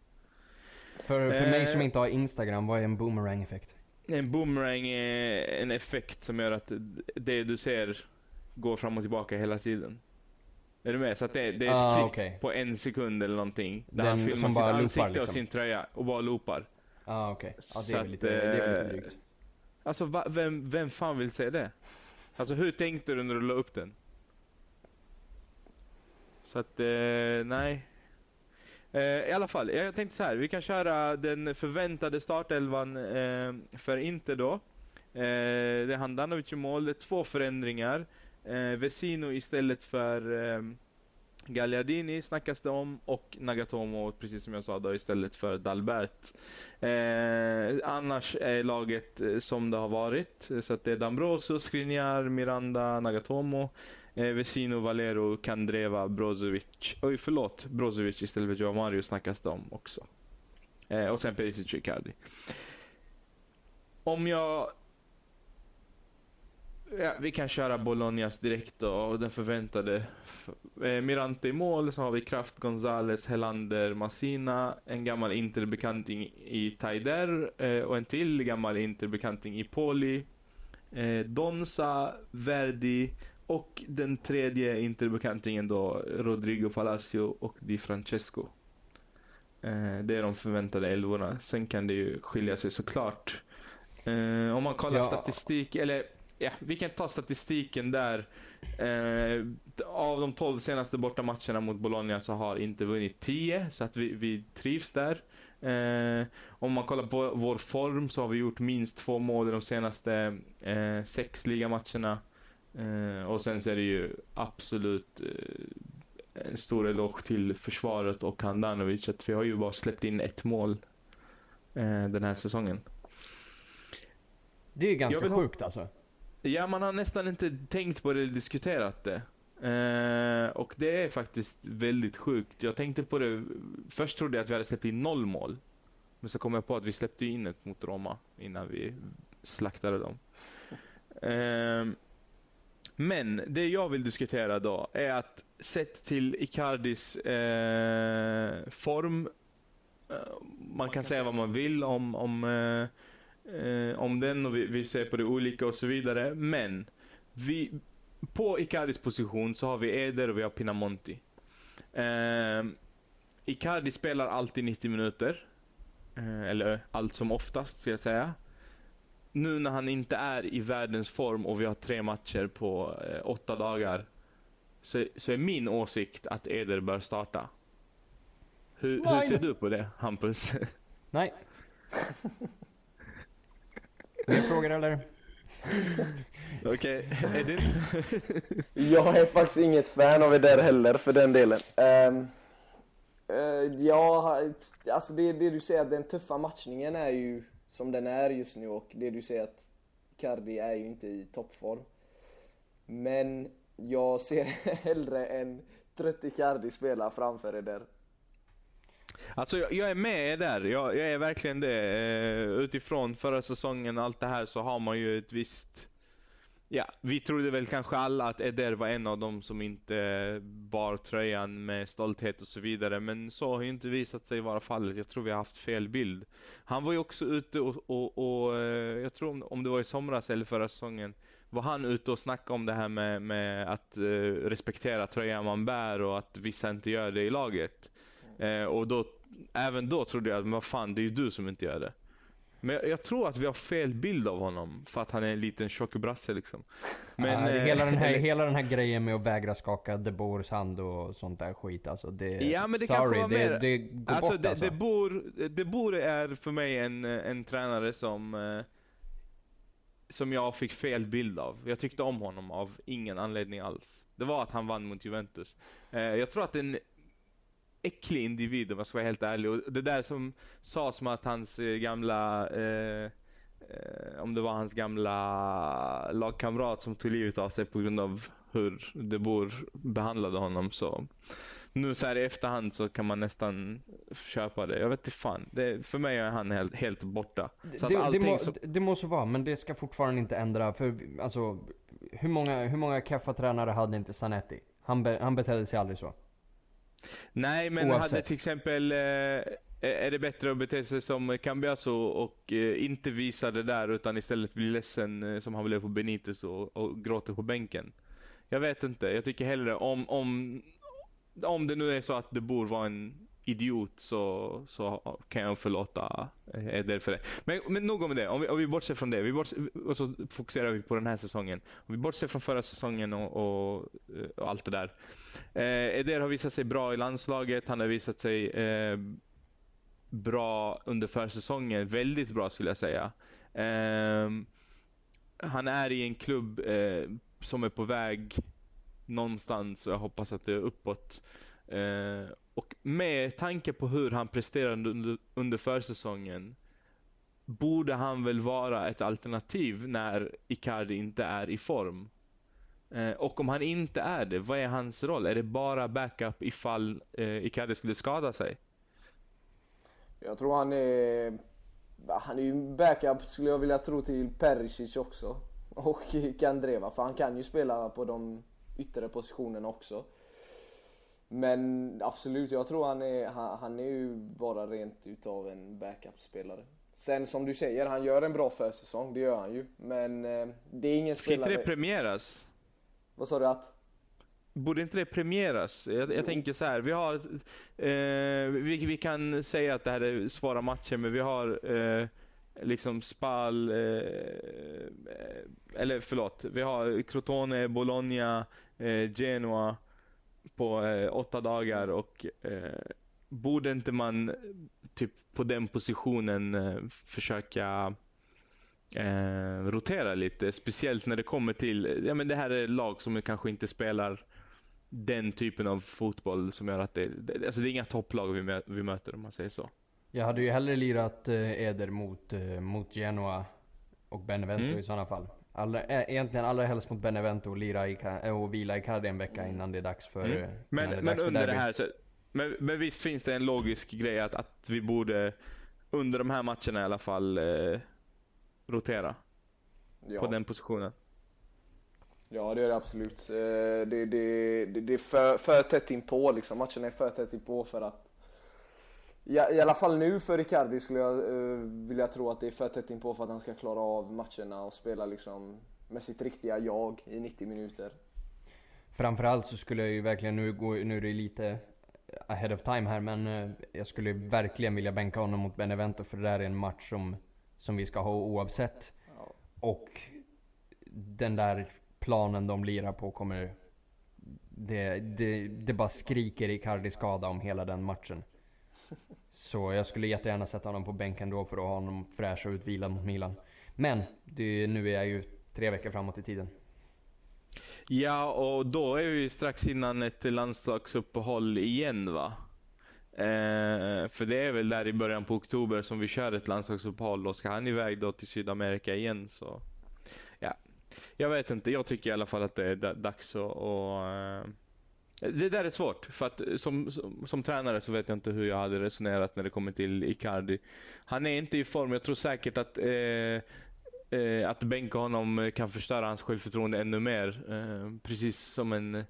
S2: För, för mig
S1: Eh.
S2: som inte har Instagram, vad är en boomerang-effekt?
S1: En boomerang är en effekt som gör att det du ser går fram och tillbaka hela tiden. Är du med? Så att det, det är ett
S2: Ah,
S1: klick
S2: okej.
S1: på en sekund eller någonting. Där
S2: Den
S1: han filmar sitt ansikte och
S2: liksom.
S1: sin tröja och bara loopar.
S2: Ja ah, okej. Ja det
S1: Så
S2: är väl lite, det är lite
S1: eh,
S2: drygt.
S1: Alltså va, vem, vem fan vill se det? Alltså hur tänkte du när du la upp den? Så att, eh, nej. Eh, I alla fall, jag tänkte så här. Vi kan köra den förväntade startelvan eh, för Inter då. Eh, det är Handanovic i mål. Det är två förändringar. Eh, Vesino istället för eh, Gagliardini snackas det om och Nagatomo, precis som jag sa då, istället för Dalbert. Eh, annars är laget eh, som det har varit. Så att det är D'Ambrosio, Skriniar, Miranda, Nagatomo, Eh, Vesino, Valero, Kandreva, Brozovic. Oj, förlåt. Brozovic istället för Joao Mario snackas det om också. Eh, och sen Perisic och Icardi. Om jag... Ja, vi kan köra Bolognas direkt då, och den förväntade. Eh, Mirante i mål, så har vi Kraft, Gonzales, Helander, Massina, en gammal interbekanting i Taider eh, och en till gammal interbekanting i Poli. Eh, Donza, Verdi och den tredje interbekantingen då, Rodrigo Palacio och Di Francesco. Eh, det är de förväntade elvorna. Sen kan det ju skilja sig såklart. Eh, om man kollar
S2: Ja.
S1: statistik, eller ja, vi kan ta statistiken där. Eh, av de 12 senaste bortamatcherna mot Bologna så har inte vunnit 10, så att vi, vi trivs där. Eh, om man kollar på vår form så har vi gjort minst två mål i de senaste eh, sex ligamatcherna. Eh, och sen så är det ju absolut eh, en stor eloge till försvaret och Handanovic. Att vi har ju bara släppt in ett mål eh, den här säsongen.
S2: Det är ganska
S1: jag vill
S2: sjukt alltså.
S1: Ja, man har nästan inte tänkt på det eller diskuterat det. Eh, och det är faktiskt väldigt sjukt. Jag tänkte på det, först trodde jag att vi hade släppt in noll mål. Men så kom jag på att vi släppte in ett mot Roma innan vi slaktade dem. Men det jag vill diskutera då är att sett till Icardis eh, form, eh, man kan säga vad man vill om, om eh, eh, om den och vi, vi ser på det olika och så vidare. Men vi, på Icardis position så har vi Eder och vi har Pinamonti. Eh, Icardi spelar alltid 90 minuter. Eh, eller allt som oftast ska jag säga. Nu när han inte är i världens form och vi har tre matcher på eh, åtta dagar. Så, så är min åsikt att Eder bör starta. Hur, hur ser du på det Hampus?
S2: Nej. Mer frågor eller?
S1: Okej, okay. Edin?
S3: jag är faktiskt inget fan av Eder heller för den delen. Um, uh, ja, alltså det, det du säger den tuffa matchningen är ju som den är just nu och det du säger att Cardi är ju inte i toppform. Men jag ser hellre en trött Icardi spela framför Eder.
S1: Alltså jag, jag, är med där, jag, jag är verkligen det. Eh, utifrån förra säsongen och allt det här så har man ju ett visst Ja, vi trodde väl kanske alla att Eder var en av dem som inte bar tröjan med stolthet och så vidare. Men så har ju inte visat sig vara fallet. Jag tror vi har haft fel bild. Han var ju också ute och, och, och eh, jag tror om det var i somras eller förra säsongen. Var han ute och snackade om det här med, med att uh, respektera tröjan man bär och att vissa inte gör det i laget. Uh, och då, även då trodde jag att vad fan, det är ju du som inte gör det. Men jag, jag, tror att vi har fel bild av honom för att han är en liten tjock brasse liksom.
S2: Men, ja, hela, den här, hela den här grejen med att vägra skaka De Boers hand och sånt där skit alltså. Det,
S1: ja men det sorry, kanske det, det går alltså, bort det, alltså. De Boer, De Boer är för mig en, en tränare som eh, som jag fick fel bild av. Jag tyckte om honom av ingen anledning alls. Det var att han vann mot Juventus. Eh, jag tror att en äcklig individ om jag ska vara helt ärlig. Och det där som sades med att hans eh, gamla eh, eh, om det var hans gamla lagkamrat som tog livet av sig på grund av hur De Boer behandlade honom så nu så här i efterhand så kan man nästan köpa det. Jag vet inte fan. Det, för mig är han helt, helt borta.
S2: Så det, allting... det, må, det måste vara, men det ska fortfarande inte ändra. För alltså, hur många, hur många kaffatränare hade inte Sanetti? Han, be, han betedde sig aldrig så.
S1: Nej, men Oavsett. hade till exempel eh, är det bättre att bete sig som Cambiaso och eh, inte visa det där utan istället bli ledsen eh, som han blev på Benitez och, och gråter på bänken? Jag vet inte. Jag tycker hellre om, om, om det nu är så att det bor vara en idiot så, så kan jag förlåta Eder för det. Men, men nog om det. Om vi, om vi bortser från det. Vi bortser, och så fokuserar vi på den här säsongen. Om vi bortser från förra säsongen och, och, och allt det där. Eh, Eder har visat sig bra i landslaget. Han har visat sig eh, bra under försäsongen. Väldigt bra skulle jag säga. Eh, han är i en klubb eh, som är på väg någonstans jag hoppas att det är uppåt. Eh, och med tanke på hur han presterade under, under försäsongen borde han väl vara ett alternativ när Icardi inte är i form. Eh, och om han inte är det, vad är hans roll? Är det bara backup ifall eh, Icardi skulle skada sig?
S3: Jag tror han är... Han är ju backup skulle jag vilja tro till Perisic också. Och Kandreva, för han kan ju spela på de yttre positionerna också. Men absolut, jag tror han är, han, han är ju bara rent utav en backup-spelare. Sen som du säger, han gör en bra försäsong, det gör han ju. Men eh, det är ingen
S1: Ska spelare... Ska inte det premieras?
S3: Vad sa du att?
S1: Borde inte det premieras? Jag, jag tänker så här, vi har... Eh, vi, vi kan säga att det här är svåra matcher, men vi har eh, liksom Spal... Eh, eller förlåt, vi har Crotone, Bologna, eh, Genoa på eh, åtta dagar och eh, borde inte man typ på den positionen eh, försöka eh, rotera lite? Speciellt när det kommer till, ja men det här är lag som kanske inte spelar den typen av fotboll som gör att det, det alltså det är inga topplag vi, mö, vi möter om man säger så.
S2: Jag hade ju hellre lirat eh, Eder mot, eh, mot Genoa och Benevento mm. i sådana fall. Allra, egentligen allra helst mot Benevento och, lira i, och vila i Cardi en vecka innan det är dags för mm.
S1: Men,
S2: det
S1: men under det här så, men, men visst finns det en logisk grej att, att vi borde under de här matcherna i alla fall eh, rotera ja. på den positionen.
S3: Ja det är det absolut. Eh, det, det, det, det är för, för tätt inpå liksom. Matcherna är för tätt inpå för att Ja, I alla fall nu för Icardi skulle jag uh, vilja tro att det är för tätt inpå för att han ska klara av matcherna och spela liksom med sitt riktiga jag i 90 minuter.
S2: Framförallt så skulle jag ju verkligen, nu, gå, nu är det lite ahead of time här, men uh, jag skulle verkligen vilja bänka honom mot Benevento för det där är en match som, som vi ska ha oavsett. Ja. Och den där planen de lirar på kommer det, det, det bara skriker Icardi skada om hela den matchen. Så jag skulle jättegärna sätta honom på bänken då för att ha honom fräsch och utvilad mot Milan. Men det, nu är jag ju tre veckor framåt i tiden.
S1: Ja, och då är vi strax innan ett landslagsuppehåll igen va? Eh, för det är väl där i början på oktober som vi kör ett landslagsuppehåll och ska han iväg då till Sydamerika igen så ja, jag vet inte. Jag tycker i alla fall att det är dags att, att eh, det där är svårt, för att eh, som, som, som, tränare så vet jag inte hur jag hade resonerat när det kommer till Icardi. Han är inte i form, jag tror säkert att eh, eh, att bänka honom eh, kan förstöra hans självförtroende ännu mer. Eh, precis som en, eh,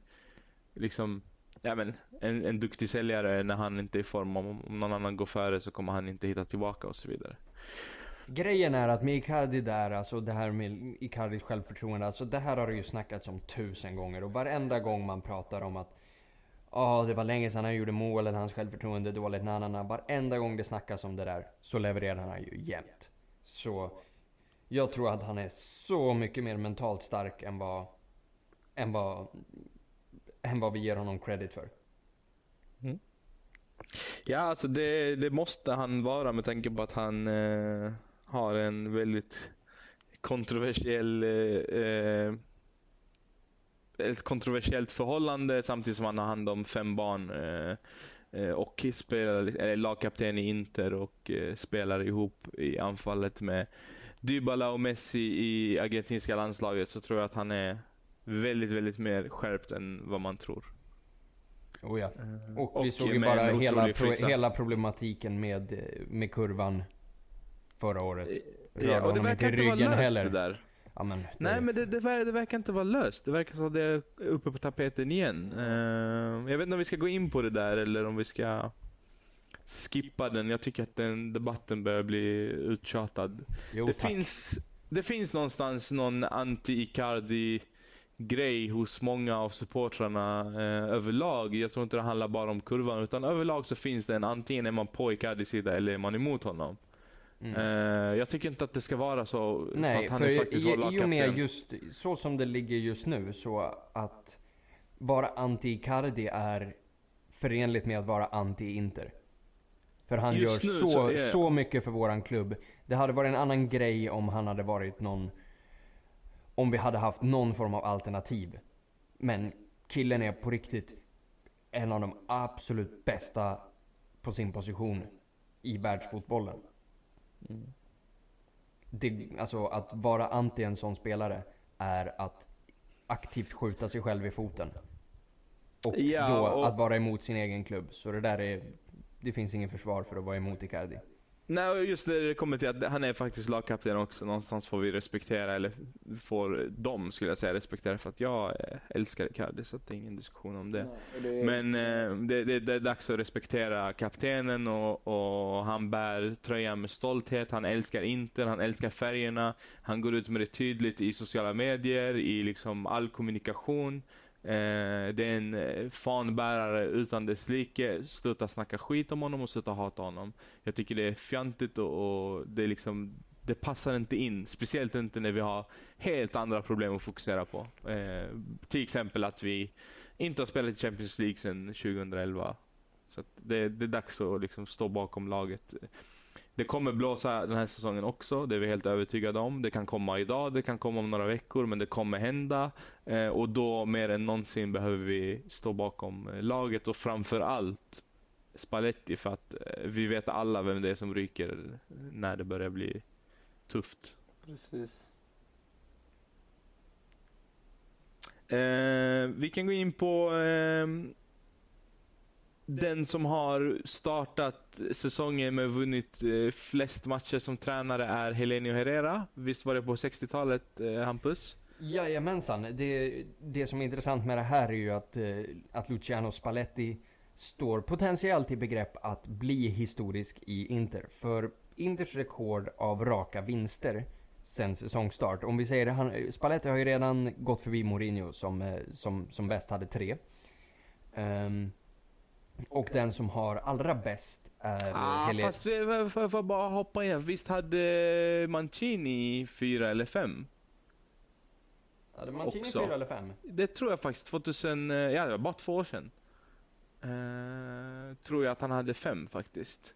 S1: liksom, ja, men, en, en duktig säljare när han inte är i form. Om, om någon annan går före så kommer han inte hitta tillbaka och så vidare.
S2: Grejen är att med Icardi där, alltså det här med Icardis självförtroende, alltså det här har det ju snackats om tusen gånger och varenda gång man pratar om att Ja, oh, det var länge sedan han gjorde mål, eller hans självförtroende är dåligt, nanana. Varenda gång det snackas om det där så levererar han ju jämt. Så jag tror att han är så mycket mer mentalt stark än vad, än vad, än vad vi ger honom credit för.
S1: Mm. Ja, alltså det, det, måste han vara med tanke på att han eh, har en väldigt kontroversiell eh, eh ett kontroversiellt förhållande samtidigt som han har hand om fem barn. Eh, eh, och spelar, är lagkapten i Inter och eh, spelar ihop i anfallet med Dybala och Messi i argentinska landslaget så tror jag att han är väldigt, väldigt mer skärpt än vad man tror.
S2: Oh ja. Och, och vi såg ju bara hela, pro hela problematiken med, med kurvan förra året.
S1: Rörde ja, och det verkar inte vara löst heller. det där. Ja, men det... Nej, men det, det, verkar, det, verkar inte vara löst. Det verkar som att det är uppe på tapeten igen. Uh, jag vet inte om vi ska gå in på det där eller om vi ska skippa den. Jag tycker att den debatten börjar bli uttjatad. Jo, det, finns, det finns någonstans någon anti-Icardi grej hos många av supportrarna eh, överlag. Jag tror inte det handlar bara om kurvan utan överlag så finns det en antingen är man på Icardis sida eller är man emot honom. Mm. Uh, jag tycker inte att det ska vara så.
S2: Nej,
S1: så
S2: för i, i och med just så som det ligger just nu så att vara anti-Icardi är förenligt med att vara anti-Inter. För han just gör så, så, är... så mycket för våran klubb. Det hade varit en annan grej om han hade varit någon om vi hade haft någon form av alternativ. Men killen är på riktigt en av de absolut bästa på sin position i världsfotbollen. Mm. Det, alltså att vara anti en sån spelare är att aktivt skjuta sig själv i foten. Och ja, då och... att vara emot sin egen klubb. Så det där är, det finns ingen försvar för att vara emot Icardi.
S1: Nej, just när det kommer till att han är faktiskt lagkapten också. Någonstans får vi respektera, eller får de skulle jag säga respektera för att jag älskar Icardi så det är ingen diskussion om det. Nej, det. Men eh, det, det, det, är dags att respektera kaptenen och, och, han bär tröjan med stolthet. Han älskar Inter, han älskar färgerna. Han går ut med det tydligt i sociala medier, i liksom all kommunikation. Eh, det är en eh, fanbärare utan dess like. Sluta snacka skit om honom och sluta hata honom. Jag tycker det är fjantigt och, och det är liksom det passar inte in. Speciellt inte när vi har helt andra problem att fokusera på. Eh, till exempel att vi inte har spelat i Champions League sedan 2011. Så det, det, är dags att liksom stå bakom laget. Det kommer blåsa den här säsongen också, det är vi helt övertygade om. Det kan komma idag, det kan komma om några veckor, men det kommer hända. Eh, och då mer än någonsin behöver vi stå bakom eh, laget och framför allt Spalletti för att eh, vi vet alla vem det är som ryker när det börjar bli tufft.
S3: Precis.
S1: Eh, vi kan gå in på eh, den som har startat säsongen med vunnit eh, flest matcher som tränare är Helenio Herrera. Visst var det på 60-talet, eh, Hampus?
S2: Jajamensan. Det, det som är intressant med det här är ju att, eh, att Luciano Spalletti står potentiellt i begrepp att bli historisk i Inter. För Inters rekord av raka vinster sen säsongstart. Om vi säger det, han, Spalletti har ju redan gått förbi Mourinho som, som, som bäst hade tre. Um, och den som har allra bäst är
S1: ah,
S2: Helen...
S1: Fast vi får bara hoppa in. Visst hade Mancini fyra eller fem?
S2: Hade Mancini fyra eller fem?
S1: Det tror jag faktiskt. 2000, eh, ja det var bara två år sedan. Uh, tror jag att han hade fem faktiskt.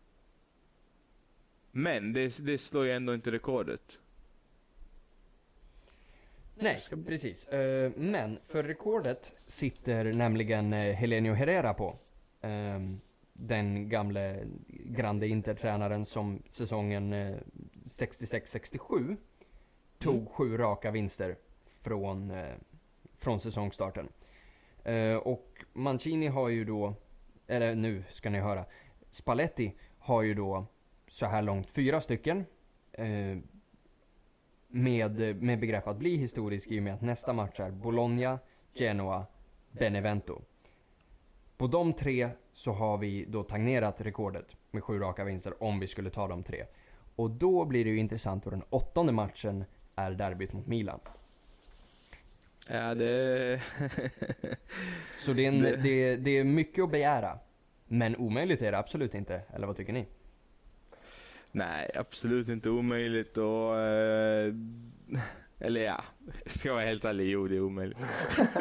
S1: Men det, det slår ju ändå inte rekordet.
S2: Nej, precis. Uh, men för rekordet sitter nämligen Helenio Herrera på. Uh, den gamle Grande Inter-tränaren som säsongen 66-67 tog mm. sju raka vinster från, från säsongstarten. och Mancini har ju då, eller nu ska ni höra, Spalletti har ju då så här långt fyra stycken. Eh, med, med begrepp att bli historisk i och med att nästa match är Bologna, Genoa, Benevento. På de tre så har vi då tangerat rekordet med sju raka vinster om vi skulle ta de tre. Och då blir det ju intressant och den åttonde matchen är derbyt mot Milan.
S1: Ja, det...
S2: så det är, en, det, det är mycket att begära. Men omöjligt är det absolut inte, eller vad tycker ni?
S1: Nej, absolut inte omöjligt och... Eh, eller ja, ska jag vara helt ärlig, jo det är omöjligt.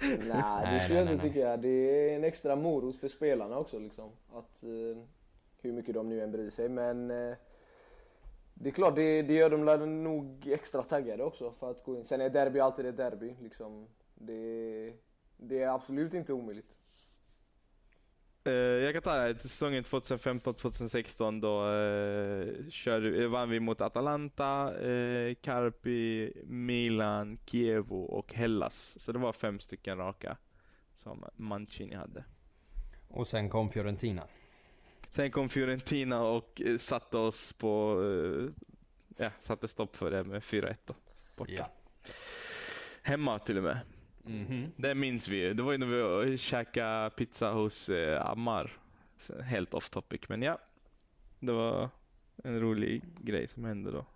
S3: nej, det skulle jag inte tycka. Det är en extra morot för spelarna också liksom. Att, eh, hur mycket de nu än bryr sig. Men eh, det är klart, det, det gör dem nog extra taggade också för att gå in. Sen är derby alltid ett derby. Liksom. Det, det är absolut inte omöjligt.
S1: Uh, jag kan ta det. Säsongen 2015-2016 då uh, körde, eh, vann vi mot Atalanta, uh, Carpi, Milan, Kievo och Hellas. Så det var fem stycken raka som Mancini hade.
S2: Och sen kom Fiorentina.
S1: Sen kom Fiorentina och uh, satte oss på, ja, satte stopp för det med 4-1 borta. Ja. Hemma till och med. Mm -hmm. Det minns vi Det var ju när vi käkade pizza hos eh, Ammar. Helt off topic, men ja. Det var en rolig grej som hände då.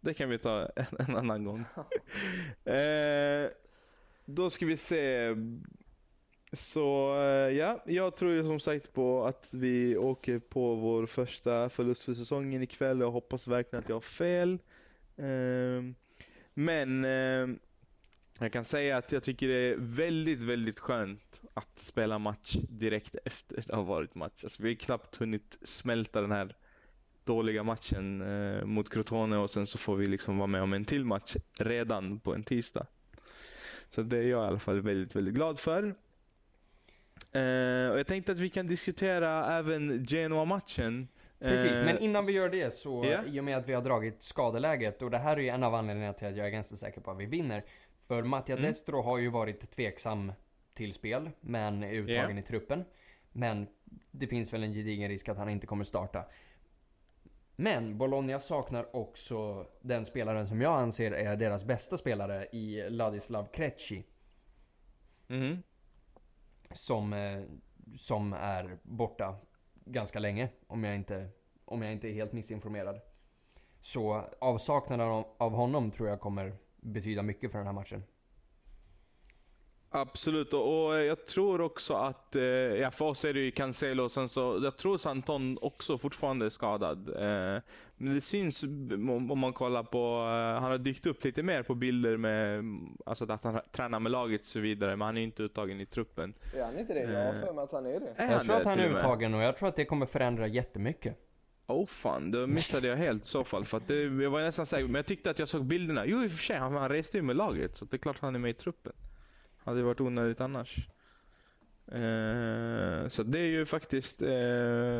S1: Det kan vi ta en, en annan gång. eh, då ska vi se. Så eh, ja, jag tror ju som sagt på att vi åker på vår första förlust för säsongen ikväll. Jag hoppas verkligen att jag har fel. Eh, men eh, jag kan säga att jag tycker det är väldigt, väldigt skönt att spela match direkt efter det har varit match. Alltså, vi har knappt hunnit smälta den här dåliga matchen eh, mot Crotone och sen så får vi liksom vara med om en till match redan på en tisdag. Så det är jag i alla fall väldigt, väldigt glad för. Eh, och jag tänkte att vi kan diskutera även Genoa-matchen.
S2: Precis, men eh, innan vi gör det så, yeah. i och med att vi har dragit skadeläget, och det här är ju en av anledningarna till att jag är ganska säker på att vi vinner. För Mattia mm. Destro har ju varit tveksam till spel, men är uttagen yeah. i truppen. Men det finns väl en gedigen risk att han inte kommer starta. Men Bologna saknar också den spelaren som jag anser är deras bästa spelare i Ladislav Krejci. Mm. Som, eh, som är borta ganska länge, om jag inte, om jag inte är helt missinformerad. Så avsaknaden av honom tror jag kommer betyda mycket för den här matchen.
S1: Absolut, och jag tror också att, eh, ja för oss är det ju Cancelo, sen så, jag tror Santon också fortfarande är skadad. Eh, men det syns om man kollar på, eh, han har dykt upp lite mer på bilder med, alltså att han tränar med laget och så vidare, men han är inte uttagen i truppen.
S3: Är han inte det? Jag har för mig att han är det.
S2: jag tror att han är uttagen och jag tror att det kommer förändra jättemycket.
S1: Oh fan, då missade jag helt i så fall. För att det, jag var nästan säker, men jag tyckte att jag såg bilderna. Jo i och för sig, han, han reste ju med laget. Så det är klart han är med i truppen. Hade ju varit onödigt annars. Eh, så det är ju faktiskt, eh,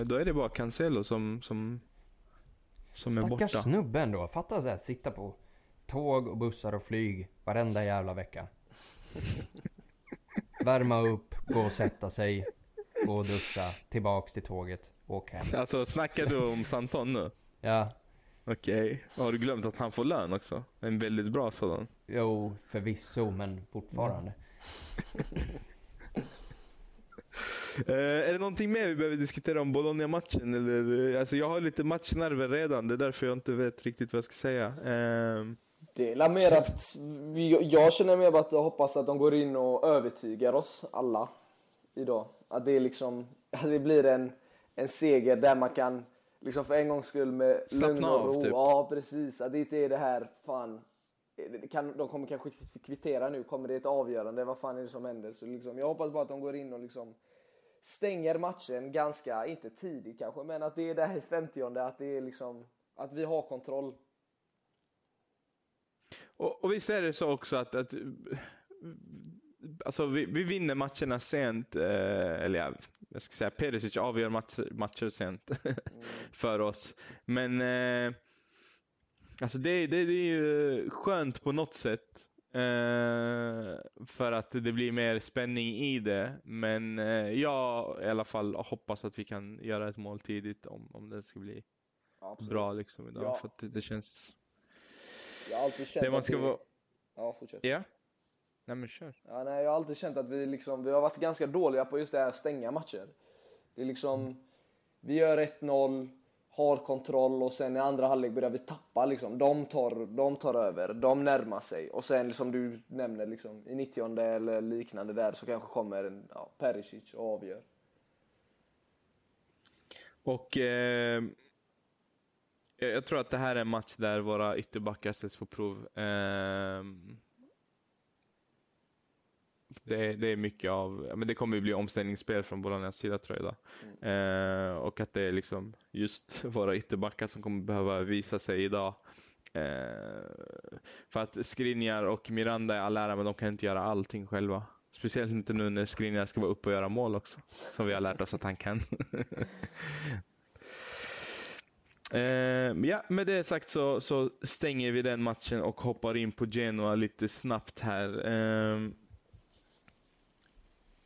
S1: då är det bara Cancelo som, som, som är borta.
S2: Stackars snubben då. Fatta såhär, sitta på tåg och bussar och flyg varenda jävla vecka. Värma upp, gå och sätta sig, gå och duscha, tillbaks till tåget. Åk hem.
S1: Alltså snackar du om Santon nu?
S2: Ja.
S1: Okej. Okay. Har du glömt att han får lön också? En väldigt bra sådan.
S2: Jo, förvisso, men fortfarande.
S1: Eh, är det någonting mer vi behöver diskutera om Bologna-matchen? Eller, alltså jag har lite matchnerver redan, det är därför jag inte vet riktigt vad jag ska säga. Eh,
S3: Det är mer att vi, jag känner mer att jag hoppas att de går in och övertygar oss alla idag. Att det är liksom, att det blir en, en seger där man kan liksom för en gångs skull med lugn och
S1: av,
S3: ro.
S1: typ.
S3: Ja precis, att det inte är det här fan. det Kan, de kommer kanske kvittera nu, kommer det ett avgörande, vad fan är det som händer? Så liksom, jag hoppas bara att de går in och liksom stänger matchen ganska, inte tidigt kanske, men att det är där i 50 att det är liksom, att vi har kontroll.
S1: och, och visst är det så också att, att alltså vi, vi vinner matcherna sent, eh, eller ja, jag ska säga Perisic avgör matcher, matcher sent för oss. Men eh, alltså det, det, det är ju skönt på något sätt. Eh, för att det blir mer spänning i det. Men eh, jag i alla fall hoppas att vi kan göra ett mål tidigt om, om det ska bli
S3: Absolut.
S1: bra liksom idag.
S3: Ja.
S1: För att det, det känns...
S3: Jag har alltid känt
S1: Det man
S3: att
S1: ska
S3: det...
S1: vara...
S3: Ja, fortsätt.
S1: Ja? Nej men kör.
S3: Ja, nej, jag har alltid känt att vi, liksom, vi har varit ganska dåliga på just det här att stänga matcher. Det är liksom, vi gör 1-0, har kontroll och sen i andra halvlek börjar vi tappa. Liksom. De, tar, de tar över, de närmar sig och sen som du nämner liksom, i 90 eller liknande där så kanske kommer en, ja, Perisic och avgör.
S1: Och eh, jag jag tror att det här är en match där våra ytterbackar sätts på prov. Eh, det, det är mycket av, men det kommer ju bli omställningsspel från Bolognas sida tror jag idag. Eh, och att det är liksom just våra ytterbackar som kommer behöva visa sig idag. Eh, för att Skriniar och Miranda är all ära, men de kan inte göra allting själva. Speciellt inte nu när Skriniar ska vara uppe och göra mål också. Som vi har lärt oss att han kan. Eh, ja, med det sagt så, så stänger vi den matchen och hoppar in på Genoa lite snabbt här. Eh,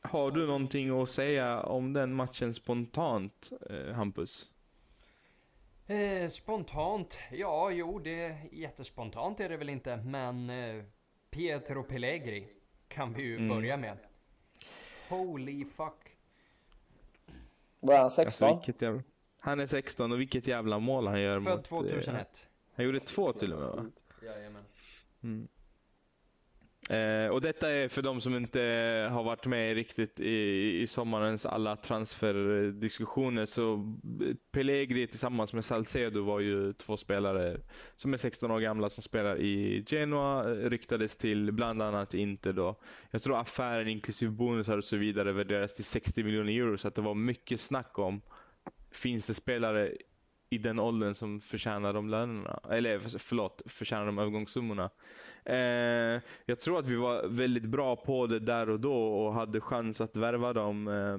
S1: har du någonting att säga om den matchen spontant, eh, Hampus?
S2: Eh, spontant? Ja, jo, det är jättespontant är det väl inte, men eh, Pietro Pellegri kan vi ju
S1: Mm.
S2: börja med. Holy fuck.
S3: Vad är han,
S1: Alltså,
S3: 16?
S1: vilket jävla... Han är 16 och vilket jävla mål han gör
S2: Född
S1: mot...
S2: 2001.
S1: Eh, han gjorde två till och med va?
S2: Jajamän.
S1: Mm. Eh, och detta är för de som inte har varit med riktigt i, i sommarens alla transferdiskussioner så Pellegri tillsammans med Salcedo var ju två spelare som är 16 år gamla som spelar i Genoa, eh, ryktades till bland annat Inter då. Jag tror affären inklusive bonusar och så vidare värderas till 60 miljoner euro så att det var mycket snack om finns det spelare i den åldern som förtjänar de lönerna, eller förlåt, förtjänar de övergångssummorna. Eh, jag tror att vi var väldigt bra på det där och då och hade chans att värva dem. Eh,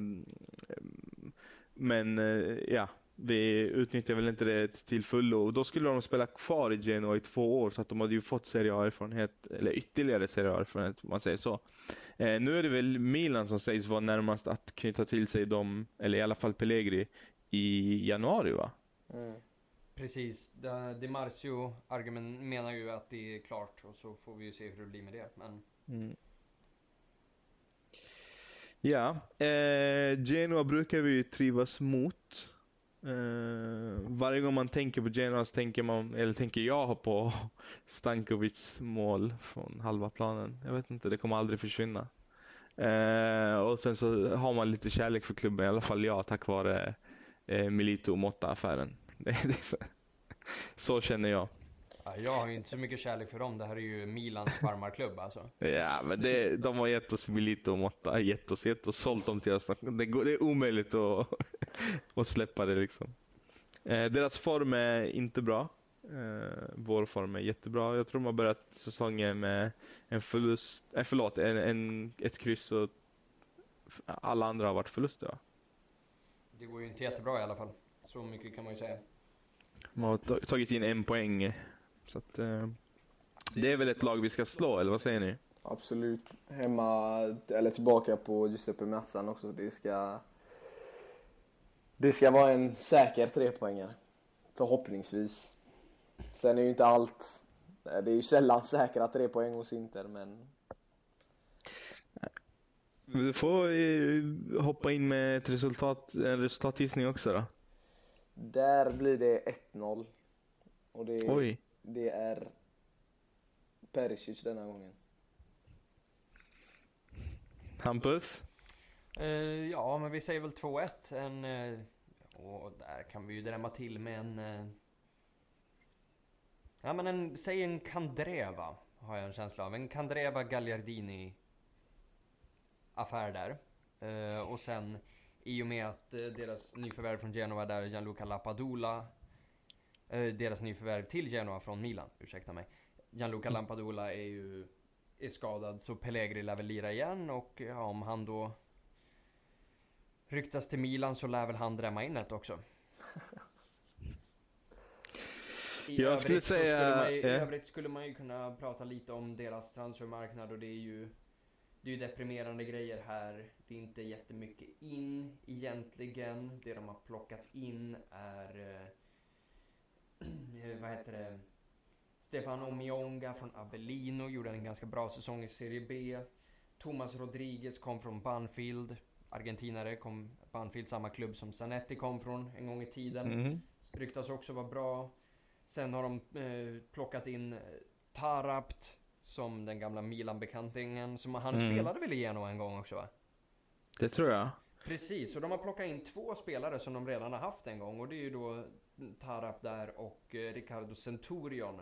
S1: men eh, ja, vi utnyttjade väl inte det till fullo. Och då skulle de spela kvar i Genoa i två år så att de hade ju fått Serie A-erfarenhet, eller ytterligare Serie A-erfarenhet om man säger så. Eh, nu är det väl Milan som sägs vara närmast att knyta till sig dem, eller i alla fall Pellegri, i januari va?
S3: Mm.
S2: Precis. Di Marcio argument menar ju att det är klart och så får vi ju se hur det blir med det. Men
S1: Mm. Ja, eh, Genoa brukar vi ju trivas mot. Eh, varje gång man tänker på Genoa så tänker man, eller tänker jag på Stankovics mål från halva planen. Jag vet inte, det kommer aldrig försvinna. Eh, och sen så har man lite kärlek för klubben, i alla fall jag, tack vare eh, Milito och Motta-affären. Så, så känner jag.
S2: ja, jag har ju inte så mycket kärlek för dem. Det här är ju Milans farmarklubb alltså.
S1: Ja, men det, de har gett oss Milito och Motta, gett oss, gett oss, sålt dem till oss. Det, går, det är omöjligt att, att släppa det liksom. Eh, deras form är inte bra. Eh, vår form är jättebra. Jag tror de har börjat säsongen med en förlust, eh, förlåt, en, en, ett kryss och alla andra har varit förluster va?
S2: Det går ju inte jättebra i alla fall. Så mycket kan man ju säga.
S1: De har ta- tagit in en poäng. Så att, eh, det är väl ett lag vi ska slå, eller vad säger ni?
S3: Absolut. Hemma, eller tillbaka på Giuseppe Meazza också. Det ska... Det ska vara en säker trepoängare. Förhoppningsvis. Sen är ju inte allt... Det är ju sällan säkra tre poäng hos Inter, men...
S1: Du får eh, hoppa in med ett resultat, en resultatgissning också då.
S3: Där blir det 1-0. Och det,
S1: Oj.
S3: det är Perisic denna gången.
S1: Hampus?
S2: Eh, ja, men vi säger väl 2-1. En, eh, och där kan vi ju drämma till med en... Eh, ja, men en, säg en Kandreva, har jag en känsla av. En Kandreva Gagliardini affär där. Eh, och sen i och med att eh, deras nyförvärv från Genova där, Gianluca Lapadula, eh, deras nyförvärv till Genova från Milan, ursäkta mig. Gianluca Lampadula är ju är skadad så Pellegri lär väl lira igen och ja, om han då ryktas till Milan så lär väl han drämma in ett också. I övrigt
S1: säga-
S2: skulle man ju, I
S1: ja.
S2: övrigt skulle man ju kunna prata lite om deras transfermarknad och det är ju det är ju deprimerande grejer här. Det är inte jättemycket in egentligen. Det de har plockat in är eh, vad heter det? Stefano Mionga från Avellino gjorde en ganska bra säsong i Serie B. Thomas Rodriguez kom från Banfield. Argentinare kom Banfield, samma klubb som Zanetti kom från en gång i tiden.
S1: Mhm.
S2: Ryktas också vara bra. Sen har de eh, plockat in eh, Tarapt som den gamla Milan-bekantingen. Som han
S1: Mm.
S2: spelade väl i Genoa en gång också va?
S1: Det tror jag.
S2: Precis, och de har plockat in två spelare som de redan har haft en gång och det är ju då Tarap där och eh, Ricardo Centurion.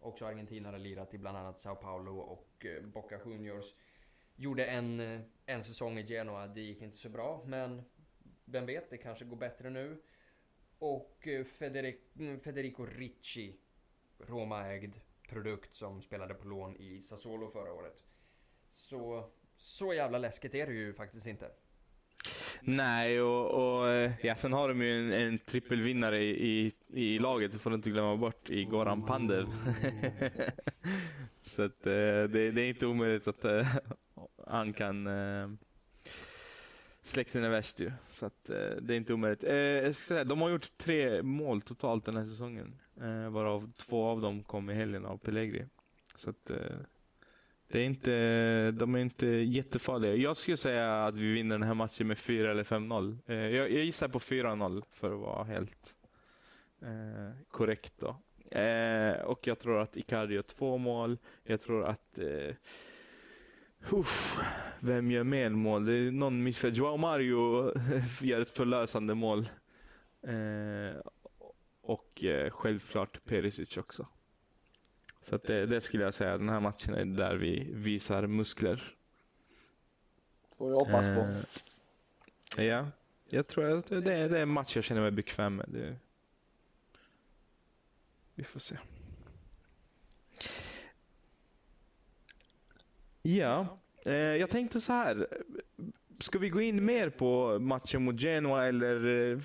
S2: Också argentinare lirat i bland annat Sao Paulo och eh, Boca Juniors. Gjorde en, eh, en säsong i Genoa, det gick inte så bra men vem vet, det kanske går bättre nu. Och mm, Federico Ricci, Roma-ägd produkt som spelade på lån i Sassuolo förra året. Så, så jävla läskigt är det ju faktiskt inte.
S1: Nej, och, och eh, ja, sen har de ju en, en trippelvinnare i, i, i laget, det får du inte glömma bort, i Goran Pandev. Så att, eh, det, det är inte omöjligt att eh, han kan... Släkten är värst ju, så att, det är inte omöjligt. Jag ska säga, de har gjort tre mål totalt den här säsongen, eh, varav två av dem kom i helgen av Pellegri. Så att, eh, det är inte, de är inte jättefarliga. Jag skulle säga att vi vinner den här matchen med 4 eller 5-0. Eh, Jag, jag gissar på 4-0 för att vara helt eh, korrekt då. Eh, och jag tror att Icardi gör två mål. Jag tror att eh, uff, vem gör mer mål? Det är någon missfärd. Joao Mario gör ett förlösande mål. Eh, och eh, självklart Perisic också. Så det, det skulle jag säga, den här matchen är där vi visar muskler.
S3: Får vi hoppas på.
S1: Eh, ja, jag tror att det är, det är en match jag känner mig bekväm med. Det, vi får se. Ja, eh, jag tänkte så här. Ska vi gå in mer på matchen mot Genoa eller?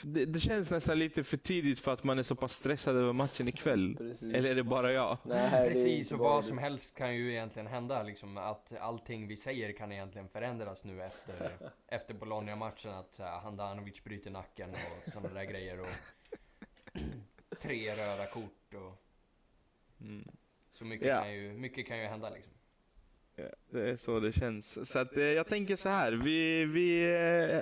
S1: Det, det känns nästan lite för tidigt för att man är så pass stressad över matchen ikväll.
S3: Precis.
S1: Eller är det bara jag?
S3: Nej,
S2: Precis, och vad som helst kan ju egentligen hända. Liksom, att allting vi säger kan egentligen förändras nu efter, efter Bologna-matchen. Att uh, Handanovic bryter nacken och sådana där grejer. Och tre röda kort och
S1: Mm.
S2: så mycket,
S1: Ja.
S2: kan ju, mycket kan ju hända liksom.
S1: Det är så det känns. Så att, eh, jag tänker så här. Vi, vi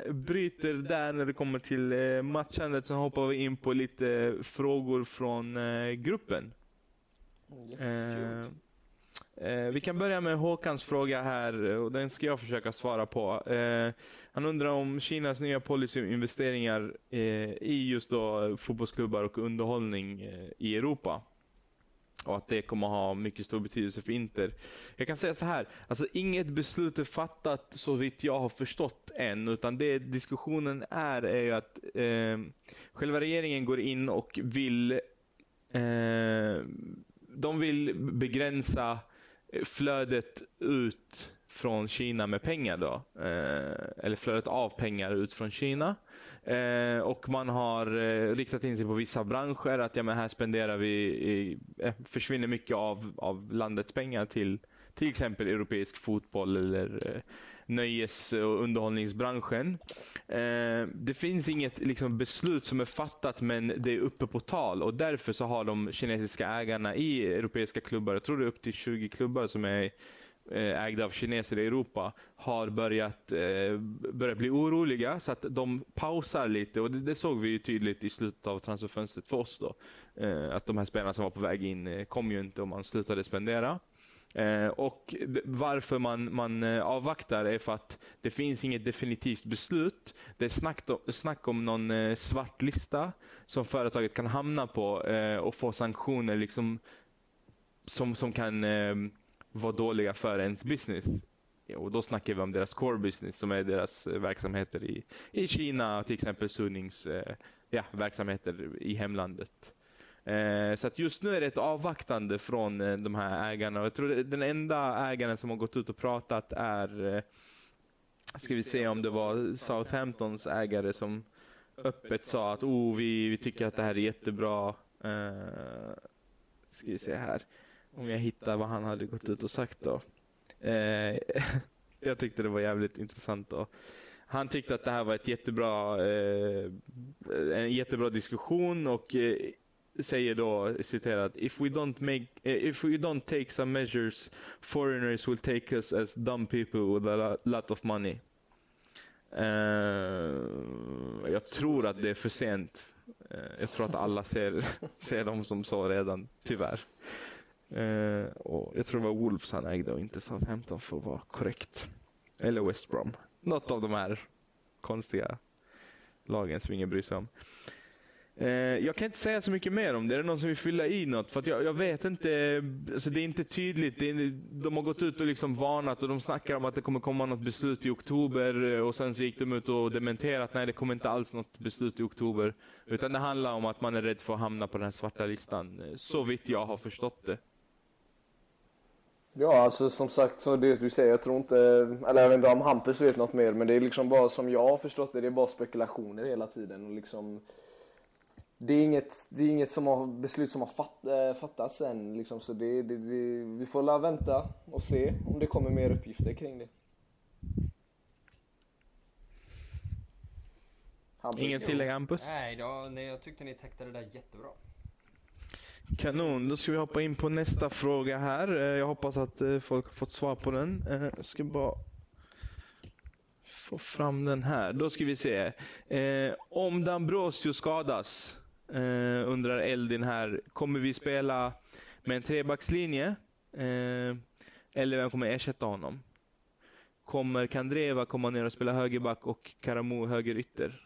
S1: eh, bryter där när det kommer till eh, matchandet. Sen hoppar vi in på lite frågor från eh, gruppen. Eh, eh, vi kan börja med Håkans fråga här och den ska jag försöka svara på. Eh, han undrar om Kinas nya policy om investeringar eh, i just då fotbollsklubbar och underhållning eh, i Europa. Och att det kommer ha mycket stor betydelse för Inter. Jag kan säga så här, alltså inget beslut är fattat så vitt jag har förstått än. Utan det diskussionen är, är ju att eh, själva regeringen går in och vill eh, de vill begränsa eh, flödet ut från Kina med pengar då. Eh, eller flödet av pengar ut från Kina. Eh, och man har eh, riktat in sig på vissa branscher. Att ja, men här spenderar vi, i, eh, försvinner mycket av, av landets pengar till till exempel europeisk fotboll eller eh, nöjes och underhållningsbranschen. Eh, det finns inget liksom, beslut som är fattat men det är uppe på tal och därför så har de kinesiska ägarna i europeiska klubbar, jag tror det är upp till 20 klubbar som är Eh, ägda av kineser i Europa har börjat, eh, börjat bli oroliga så att de pausar lite och det, det såg vi ju tydligt i slutet av transferfönstret för oss då. Eh, att de här spelarna som var på väg in eh, kom ju inte och man slutade spendera. Eh, och varför man, man eh, avvaktar är för att det finns inget definitivt beslut. Det är snack, snack om någon eh, svart lista som företaget kan hamna på eh, och få sanktioner liksom som, som kan eh, var vara dåliga för ens business. Ja, och då snackar vi om deras core business som är deras eh, verksamheter i, i Kina, till exempel Sunnings eh, ja, verksamheter i hemlandet. Eh, så att just nu är det ett avvaktande från eh, de här ägarna. Och jag tror den enda ägaren som har gått ut och pratat är, eh, ska vi se om det var Southamptons ägare som öppet sa att oh, vi, vi tycker att det här är jättebra. Eh, ska vi se här. Om jag hittar vad han hade gått ut och sagt då. Eh, jag tyckte det var jävligt intressant då. Han tyckte att det här var ett jättebra, eh, en jättebra diskussion och eh, säger då citerat If we don't make eh, if we don't take some measures foreigners will take us as dumb people with a lot of money. Uh, jag tror att det är för sent. Uh, jag tror att alla ser, ser dem som så redan, tyvärr. Eh, och jag tror det var Wolves han ägde och inte Southampton för att vara korrekt. Eller West Brom. Något av de här konstiga lagen som ingen bryr sig om. Eh, jag kan inte säga så mycket mer om det. Är det någon som vill fylla i något? För jag, jag, vet inte. Alltså det är inte tydligt. Är, de har gått ut och liksom varnat och de snackar om att det kommer komma något beslut i oktober. Eh, och sen så gick de ut och dementerade att nej det kommer inte alls något beslut i oktober. Utan det handlar om att man är rädd för att hamna på den här svarta listan. Eh, så vitt jag har förstått det.
S3: Ja, alltså som sagt, så det du säger, jag tror inte, eller jag vet inte om Hampus vet något mer, men det är liksom bara som jag har förstått det, det är bara spekulationer hela tiden och liksom det är inget, det är inget som har, beslut som har fatt, äh, fattats än. Liksom, så det, det, det, vi får la vänta och se om det kommer mer uppgifter kring det.
S1: Hampus. Inget tillägg Hampus?
S2: Nej, då, nej, jag tyckte ni täckte det där jättebra.
S1: Kanon, då ska vi hoppa in på nästa fråga här. Eh, jag hoppas att eh, folk har fått svar på den. Eh, jag ska bara få fram den här. Då ska vi se. om Dambrosio skadas, undrar Eldin här. Kommer vi spela med en trebackslinje? Eller vem kommer ersätta honom? Kommer Kandreva komma ner och spela högerback och Karamo högerytter?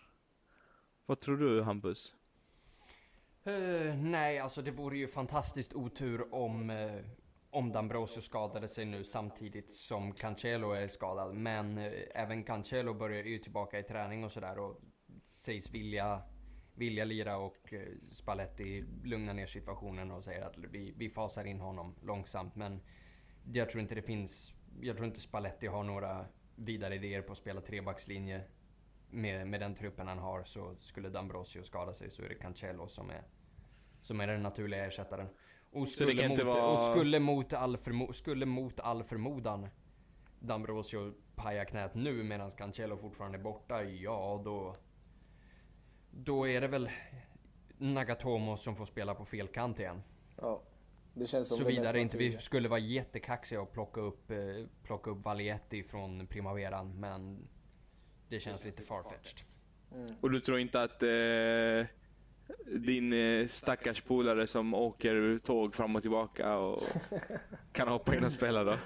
S1: Vad tror du Hampus?
S2: Uh, nej, alltså det vore ju fantastiskt otur om, uh, om Dambrosio skadade sig nu samtidigt som Cancelo är skadad. Men uh, även Cancelo börjar ju tillbaka i träning och sådär och sägs vilja vilja lira och eh, Spalletti lugnar ner situationen och säger att vi, vi fasar in honom långsamt. Men jag tror inte det finns, jag tror inte Spalletti har några vidare idéer på att spela trebackslinje med, med den truppen han har. Så skulle Dambrosio skada sig så är det Cancelo som är, som är den naturliga ersättaren. Och skulle, mot, vara... och skulle, mot all förmo, skulle mot all förmodan Dambrosio paja knät nu medan Cancelo fortfarande är borta, ja då då är det väl Nagatomo som får spela på fel kant igen.
S3: Ja. Det känns som
S2: Såvida inte vi skulle vara jättekaxiga och plocka upp, eh, plocka upp Valietti från Primaveran. Men det känns lite farfetched.
S1: Mm. Och du tror inte att eh, din eh, stackars polare som åker tåg fram och tillbaka och kan hoppa in och spela då?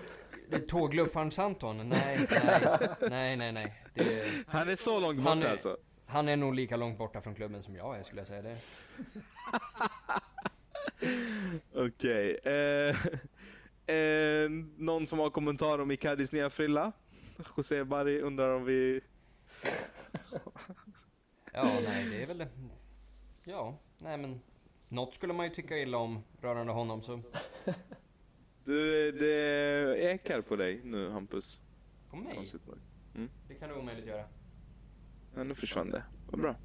S2: Tågluffaren Santon? Nej, nej, nej, nej, nej.
S1: Det, han är så långt borta alltså?
S2: Han är nog lika långt borta från klubben som jag är skulle jag säga det.
S1: Okej. Okay. Eh, eh, någon som har kommentar om Icardis nya frilla? José Barry undrar om vi...
S2: ja, nej det är väl. Ja, nej men. Något skulle man ju tycka illa om rörande honom så.
S1: Du, det ekar på dig nu Hampus.
S2: På mig? Mm. Det kan du omöjligt göra.
S1: Ja, nu försvann det. Vad bra.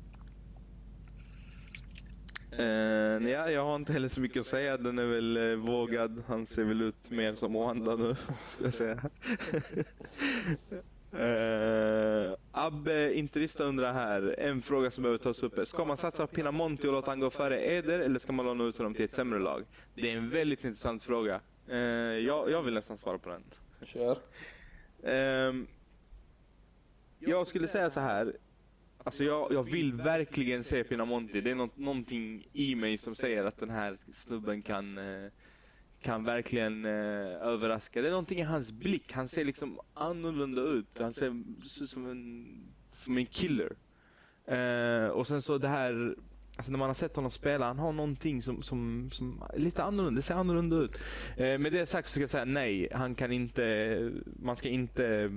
S1: Uh, ja, jag har inte heller så mycket att säga. Den är väl uh, vågad. Han ser väl ut mer som Oanda nu, ska jag säga. uh, Abbe Interista undrar här, en fråga som behöver tas upp ska man satsa på Pinamonti och låta han gå före Eder eller ska man låna ut honom till ett sämre lag? Det är en väldigt intressant fråga. Uh, jag, jag vill nästan svara på den.
S3: Kör.
S1: Ehm, jag skulle säga så här. Alltså jag, jag vill verkligen se Pinamonti. Det är något, någonting i mig som säger att den här snubben kan, eh, kan verkligen eh, överraska. Det är någonting i hans blick. Han ser liksom annorlunda ut. Han ser ut som en, som en killer. Eh, och sen så det här, alltså när man har sett honom spela, han har någonting som, som, som är lite annorlunda, det ser annorlunda ut. Eh, med det sagt så ska jag säga nej, han kan inte, man ska inte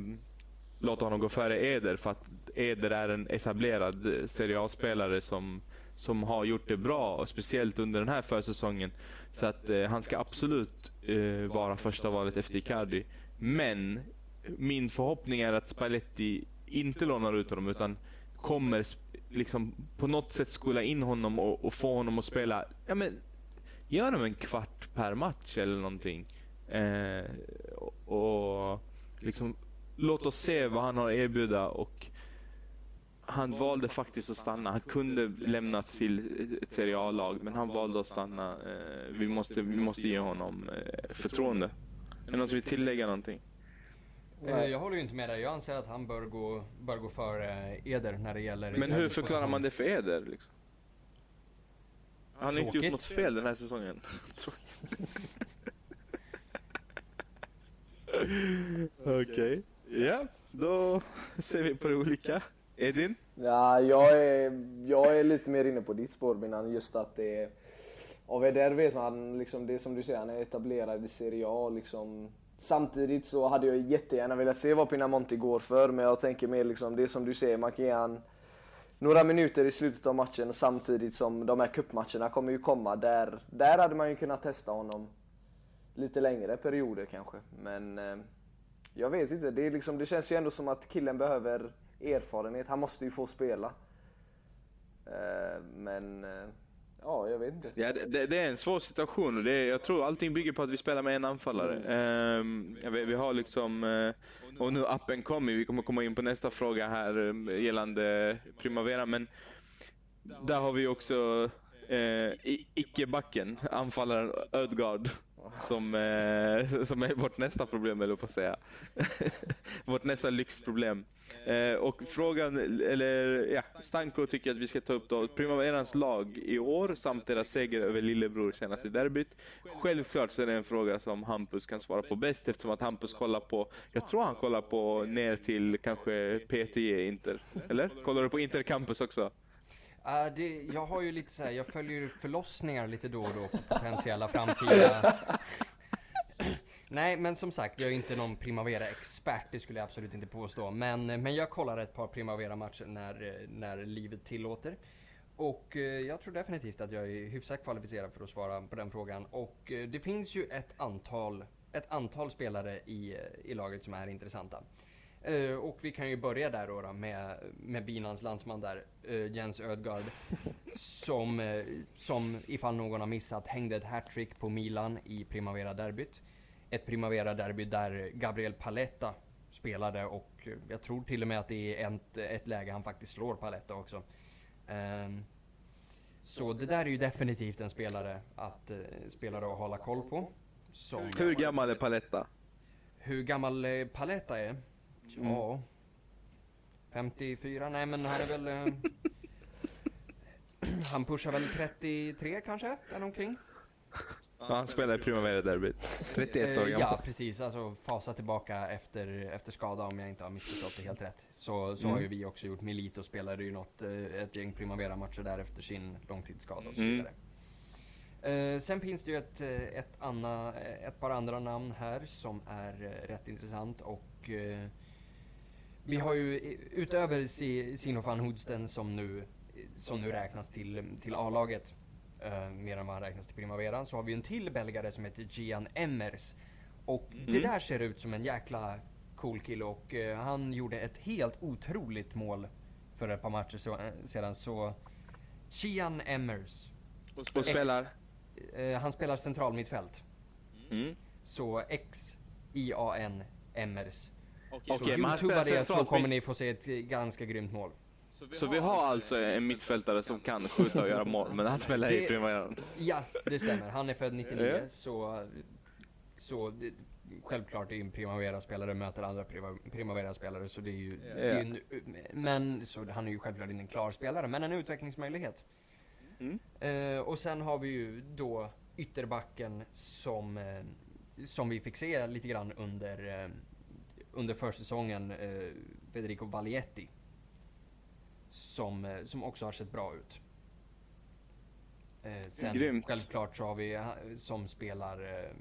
S1: låta honom gå före Eder för att Eder är en etablerad eh, Serie A-spelare som, som har gjort det bra, och speciellt under den här försäsongen. Så att eh, han ska absolut eh, vara första valet efter Icardi. Men min förhoppning är att Spalletti inte lånar ut honom utan kommer liksom på något sätt skola in honom och, och få honom att spela, ja men gör honom en kvart per match eller någonting. Eh, och, och liksom låt oss se vad han har att erbjuda och han valde faktiskt att stanna. Han kunde lämna till ett Serie A-lag men han valde att stanna. Eh, vi måste, vi måste ge honom eh, förtroende. Är det någon som vill tillägga någonting?
S2: Eh, jag håller ju inte med dig. Jag anser att han bör gå, bör gå före Eder när det gäller...
S1: Men hur förklarar man det för Eder? Liksom? Han har inte gjort något fel den här säsongen. Okej. Okay. Ja, då ser vi på det olika. Edin?
S3: Ja, jag är, jag är lite mer inne på ditt spår Binan, just att det är... Av där vet man, liksom, det är som du säger, han är etablerad i Serie A. Liksom. Samtidigt så hade jag jättegärna velat se vad Pinamonti går för, men jag tänker mer liksom, det är som du säger, man kan ge han några minuter i slutet av matchen samtidigt som de här kuppmatcherna kommer ju komma. Där, där hade man ju kunnat testa honom lite längre perioder kanske. Men eh, jag vet inte, det, är liksom, det känns ju ändå som att killen behöver erfarenhet. Han måste ju få spela. Eh, men eh, ja, jag vet inte.
S1: Ja, det, det är en svår situation och det är, jag tror allting bygger på att vi spelar med en anfallare. Mm. Eh, vi, vi, har liksom, eh, och nu appen kommer, vi kommer komma in på nästa fråga här gällande Primavera, men där har vi också eh, icke-backen, anfallaren Ödgard. Som, eh, som är vårt nästa problem, eller på att säga. vårt nästa lyxproblem. Eh, och frågan, eller ja, Stanko tycker att vi ska ta upp då Primaverans lag i år samt deras seger över Lillebror senast i derbyt. Självklart så är det en fråga som Hampus kan svara på bäst eftersom att Hampus kollar på, jag tror han kollar på ner till kanske PTE Inter, eller? Kollar du på Inter Campus också?
S2: Uh, det, jag har ju lite så här, jag följer förlossningar lite då och då på potentiella framtida Nej, men som sagt, jag är inte någon Primavera-expert, det skulle jag absolut inte påstå. Men, eh, men jag kollar ett par Primavera-matcher när, eh, när livet tillåter. Och eh, jag tror definitivt att jag är hyfsat kvalificerad för att svara på den frågan. Och det finns ju ett antal, ett antal spelare i, i laget som är intressanta. Uh, och vi kan ju börja där då, då med, med Binans landsman där, uh, Jens Ödgard. som, uh, som, ifall någon har missat, hängde ett hattrick på Milan i Primavera-derbyt ett Primavera-derby där Gabriel Paletta spelade och jag tror till och med att det är ett, ett läge han faktiskt slår Paletta också. Um, så det där är ju definitivt en spelare att uh, spelare att hålla koll på.
S1: Som Hur gammal är Paletta?
S2: Hur gammal Paletta är? Ja... Mm. 54? Nej men han är väl... Uh, han pushar väl 33 kanske, däromkring.
S1: Ja, han spelar i Primavera-derbyt. 31 år
S2: gammal. Ja, precis. Alltså fasa tillbaka efter, efter skada om jag inte har missförstått det helt rätt. Så, så mm. har ju vi också gjort. Milito spelade ju något, eh, ett gäng Primavera-matcher där efter sin långtidsskada och så mm. vidare. Mm. Uh, sen finns det ju ett, eh, ett, anna, ett par andra namn här som är rätt intressant och uh, vi har ju utöver Sinofan Hoodsten som nu, som nu räknas till, till A-laget uh, mer än vad han räknas till Primaveran, så har vi en till belgare som heter Gian Emmers. Och mm. det där ser ut som en jäkla cool kille och uh, han gjorde ett helt otroligt mål för ett par matcher så, uh, sedan. Så Gian Emmers.
S1: Och, och spelar?
S2: Uh, han spelar centralmittfält.
S1: Mm.
S2: Så X-I-A-N Emmers.
S1: Okay.
S2: Så okay, youtuba det så kommer ni få se ett ganska grymt mål.
S1: Så vi, så vi har alltså en mittfältare som kan skjuta och göra mål, men han spelar det, i Primavera?
S2: Ja, det stämmer. Han är född 99, så, så självklart är en Primavera-spelare möter andra Prima- Primavera-spelare så det är ju,
S1: Ja.
S2: det är ju en, men så han är ju självklart inte en klar spelare men en utvecklingsmöjlighet.
S1: Mm.
S2: Eh, och sen har vi ju då ytterbacken som, eh, som vi fick se lite grann under, eh, under försäsongen, eh, Federico Vallietti. Som, eh, som också har sett bra ut. Eh, sen
S1: Grymt.
S2: självklart så har vi eh, som spelar, eh,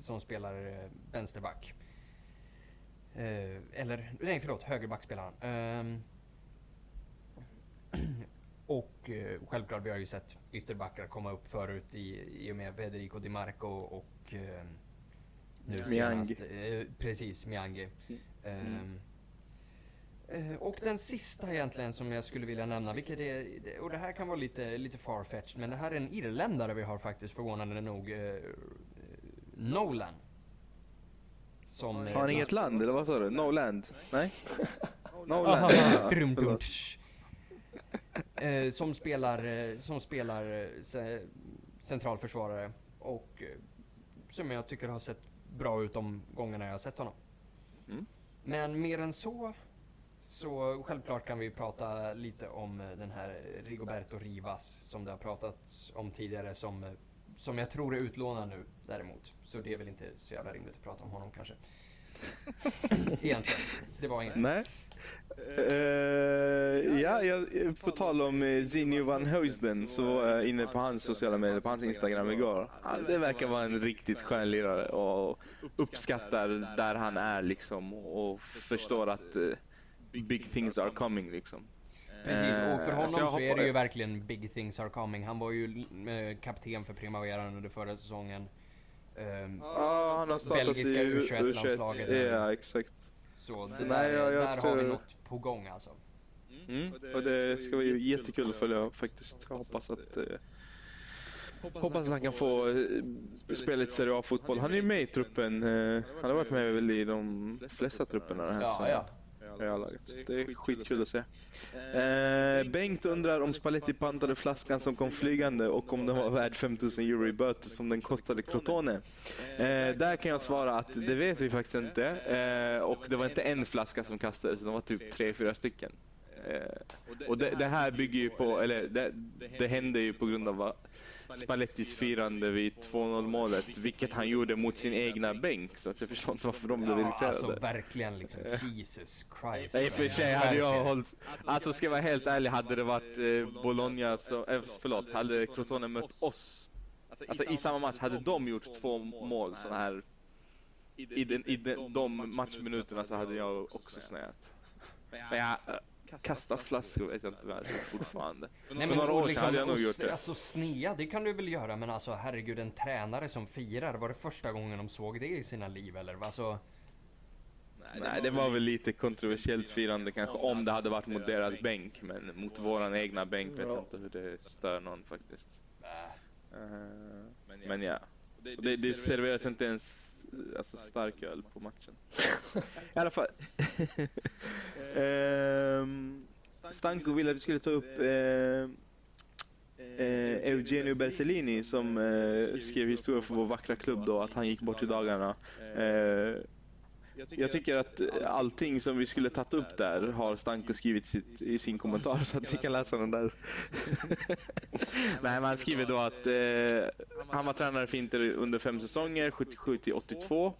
S2: som spelar eh, vänsterback. Eh, eller, nej förlåt, högerback spelar han. Ehm, och eh, självklart, vi har ju sett ytterbackar komma upp förut i, i och med Federico Di Marco och eh, nu
S1: Miangi.
S2: senast, eh, precis, Miangi. Ehm, eh, och den sista egentligen som jag skulle vilja nämna, vilket är, det- och det här kan vara lite, lite farfetched, men det här är en irländare vi har faktiskt förvånande nog, eh, Nolan. Som,
S1: Har han inget land eller vad sa du? No land? Nej? No
S2: Aha,
S1: land. Ja,
S2: brum, dum,
S1: förlåt.
S2: tsch. eh, som spelar, eh, som spelar ce centralförsvarare och som jag tycker har sett bra ut de gångerna jag har sett honom.
S1: Mm.
S2: Men mer än så, så självklart kan vi prata lite om eh, den här Rigoberto Rivas som det har pratats om tidigare som, eh, som jag tror är utlånad nu däremot. Så det är väl inte så jävla rimligt att prata om honom kanske. Egentligen. Det var inget.
S1: Nej. Eh, ja, jag, på tal om uh, Zinio van Heusden så var jag inne på hans sociala medier, på hans Instagram igår. Han, det verkar vara en riktigt skön lirare och uppskattar där han är liksom och förstår att eh, big things are coming liksom.
S2: Precis, och för
S1: Eh,
S2: honom så är det ju verkligen big things are coming. Han var ju eh, kapten för Primavera under förra säsongen. Ehm,
S1: Ja, han har startat
S2: Belgiska
S1: i
S2: U21-landslaget.
S1: Ja, exakt.
S2: Så
S1: Så
S2: det
S1: nej,
S2: där,
S1: jag- jag
S2: där har vi något på gång alltså.
S1: Mm. Och det ska bli jättekul att följa faktiskt. Jag hoppas att eh, Hoppas att han kan få eh, spela lite Serie A-fotboll. Han är ju med i truppen. Eh, han har varit med väl i de flesta trupperna den här
S2: Ja,
S1: säsongen.
S2: ja.
S1: I A-laget. Så Det är skitkul att se. Eh, Bengt undrar om Spalletti pantade flaskan som kom flygande och om den var värd 5000 euro i böter som den kostade Crotone. Eh, där kan jag svara att det vet vi faktiskt inte. Eh, och det var inte en flaska som kastades, det var typ tre, fyra stycken. Eh, och det, det här bygger ju på, eller det, det hände ju på grund av vad Spallettis firande vid 2-0 målet, vilket han gjorde mot sin egna bänk. Så att jag förstår inte varför de blev
S2: Ja,
S1: irriterade.
S2: alltså verkligen liksom. Jesus Christ.
S1: I och för sig hade jag hållit... Alltså ska jag vara helt ärlig, hade det varit eh, Bologna så... Eh, förlåt, hade Crotone mött oss. Alltså i samma match, hade de gjort två mål så här... I, den, i den, de matchminuterna så hade jag också snöat. Men jag... Kasta flaskor vet jag inte vad fortfarande.
S2: Nej,
S1: För
S2: men
S1: några
S2: och
S1: år sedan hade jag nog gjort det.
S2: Alltså snea, det kan du väl göra, men alltså herregud en tränare som firar, var det första gången de såg det i sina liv eller? Alltså,
S1: Nej, det var väl lite kontroversiellt firande kanske om det hade varit mot deras bänk. Men mot våran egna bänk vet jag
S3: Ja.
S1: inte hur det stör någon faktiskt. Eh, men ja. Och det, det serveras inte ens alltså, stark öl på matchen. I alla fall. Ehm, Stanko ville att vi skulle ta upp eh, eh, Eugenio Bersellini som eh, skrev historia för vår vackra klubb då, att han gick bort i dagarna. Eh, jag tycker att eh, allting som vi skulle tagit upp där har Stanko skrivit sitt, i sin kommentar så att ni kan läsa den där. Nej, men han skriver då att eh, han var tränare för Inter under fem säsonger, 77 till 82.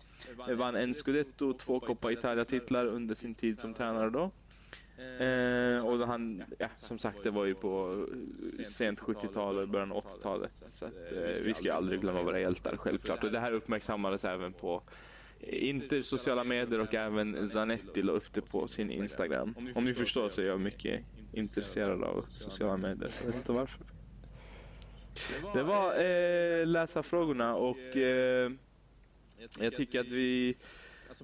S1: Eh, Vann en scudetto, två Coppa Italia-titlar under sin tid som tränare då. Eh, och han, ja, som sagt, det var ju på eh, sent 70-tal och början av 80-talet. Så att, eh, vi ska aldrig glömma våra hjältar, självklart. Och det här uppmärksammades även på Inter sociala medier och även Zanetti la upp det på sin Instagram. Om ni förstår så är jag mycket intresserad av sociala medier. Jag vet inte varför. Det var eh, läsarfrågorna och eh, jag tycker att vi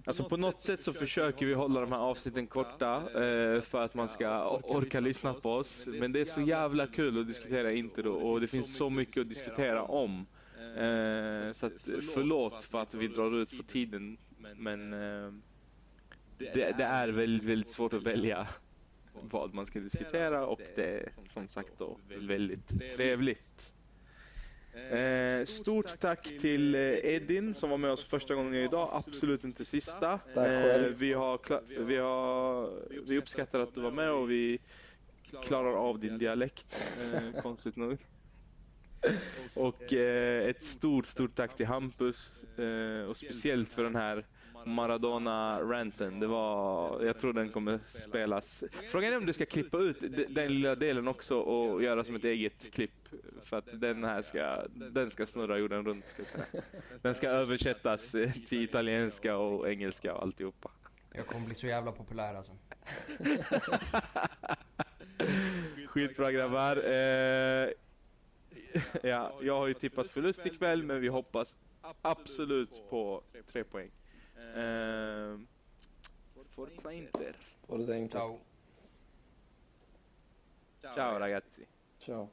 S1: Alltså på något sätt så försöker vi hålla de här avsnitten korta eh, för att man ska orka lyssna på oss. Men det är så jävla kul att diskutera Inter och, och det finns så mycket att diskutera om. Eh, så att förlåt för att vi drar ut på tiden. Men eh, det, det är väldigt, väldigt svårt att välja vad man ska diskutera och det är som sagt då väldigt trevligt. Eh, stort tack till eh, Edin som var med oss första gången idag, absolut inte sista. Eh, vi, har, vi, har, vi uppskattar att du var med och vi klarar av din dialekt, eh, konstigt nog. Och eh, ett stort, stort tack till Hampus eh, och speciellt för den här Maradona-ranten. Det var, jag tror den kommer spelas. Frågan är om du ska klippa ut den lilla delen också och göra som ett eget klipp. För att den här ska, den ska snurra jorden runt. Ska säga. Den ska översättas eh, till italienska och engelska och alltihopa.
S2: Jag kommer bli så jävla populär alltså.
S1: Skitbra grabbar. Eh, ja, jag har ju tippat förlust ikväll men vi hoppas absolut på tre poäng. Eh, Forza Inter.
S3: Forza Inter.
S2: Ciao.
S1: Ciao ragazzi.
S3: Ciao.